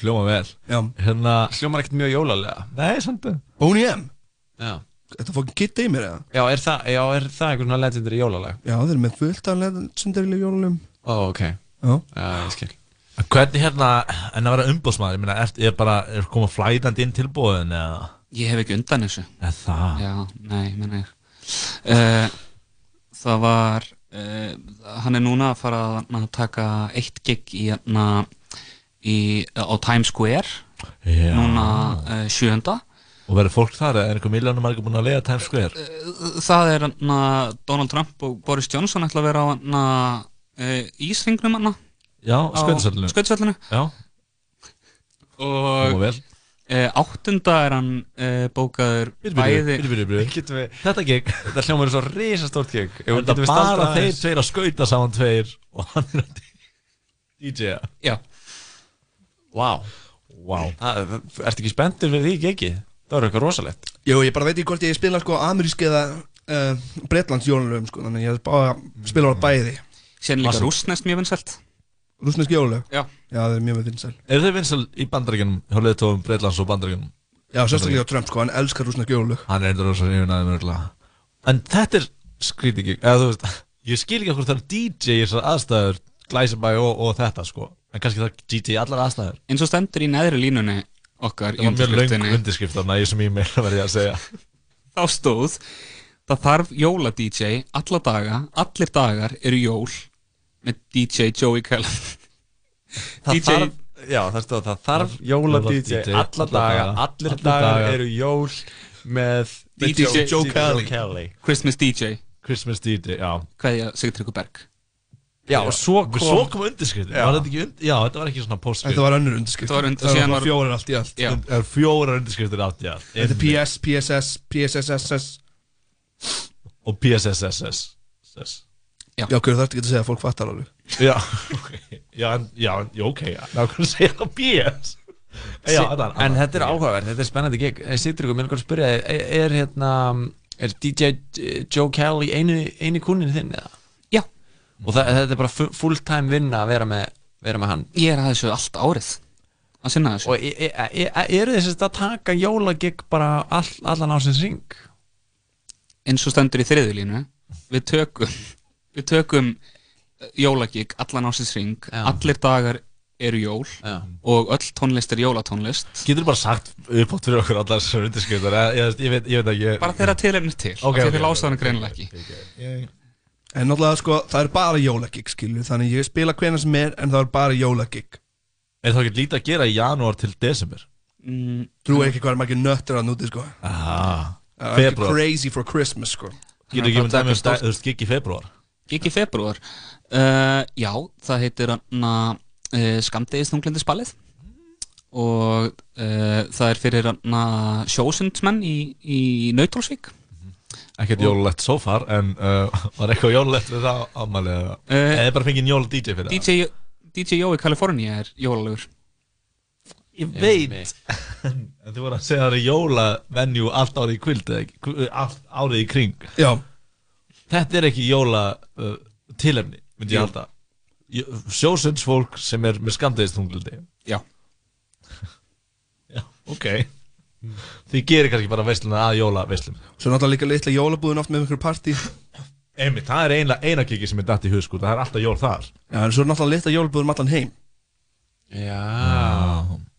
Hljóma vel. Já. Hérna Hljómar ekkert mjög jólalega. Nei, samt Boney M. Já. Þetta fókin Kid Damer eða? Já, er það, já, er það einhvern svona legendary jólalag? Já, þeir eru með fullt af legendary jólalögum. Ó, ok. Já. Já, ég skil. Hvernig hérna, en að vera umbóðsmaður, ég meina, er, er bara, er koma flætandi inn tilbúðin eða? Ég hef ekki undan þessu. Er það? Já, nei, menna ég uh, Það var uh, Hann er núna að fara að taka eitt gig í, na, í á Times Square Já. Núna uh, sjönda Og verður fólk þar, er einhver miljónum margir búin að lega Times Square? Það er na, Donald Trump og Boris Johnson ætla að vera á na, uh, Ísringnum Já, Já. Og uh, áttunda er hann uh, bókaður bæði Þetta gig. Þetta hljómar er svo risastórt gig. Ef- Þetta bara þeir tveir að skauta saman tveir Og hann er að DJ-a Já. Vá. Það- Ertu ekki spenntur fyrir því gigi? Það var eitthvað rosalegt. Jú, ég bara veit ekki hvort ég spila sko amerísk eða uh, Bretlands jólalögum sko Þannig ég bara spila á bæði. Sér líka Massa. rússnest mjög vinsælt Rússnesk jólalög? Já. Já, það er mjög með vinsæl. Er þeir vinsal í bandaríkjunum, hjá leiðtóðum Breitlands og bandaríkjunum? Já, sérstaklega á Trump sko, hann elskar rússnesk jólalög Hann er eitthvað rosa hrifin aðeins mörgulega En þetta er skrítið gig Eða þú veist, (laughs) ég skil ekki okkur það er DJ í þessar aðstæður Glæsabæ og, og þetta sko. En kannski það er DJ í allar aðstæður. Eins og stendur í neðri línunni okkar var mjög undirskriftinni, í þessum e-mail (laughs) verði ég að segja. Þá stóð það þarf jóla-DJ alla með DJ Joey Cullen Það DJ þarf, já, það stóð það þarf jóla DJ alla daga, allir dagar eru jól með DJ Joe Kelly. Kelly. Christmas DJ Christmas DJ, já. Kveðja Sigtryggur Berg. Já, og svo kom Svo kom undirskriftin, Já. var þetta ekki und... Já, þetta var ekki svona postskrift. Þetta var önnur undirskrift. Þetta var und- Það var var- fjórar allt í allt. Það er fjórar undirskriftir átt, já Þetta er PS, PSS, PSSSS Og PSSSS Já, hverju þarftu ekki að segja að fólk fattar alveg? Já, ok. Já, en, já, já, ok, já Ná, hvernig segja það PS? Já, Sí, þetta En þetta er áhugaverð, þetta er spennandi gig. Sýttur ykkur, mér að spyrja er, er hérna er DJ Joe Kelly eini, eini kunnin þinn eða? Já. Og það, þetta er bara fu- full time vinna að vera með, vera með hann. Ég er að þessu allt árið að sinna þessu. Og e, e, e, eru þess að taka jólagig bara all, allan á sin ring? eins og stendur í þriðu línu við tökum við tökum jólagig allan ásins ring Já. allir dagar eru jól. Já. og öll tónlist er jólatónlist. Getur bara sagt uppátt fyrir okkur allar þessar undirskriftar ég, ég, ég, veit, ég veit ekki. Bara þeirra tilefnir til Ok, okay, ok, okay, þeir ok, lása hana ok, greinilega ok, ekki En náttúrulega sko, það er bara jólagig skilju Þannig ég spila hvena sem er en það er bara jólagig. Er það ekki lítið að gera í janúar til desember? mm, Trú ekki hvað er margir nöttur að núti sko. Aha. Er ekki Febrúar. crazy for Christmas sko. Getur ekki Þannig að með það dæmi um þú veist, gig í februar Í februar uh, Já, það heitir uh, Skamdegistunglindisballið og uh, það er fyrir sjósundsmenn í, í Nautalsvík Ekkert jólulegt so far En uh, var eitthvað jólulegt við það ámæli eða? Eh, Eða bara fengið jóla DJ fyrir það? DJ, DJ Jó í Kaliforníu er jólalögur. Ég veit. En þú voru að segja það er jólavenju allt árið í kvild ekki? Allt árið í kring. Já Þetta er ekki jóla uh, tilefni myndi ég halda. Sjósundsfólk sem er með skamdegistunglindi Já. Já, ok. Þið gerir kannski bara veisluna að jóla veislum Svo náttúrulega líka litla jólabúðin oft með einhverju partí. Einmitt, það er eina, eina kiki sem er dætt í hug sko, það er alltaf jól þar. Já, en svo er náttúrulega litla jólbúður um allan heim. Já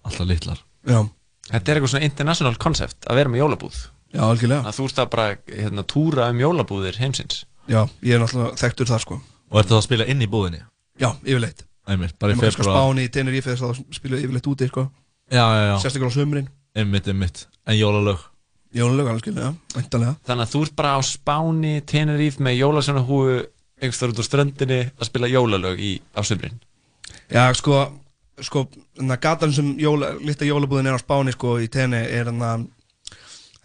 Alltaf litlar. Já. Þetta er eitthvað svona international concept að vera með jólabúð Já, algjörlega. Að þú ert að bara hérna, túra um jólabúðir heimsins. Já, ég er náttúrulega þekktur þar sko. Og ertu það að spila inn í búðinni? Já, yfirleitt. Einmitt, bara í Ef maður skal februar. Spáni í Tenerife þá spila ég yfirleitt úti sko. Já, já, já. Sérstaklega á sömurinn Einmitt, einmitt. En jólalög? Jólalög, algjörlega, væntanlega. Þannig að þú ert bara á Spáni, Tenerife með jólasjónahúu einhverstaður út á ströndinni að spila jólalög í, á sömrin Já, sko, sko, þannig að gatan sem jóla, litla jólabúðin er á Spáni, sko, í tenni er þannig að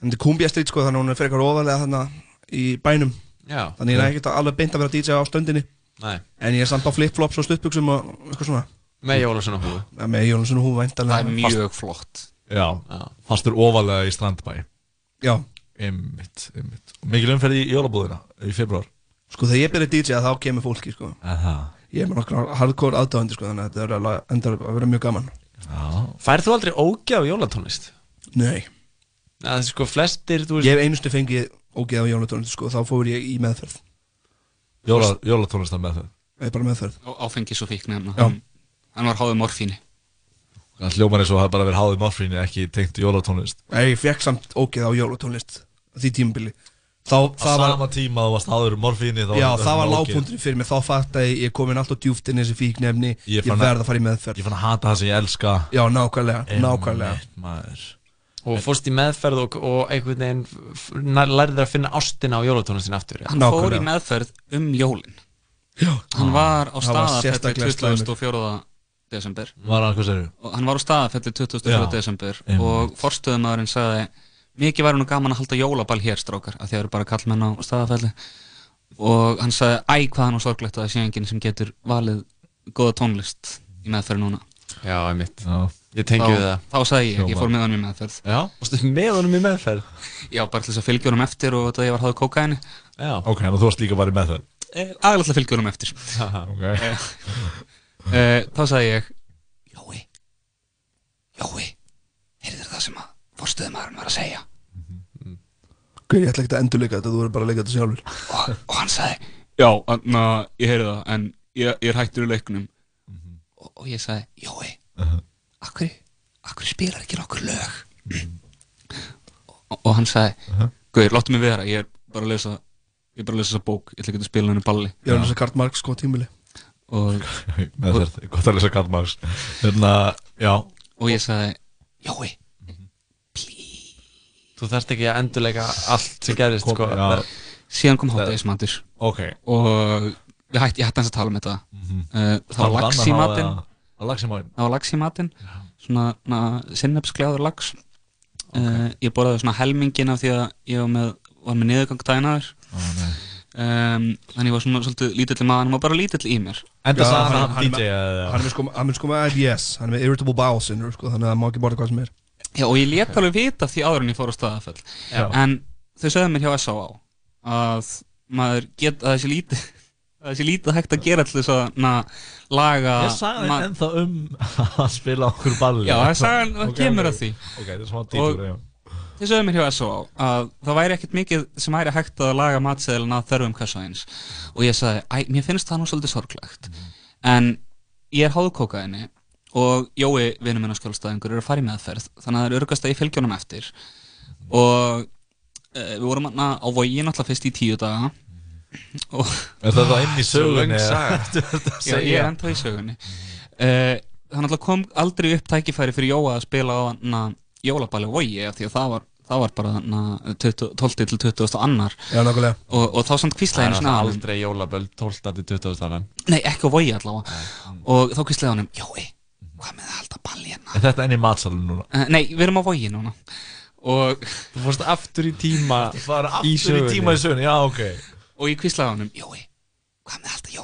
þetta er Kumbia Street, sko, þannig að hún er fyrir eitthvað ofalega þannig í bænum. Já. Þannig ég er ekkert alveg beint að vera DJ á stöndinni Nei. En ég er samt á flip-flops og stuttbuxum og eitthvað svona. Með jólasjónahúu Já, með jólasjónahúu, væntanlega. Það er mjög flott. Já, fastur ofalega í strandbæ. Já. Einmitt, einmitt. Og mikil umferð í jólabúðina í februar Sko, þegar ég byrja DJ þá kemur fólki, sko. Aha. Ég er með nokkra hardcore aðdáðandi, sko, þannig að þetta er alveg endar að vera mjög gaman. Færð þú aldrei ógjaf jólatónlist? Nei Er sko flestir, þú Ég hef einustu fengið ógeð á jólatónlist, sko, þá fór ég í meðferð. Jóla, Jólatónlistar með það Ég er bara meðferð. Á- Áfengis og fíkn hérna. Já. hann, hann var háðið morfíni. Það hljómar eins og hafi bara verið háðið morfínu ekki tengt jólatónlist. Nei, ég fekk samt ógeð á jólatónlist á því tímabili. Þá, Á það var sama tíma þú varst háður morfíni þá Já, var það var ógeð. lágpunturinn fyrir mig, þá fatt að ég er komin alltaf djúft inn í þessi fíknefni. Ég Ég, fann að- að fara í meðferð. Ég fann að hata það sem ég elska. Já, nákvæmlega, nákvæmlega. maður. Og fórst í meðferð og, og einhvern veginn nær- lærið að finna ástina á jólatónlistin aftur Hann fór í meðferð um jólin Já. Hann var á Það var staðafelli sérstaklega slæmur. 24. desember Var hann, hvað segirðu? Og Hann var á staðafelli 24. Já, desember einmitt. Og forstöðumæðurinn sagði Mikið væri nú gaman að halda jólaball hér strákar Af því það eru bara kallmenn á staðafelli Og hann sagði Æ, hvað hann og sorglegt að það sé enginn sem getur valið Góða tónlist í meðferð núna Já, einmitt. Já. Ég tengi við það. Þá sagði ég, ég fór með honum í meðferð. Já, varstu með honum í meðferð? (laughs) Já, bara til þess að fylgja honum eftir og þetta ég var háðu kókaini Já. Ok, en þú varst líka bara í með það Aðalega til að fylgja honum eftir. Ok. Eh, eh, Þá sagði ég Jói Jói, heyrðir það sem að forstöðumæðurinn var að segja? Guð, ég ætla ekki að endurleika þetta, þú verður bara að leika þetta sjálfur. Og, og hann sagði Já, na, ég heyrði það en ég, ég er hættur í leiknum og, og ég sagði, Jói Akkur, akkur spilar ekki nokkur lög? Og, og hann sagði Guður, láttu mig vera, ég er bara að lesa ég er bara að lesa þessa bók, ég ætla ekki að spila henni balli. Ég var þess að Karl Marx sko tímili (laughs) gott að lesa Karl Marx. Hérna, já. Og ég sagði, Jói Þú þarft ekki að endurleika allt sem gerist sko. síðan kom hátegismatur Ok. og ég hætti, ég hætti hans að tala um þetta. Mhm. uh, það var lax í matinn. að það var lax í matinn. Svona na, sinnepsgleður lax. Uh, ég borðaði svona helmingin af því að ég var með, var með niðurgang dænaður um, þannig ég var svona svolítið lítill maður, hann var bara lítill í mér. Enda Já, sagði hann- DJ Hann er sko- hann er sko með IBS, hann er með Irritable Bowel Syndrome sko, þannig að það má ekki borða hvað sem er. Já, og ég lét alveg vita því áður en ég fór á staðafell en þau sögðu mér hjá S.A.A. að maður get að þessi lítið að þessi lítið hægt að gera til þess að na, laga Ég sagði ma- ennþá um að spila okkur balli Já, það sagði hann, það kemur að því. Ok, þetta er dýtur, já. Þið sögðu mér hjá S.O.A. að það væri ekkert mikið sem væri hægt að laga matseðilina að þörfum hvers og ég sagði, æ, mér finnst það nú svolítið sorglegt. En ég er háðkókaðinni og Jói, vinur minn á skjólstæðingur, er að fara í meðferð þannig að það er örgast að ég fylgja honum eftir. Og e, og Er það þá inn í sögunni, (laughs) að Já, ég er ennþá í sögunni. Uh, Það náttúrulega kom aldrei upp tækifæri fyrir Jóa að spila á jólaballi á vogi af því að það var, það var bara hana, 20, 12 til 20 annar. Já, nákvæmlega. og, og þá samt kvíslaði Það henni er aldrei jólaböld 12. til 20. annan. Nei, ekki á vogi allavega. Og þá kvíslaði hann Jói, hvað með að halda balli hérna? Er þetta enn í matsalun núna? uh, Nei, við erum á vogi núna. Og Þú fórst aftur í tíma Það aftur í tíma í sögunni, já, ok og ég kvíslaði hann Jói,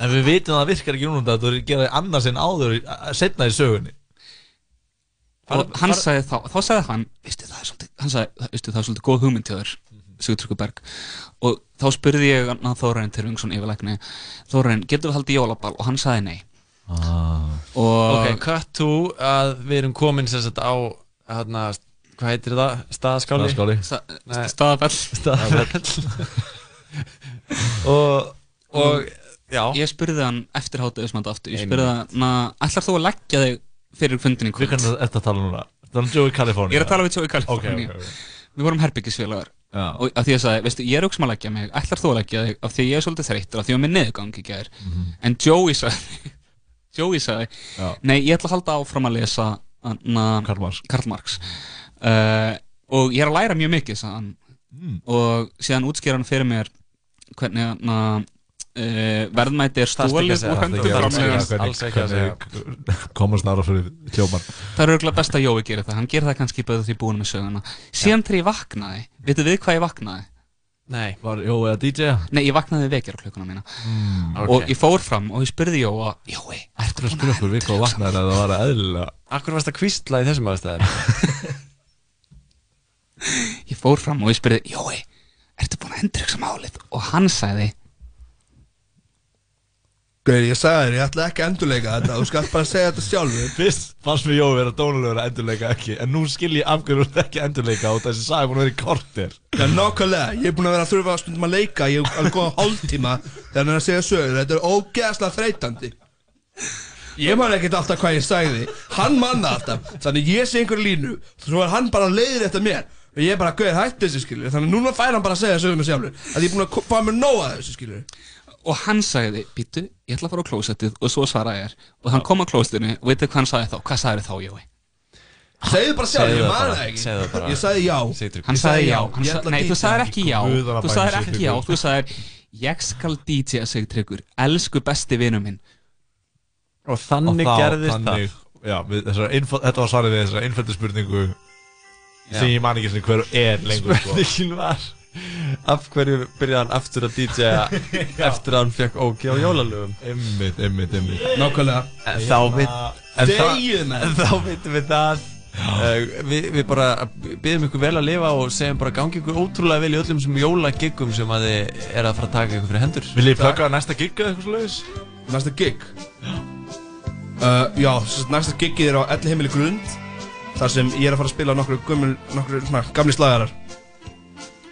En við vitum að það virkar ekki núna Þetta er geraði annars en áður Setna í sögunni. Og hann sagði þá, þá sagði hann veistu það er svolítið, hann sagði, veistu það er svolítið góð hugmynd til þér Sigurtryggur Berg og þá spurði ég hann að Þórainn Tyrfingsson yfirleikni Þórainn, getur við haldið jólaball? Og hann sagði nei. Ah. og Ok, cut to að við erum komin sem sagt á hérna, hvað heitir það? Staðaskáli? Staðafell. Staðafell og, og já Ég spurði hann eftir hátuðismanda aftur Ég spurði hann, ætlar þú að leggja þig fyrir fundin í kvöld? Við kannum þetta að tala núna Þannig Joey California Ég er að tala við Joey California Ok, ok, ok. Við vorum herbyggisfélagar. Og af því ég sagði, veistu, ég er auksum að leggja mig Ætlar þú að leggja þig af því að ég er svolítið þreyttur Af því að mér neðugang í gær Mhm. En Joey sagði (laughs) Joey sagði. Nei, ég ætla að halda áfram að lesa Karl Marx, Karl Marx. Uh, Og ég er að læra mjög mikið Mm. Og síðan útskýra hann fyrir mér Hvernig na, uh, verðmæti er Þarftu ekki að stólið segja úr það, höndum ekki að framleiðans. segja alls ekki að segja. Komast nára fyrir hljómar. Það er auðvitað best að Jói gerir það, hann gerir það kannski bara því búin með söguna. Síðan þegar ég vaknaði, veitu við hvað ég vaknaði? Nei. Var Jói að DJ-a? Nei, ég vaknaði vekjar á klukkuna mína. Mm, ok. Og ég fór fram og ég spurði Jóa Jói, Ertu að spyrja okkur við hvað vaknaði að það var eðlilega? Akkur varst að kvistla í þessum aðstæðum? Ég fór fram og ég spurði Jói, (laughs) ertu búin að enduriksa málið? Og hann sagði Gauður, ég sagði þér, ég ætla ekki að endurleika þetta. Þú skalt bara segja þetta sjálfur. (laughs) Fyrst fannst mér Jói vera dónulegur að endurleika ekki En nú skil ég af hverju þú ert ekki að endurleika Og þessi saga er búin að vera í kortir Já, nákvæmlega, ég er búin að vera að þurfa að stundum að leika Ég er alveg góða hálftíma þegar hann er að segja sögur. Þetta er ógeðslega þreytandi. Ég man ekkert alltaf hvað ég sagði. Hann manna alltaf. Þannig ég sé einhverju línu. Svo er hann bara leiðir eftir mér Og ég er bara, gauð, hætti þessi skilur Þannig núna fær hann bara að segja söguna sjálfur. Að ég er búin að fá mér nóg að þessu skilur Og hann sagði, býtu, ég ætla að fara á klósettið Og svo svaraði ég er Og hann kom á klósettinu og veitu hvað hann sagði þá? Hvað sagði þá, Jói? Segðu bara sjálf, ég það bara, það ekki. segðu það bara. Ég sagði já. Hann sagði já, nei þú sagðir ekki já. Þú sagðir ekki já, þú sagðir Ég skal DJ að segja tryggur Elsku besti vinur minn. Og þannig þá- gerðist þannig, Já, við, þessar, info, þetta var svarið við þessar einföldu spurningu. Sem ég man ekki svona hver er lengur sko. Spurningin var Af hverju byrjaði hann aftur að DJ-a (laughs) Eftir að hann fekk ógi á jólalögum? Einmitt, einmitt, einmitt. Nákvæmlega. En þá veit en þá- menn. En þá veitum við það. Uh, við, við bara byggjum ykkur vel að lifa og segjum bara gangi ykkur ótrúlega vel í öllum sem jólagiggum sem að þið er að fara að taka ykkur fyrir hendur. Vil ég plugga næsta gig eða eitthvað slúðis? Næsta gig? Uh, já, sem sagt, næsta gigið er á Elli heimili grund Þar sem ég er að fara að spila nokkru, gömul, nokkru svona, gamli slagarar.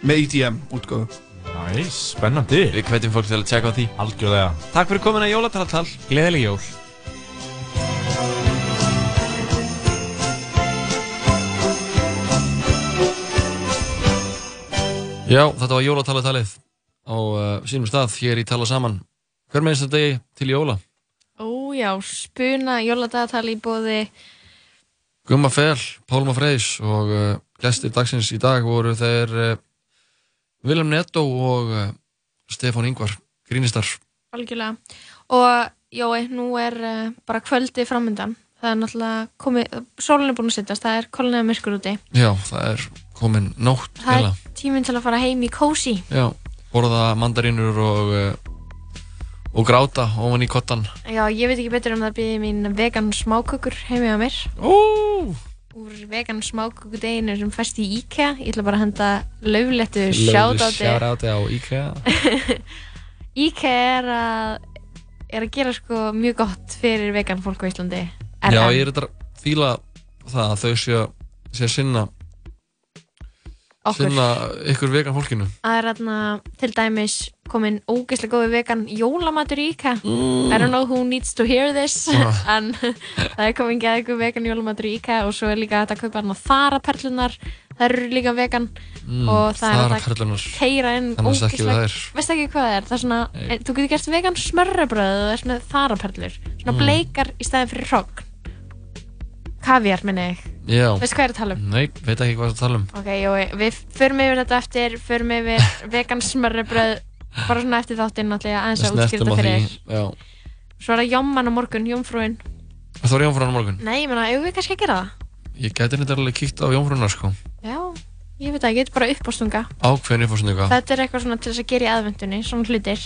Með EDM útgóðu Næs, spennandi. Við hvetjum fólk til að tjekka á því. Algjörlega. Takk fyrir komin að jólataltal Gleðileg jól. Já, þetta var jólatalatalið á uh, sínum stað hér í Tala Saman. Hver með þetta degi til jóla? Ó já, spuna jóladagatali í bóði Gumma Fel, Pálma Freyðs og uh, gestir dagsins í dag voru þeir uh, Willem Netto og uh, Stefán Ingvar, grínistar. algjörlega og jói, nú er bara kvöldi framöndan það er náttúrulega komið, sólinn er búin að sittast það er kolniða myrkur úti Já, það er komin nótt það heila. er tíminn til að fara heim í kósi Já, borða mandarínur og, og gráta ofan í kottan. já, ég veit ekki betur um það býði mín vegan smákökur heimi á mér Ó! úr vegan smáköku deginu sem fæst í IKEA ég ætla bara að henda löflettu sjátáti shoutout á IKEA. (laughs) IKEA er að er að gera sko mjög gott fyrir vegan fólk á Íslandi Já, RM. ég er þetta að fíla það að þau séu sé að sinna Okkur. sinna ykkur vegan fólkinu Það er þarna til dæmis komin ógeðslega góði vegan jólamatur í IKEA I don't know who needs to hear this Ah. (laughs) en það er komin geðið vegan jólamatur í IKEA og svo er líka hægt að kaupa þarna þaraperlunar það eru líka vegan Mm, og það er þaraperlurnar. að keira inn þær. veist ekki hvað það er, það er svona Nei. e, þú getur gert vegan smörrebröð og það er svona þaraperlur svona Mm. bleikar í staðin fyrir hrogn kaviar minni ég Já veist hvað er að tala um Nei, veit ekki hvað það tala um Ok, jói, við förum yfir þetta eftir, förum yfir (laughs) vegan smörrebröð, bara svona eftir þáttinn náttúrulega aðeins að því fyrir þér. Já Svo er það jómman á morgun, jómfrúin. Það var Jónfrán á morgun Nei, ég meina, eigum við kannski að gera það? Ég gæti þetta alveg kíkt á Jónfránar sko Já, ég veit það, ég get bara uppástunga. Ákveðin uppástunga Þetta er eitthvað svona til þess að gera í aðvendunni, svona hlutir.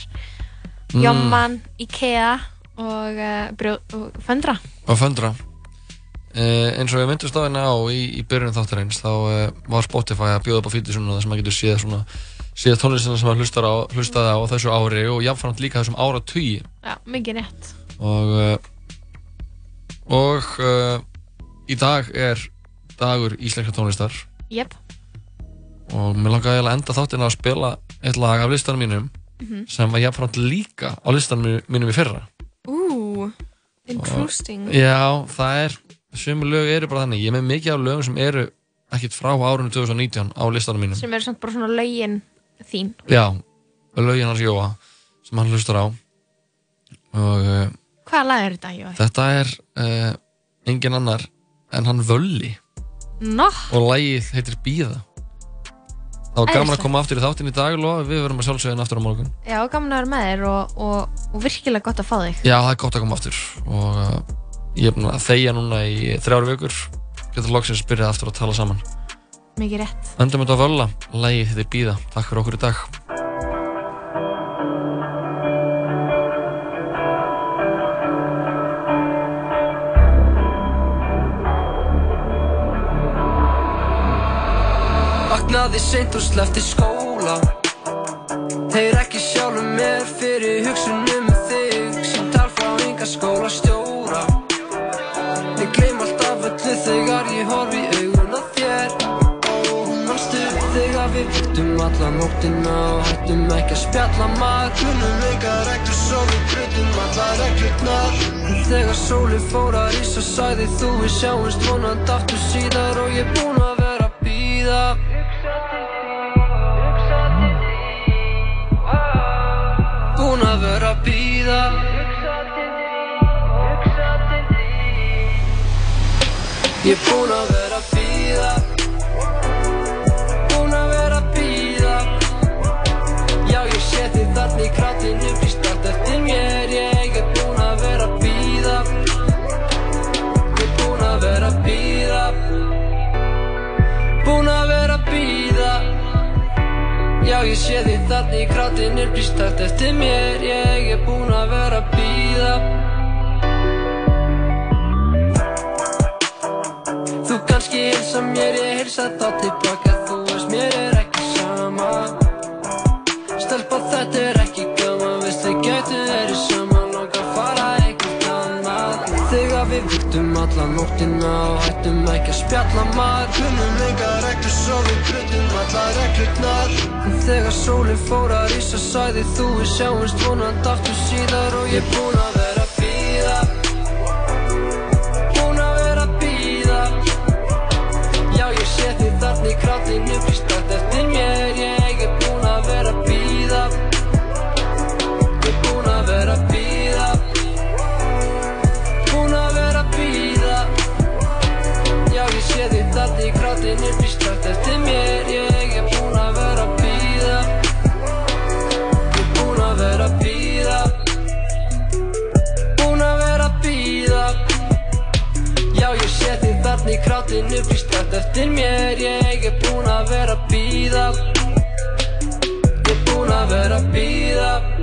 Mm. Jómman, Ikea og, uh, og föndra. Og föndra eh, eins og ég myndist á hérna á í, í byrjun þáttarins þá eh, var Spotify að bjóða upp á fíti svona þar sem maður getur séð svona séð tónlistina sem maður hlustar á, hlustaði á þessu ári og jafnframt líka þessum ára tugi Já, mikið rétt. og uh, og uh, í dag er dagur íslenska tónlistar Jep. og mér langaði að enda þáttina að spila eitt lag af listanum mínum Mhm. sem var jafnframt líka á listanum mínum í fyrra Ú, interesting. Já, það er sömu lög eru bara þannig, ég með mikið af lögum sem eru ekkert frá árunum 2019 á listanum mínum. Sem eru samt bara svona lögin þín. Já, lögin hans Jóa sem hann hlustar á. Og uh, Hvaða lag er þetta, Jói? þetta er uh, engin annar en hann Völli. Nó, og lagið heitir Bíða. Það var gaman að koma aftur í þáttinn í dag og við verum að sjálfsögðin aftur á morgun. Já, gaman að vera með þér og, og, og virkilega gott að fá þig. Já, það er gott að koma aftur. Og uh, ég er búin að þegja núna í þrjár vikur. Getur loksins byrjað aftur að tala saman. Mikið rétt. Öndum þetta að völla, lagið heitir Bíða. Takk fyrir okkur í dag. Vaknaði seint og slefti skóla. Þeir ekki sjálfum mér fyrir hugsunum um þig sem tal frá enga skólastjóra Ég gleym alltaf öllu þegar ég horfi í augun á þér. Manstu þegar við viktum alla nóttina og hættum ekki að spjalla? Maður Kunum enga reglur svo við brutum alla reglurnar. Þegar sóli fór að rísa sagði þú við sjáumst vonandi aftur síðar. Og ég er búinn að vera að býða Ég er búinn að vera að býða Búinn að vera að býða Já ég þig þarna í krátinu Býst allt eftir mér Ég er búinn að vera að býða Ég er búinn að vera að býða Búinn að vera að býða Já ég sé þig þarna í krátinu Býst allt eftir mér Ég er búinn að vera að býða kannski hilsa mér, ég hilsa þá tilbaka Þú veist mér er ekki sama. Stelpa þetta er ekki gaman Veist við gætu verið saman Langa fara eitthvað annað. Þegar við viktum alla nóttina Og hættum ekki að spjalla maður. Kunum enga reglur svo við brutum alla reglurnar. Þegar sólinn fór að rísa Sæði þú við sjáumst vonandi aftur síðar Og ég vera að þig þarna í allt eftir mér. Ég er búinn að vera að býða Ég er búinn að vera að býða Búinn að vera að býða Já ég sé þig þarna í krátinu Býst allt eftir mér krátinu allt eftir mér. Ég er búinn að vera að býða Ég er búinn að vera að býða